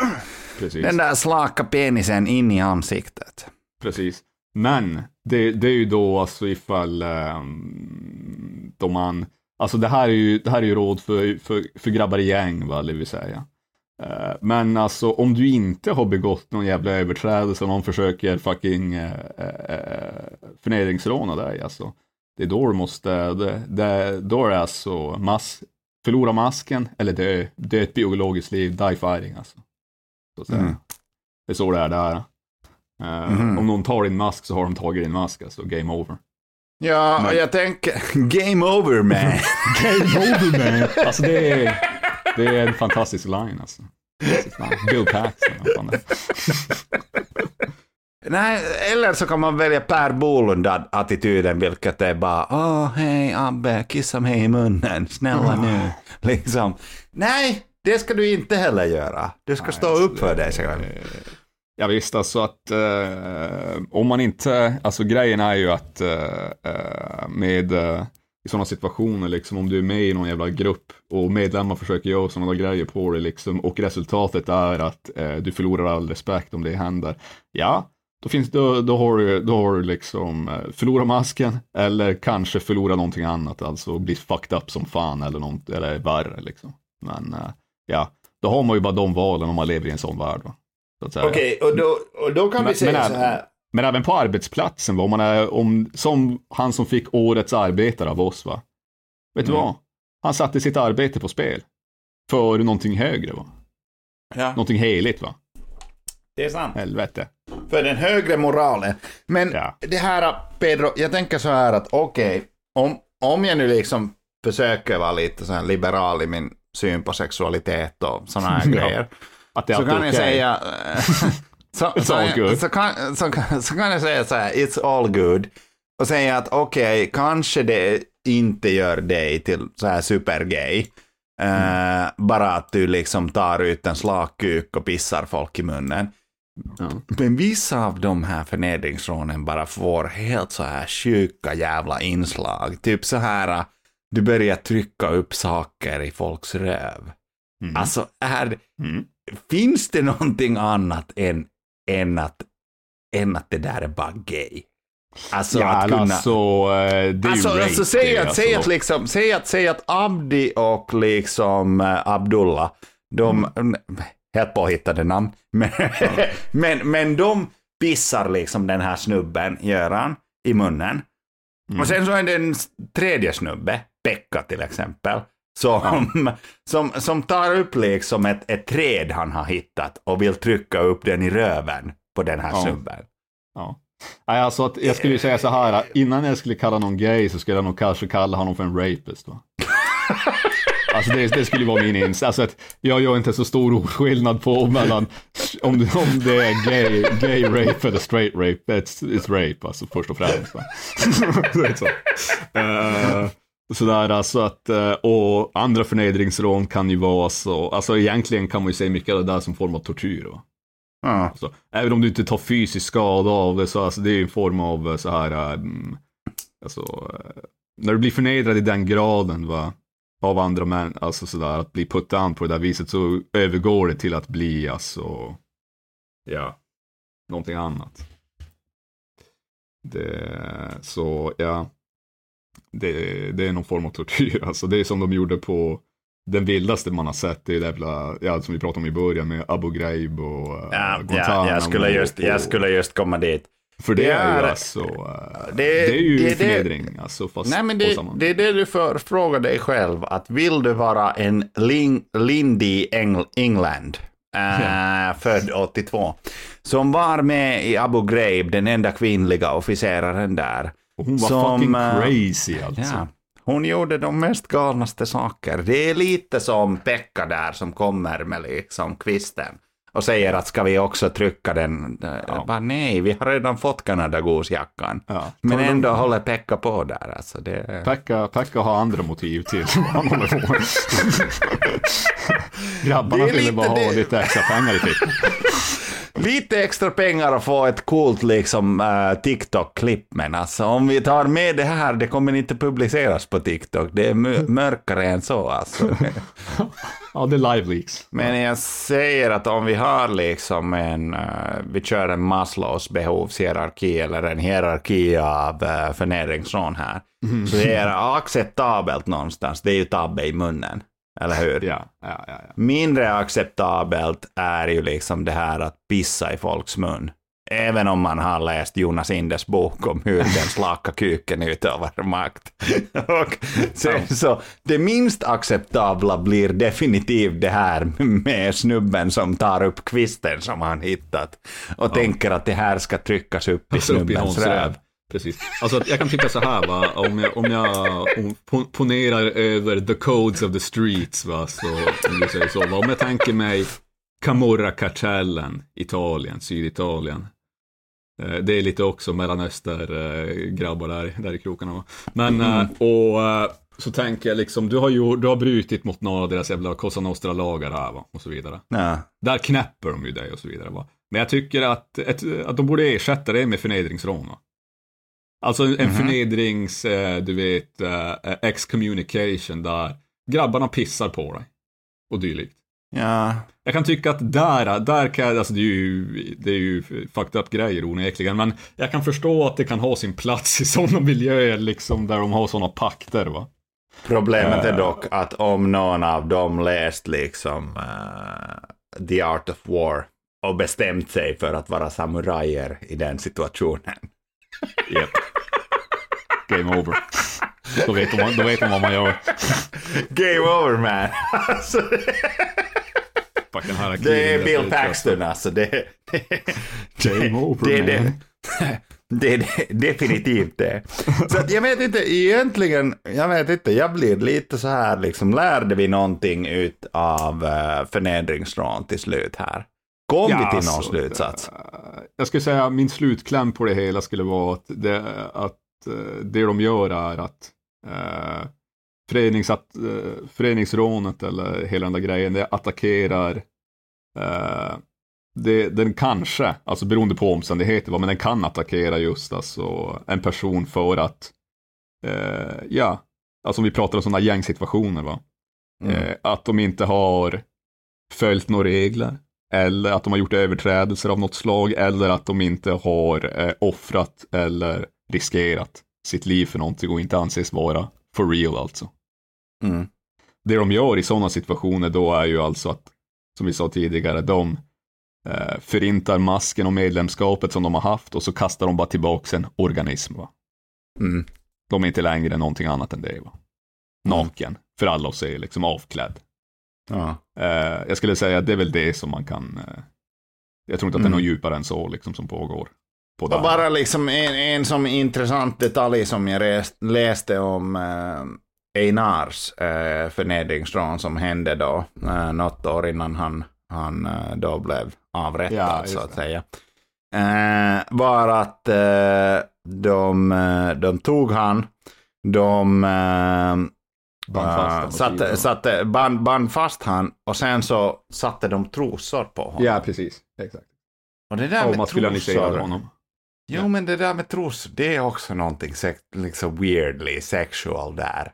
Precis. Den där slaka penisen in i ansiktet. Precis. Men det, det är ju då alltså ifall um, då man, alltså det här är ju, det här är ju råd för, för, för grabbar i gäng, va, det vill säga. Eh, men alltså om du inte har begått någon jävla överträdelse och någon försöker fucking uh, förnedringsråna dig, alltså. Det är då du måste, det, det, då är det alltså mas, förlora masken eller dö, dö ett biologiskt liv, die fighting alltså. Så. Mm. Det är så det är där. Eh, Mhm. Om någon tar din mask så har de tagit din mask, alltså game over. Ja, Men- jag tänker, (laughs) game over man. (laughs) Game over man! Alltså det är, det är en fantastisk line alltså. Bill Paxton. (laughs) Nej, eller så kan man välja Per Bolund-attityden, vilket är bara åh, hej Abbe, kissa mig i munnen, snälla nu. Liksom. Nej, det ska du inte heller göra. Du ska Nej, stå alltså, upp för det- dig själv. Ja visst, alltså att eh, om man inte, alltså grejen är ju att eh, eh med eh, i sådana situationer, liksom om du är med i någon jävla grupp och medlemmar försöker göra sådana grejer på dig liksom och resultatet är att eh, du förlorar all respekt om det händer. Ja, då finns då, då har du, då har du liksom eh, förlora masken eller kanske förlora någonting annat, alltså bli fucked up som fan eller något, eller värre liksom. Men eh, ja, då har man ju bara de valen om man lever i en sån värld. Va? Okej, och, då, och då kan Men- vi säga men så här. Men även på arbetsplatsen, va? om man är, om, som han som fick årets arbetare av oss. va. Vet du Mm. vad? Han satte sitt arbete på spel. För någonting högre, va? Ja, Någonting heligt, va? det är sant. Helvete. För den högre moralen. Men Ja. det här, Pedro, jag tänker så här att okej, om, om jag nu liksom försöker vara lite så här liberal i min syn på sexualitet och sådana här (laughs) grejer. Att det så kan jag okej. säga... eh, (laughs) så, så, good. så, kan, så, kan, så kan jag säga så här, it's all good. Och säga att okej, kanske det inte gör dig till så här supergay. Eh, bara att du liksom tar ut en slakkuk och pissar folk i munnen. Ja. Men vissa av de här förnedringsrånen bara får helt så här sjuka jävla inslag. Typ så här, du börjar trycka upp saker i folks röv. Mm. Alltså, är, Mm. Finns det någonting annat än, än, att, än att det där är bara gay? Alltså ja, att kunna... alltså, eh, det är Alltså, ju rape. alltså säg, att, säg, alltså- att liksom, säg, att, säg att Abdi och liksom eh, Abdullah, de, Mm. helt påhittade namn, (laughs) men, men, men de pissar liksom den här snubben, Göran, i munnen. Mm. Och sen så är det en tredje snubbe, Pekka till exempel, som, (laughs) som, som tar upp liksom ett, ett träd han har hittat och vill trycka upp den i röven på den här Ja. snubben. Ja. Alltså att jag skulle säga så här, innan jag skulle kalla någon gay så skulle jag nog kanske kalla honom för en rapist. Va? (laughs) Alltså det, det skulle vara min ins. Alltså att jag gör inte så stor skillnad på mellan om om det är gay, gay rape eller straight rape. It's, it's rape alltså först och främst. Va? (laughs) Det är så. Eh, sådär alltså att, eh, och andra förnedringsrån kan ju vara så, alltså egentligen kan man ju säga mycket av det där som form av tortyr. Va? Ja. Alltså, även om du inte tar fysisk skada av det så alltså, det är ju en form av eh, så här, um, alltså, eh, när du blir förnedrad i den graden va, av andra män, alltså sådär, att bli put down på det där viset så övergår det till att bli alltså, ja, någonting annat. Det, så ja, det, det är någon form av tortyr, (laughs) alltså det är som de gjorde på den vildaste man har sett, det är det jävla, ja, som vi pratade om i början med Abu Ghraib och uh, Ja, Guantanamo. ja, jag, skulle just, och- jag skulle just komma dit. För det, Det är ju alltså, uh, det- det, är ju det- förnedring, alltså fast Nej, men det, det är det du får fråga dig själv. Att vill du vara en Lin, Lindy Eng, England, äh, född 82, som var med i Abu Ghraib, den enda kvinnliga officeraren där. Och hon var som, fucking eh, crazy alltså. Ja. Hon gjorde de mest galnaste saker. Det är lite som Pekka där som kommer med liksom kvisten och säger att ska vi också trycka den? Ja. Bara, nej, vi har redan fått Kanadagosjackan. Ja. Men ändå dem- håller Pekka på där. Alltså det... Pekka, Pekka har andra motiv till (laughs) vad han håller på. Grabbarna ville bara ha lite extra pengar i fickan. (laughs) Lite extra pengar och få ett coolt liksom eh, TikTok-klipp, men alltså om vi tar med det här, det kommer inte publiceras på TikTok. Det är mö- (laughs) mörkare än så alltså. (laughs) Ja, det är live leaks. Men jag säger att om vi har liksom en, eh, vi kör en Maslows behovshierarki eller en hierarki av uh, förnedringsrån här. Så det är acceptabelt någonstans, det är ju tabbe i munnen. Eller hur? Ja, ja, ja. ja. Mindre acceptabelt är ju liksom det här att pissa i folks mun. Även om man har läst Jonas Indes bok om hur den slaka kuken utövar makt. (laughs) Och sen så det minst acceptabla blir definitivt det här med snubben som tar upp kvisten som han hittat och tänker att det här ska tryckas upp i Alltså, snubbens röv. Precis. Alltså jag kan tycka så här va, om jag, om jag om, ponerar över the codes of the streets va, så, om säger så, va, om jag tänker mig Camorra-kartellen, Italien, Syditalien. Eh, Det är lite också mellanöster-grabbar där, där i krokarna va. Men, eh, och eh, så tänker jag liksom, du har ju, du har brutit mot några av deras jävla Cosa Nostra-lagar här va, och så vidare. Ja. Där knäpper de ju dig och så vidare. Va? Men jag tycker att, ett, att de borde ersätta det med förnedringsrån. Va? Alltså en Mhm. förnedrings, eh, du vet, eh, excommunication där grabbarna pissar på dig. Och dylikt. ja. Jag kan tycka att där, där kan jag, alltså det är ju, det är ju fucked up grejer onekligen, men jag kan förstå att det kan ha sin plats i sådana miljöer liksom där de har sådana pakter va. Problemet Eh. är dock att om någon av dem läst liksom eh, The Art of War och bestämt sig för att vara samurajer i den situationen. Yep. Game over. Då vet, de, då vet de vad man gör. Game over man! alltså, harakiri. det är Bill Paxton alltså. Det, det, Game over, det, det, man. det, det är definitivt det. Så att jag vet inte, egentligen, jag vet inte, jag blir lite så här liksom, lärde vi någonting ut av uh, förnedringsrån till slut här? Kom vi till någon alltså, slutsats? eh, Jag skulle säga min slutkläm på det hela skulle vara att det, att, eh, det de gör är att eh, förenings, att, eh, föreningsrånet eller hela den där grejen, det attackerar eh, det, den kanske, alltså beroende på omständigheter, men den kan attackera just alltså en person för att, eh, ja, alltså om vi pratar om sådana gängsituationer, va, Mm. eh, att de inte har följt några regler, eller att de har gjort överträdelser av något slag, eller att de inte har eh, offrat eller riskerat sitt liv för någonting och inte anses vara for real alltså. Mm. Det de gör i sådana situationer då är ju alltså att, som vi sa tidigare, de eh, förintar masken och medlemskapet som de har haft och så kastar de bara tillbaka en organism. Va? Mm. De är inte längre någonting annat än det. Va? Naken, för alla att se, liksom avklädd. Ja. Eh, jag skulle säga att det är väl det som man kan, eh, jag tror inte att det är Mm. något djupare än så liksom som pågår. Bara liksom en, en som intressant detalj som jag res, läste om eh, Einars eh, förnedringsrån som hände då, eh, något år innan han, han eh, då blev avrättad Ja, så att det. säga. Eh, var att eh, de, eh, de tog han, de eh, eh, satte, satte, band, band fast han och sen så satte de trosor på honom. Ja, precis. Exakt. Och det där Och med trosor, honom. Jo, men det där med trosor, det är också någonting sex, liksom weirdly sexual där.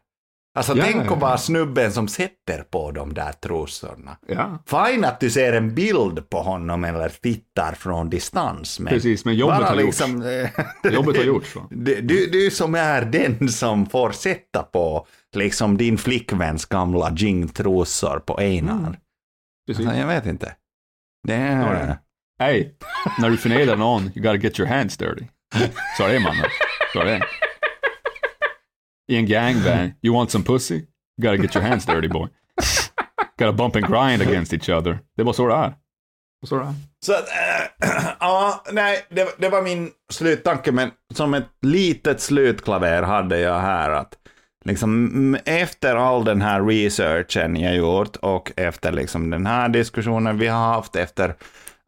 Alltså Ja, tänk att vara ja. snubben som sätter på de där trosorna. Ja, Fine att du ser en bild på honom eller tittar från distans. Men precis. Men jobbet har liksom, gjorts. Jobbet har gjorts. Va? (laughs) Du, du, du som är den som får sätta på liksom din flickväns gamla jean-trosor på Einar. Mm. Precis. Alltså, jag vet inte. Det Ja, är... Hey, när du förnedrar någon, you gotta get your hands dirty. Så är det mannen. Så är det. I en gangbang, you want some pussy? You gotta get your hands dirty boy. Gotta bump and grind against each other. Det var så det är. Det var så det är. Så att, äh, (clears throat) ja, nej, det, det var min sluttanke, men som ett litet slutklaver hade jag här att liksom efter all den här researchen jag gjort och efter liksom den här diskussionen vi har haft, efter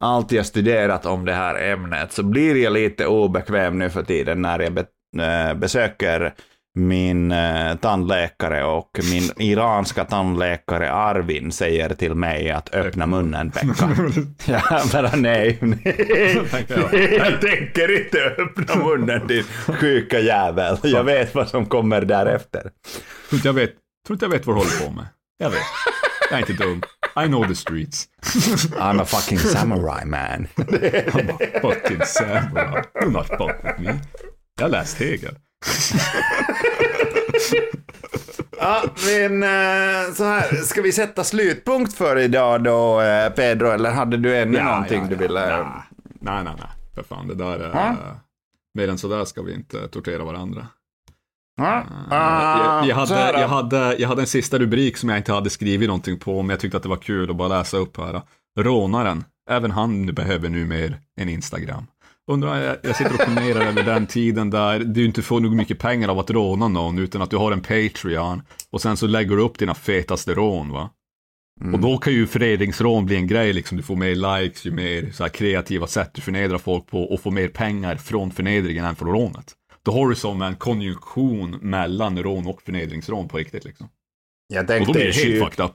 allt jag studerat om det här ämnet, så blir jag lite obekväm nu för tiden när jag be, äh, besöker min eh, tandläkare och min iranska tandläkare Arvin säger till mig att öppna munnen Pekka. (laughs) Ja, bara nej, (laughs) nej, jag tänker inte öppna munnen din sjuka jävel. Jag vet vad som kommer därefter. Jag vet, tror inte jag vet vad du håller på med. Jag vet. Jag är inte dum. I know the streets. (laughs) I'm a fucking samurai man. (laughs) I'm a fucking samurai. Do not fuck with me. Jag har läst Hegel. (laughs) Ja, men eh, så här, ska vi sätta slutpunkt för idag då, eh, Pedro, eller hade du ännu någonting du ville? Nej, nej, nej. nej. För fan, det där är... Ja. Mer än sådär ska vi inte tortera varandra. Ja. jag, jag, hade, jag, hade, jag hade en sista rubrik som jag inte hade skrivit någonting på, men jag tyckte att det var kul att bara läsa upp här. Rånaren, även han behöver nu mer en Instagram. Undrar, jag, jag sitter och funderar över den tiden där du inte får nog mycket pengar av att råna någon, utan att du har en Patreon och sen så lägger du upp dina fetaste rån, va? Mm. Och då kan ju förnedringsrån bli en grej, liksom. Du får mer likes, ju mer så kreativa sätt du förnedrar folk på och får mer pengar från förnedringen än från rånet. Då har du som en konjunktion mellan rån och förnedringsrån på riktigt liksom. Jag Och då tänkte blir det helt fucked up.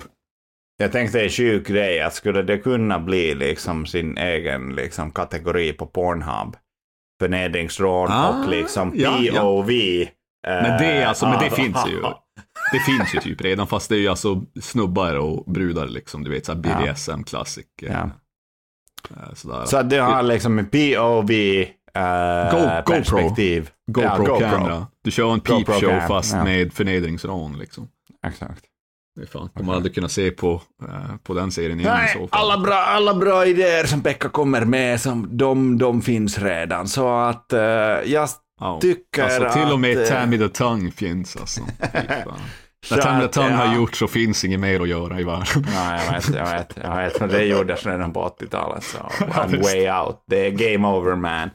jag tänkte en sjuk grej, att skulle det kunna bli liksom sin egen liksom, kategori på Pornhub, förnedringsrån Ah, och liksom ja, ja. POV. Men det, är alltså, men det eh, finns ju. (laughs) Det finns ju typ redan, fast det är ju alltså snubbar och brudar liksom, du vet såhär BDSM classic. eh, Ja. eh, Sådär. Så att du har liksom en POV eh, Go- GoPro. perspektiv. Ja, GoPro-kamera. Du kör en GoPro peepshow cam, fast ja. med förnedringsrån liksom. Exakt. Det är fan, kommer aldrig kunna se på, eh, på den serien igen i Nej, så fall. alla bra, alla bra idéer som Pekka kommer med, som de, de finns redan. Så att eh, jag Ja. tycker Alltså till och med att, Tammy the Tongue finns alltså. När Tongue ja. har gjort så finns inget mer att göra i världen. Ja, jag vet, jag vet, jag vet. Men det gjordes redan på 80-talet, så (laughs) I'm way out. Det är game over man.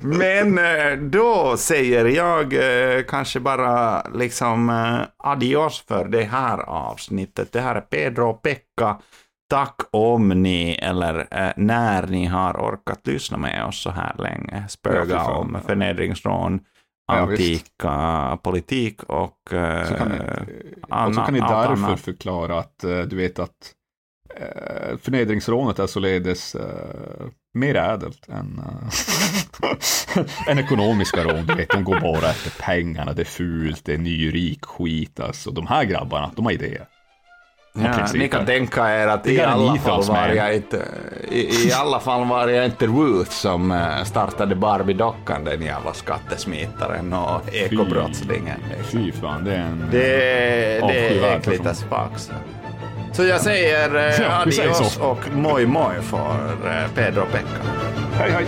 (laughs) Men eh, då säger jag eh, kanske bara liksom eh, adios för det här avsnittet. Det här är Pedro och Pekka. Tack om ni, eller när ni har orkat lyssna med oss så här länge. Ja, Spöga fan. om förnedringsrån, Ja, antika politik och eh, Så kan ni, anna- och så kan ni allt därför annat. förklara att eh, du vet att eh, förnedringsrånet är således eh, mer ädelt än, eh, (laughs) än ekonomiska rån. Du vet, de går bara efter pengarna, det är fult, det är nyrik skit alltså. De här grabbarna, de har idéer. Ja, ni kan tänka er att i alla, fall var jag inte, i, i alla fall var jag inte Ruth som eh, startade Barbie-dockan, den jävla skattesmitaren och ekobrottslingen. Liksom. Fy fan, det är en... Det, det är äckligt person. as fuck. Så. jag säger eh, Ja, adios och moj moj för eh, Pedro och Pekka. Hej hej!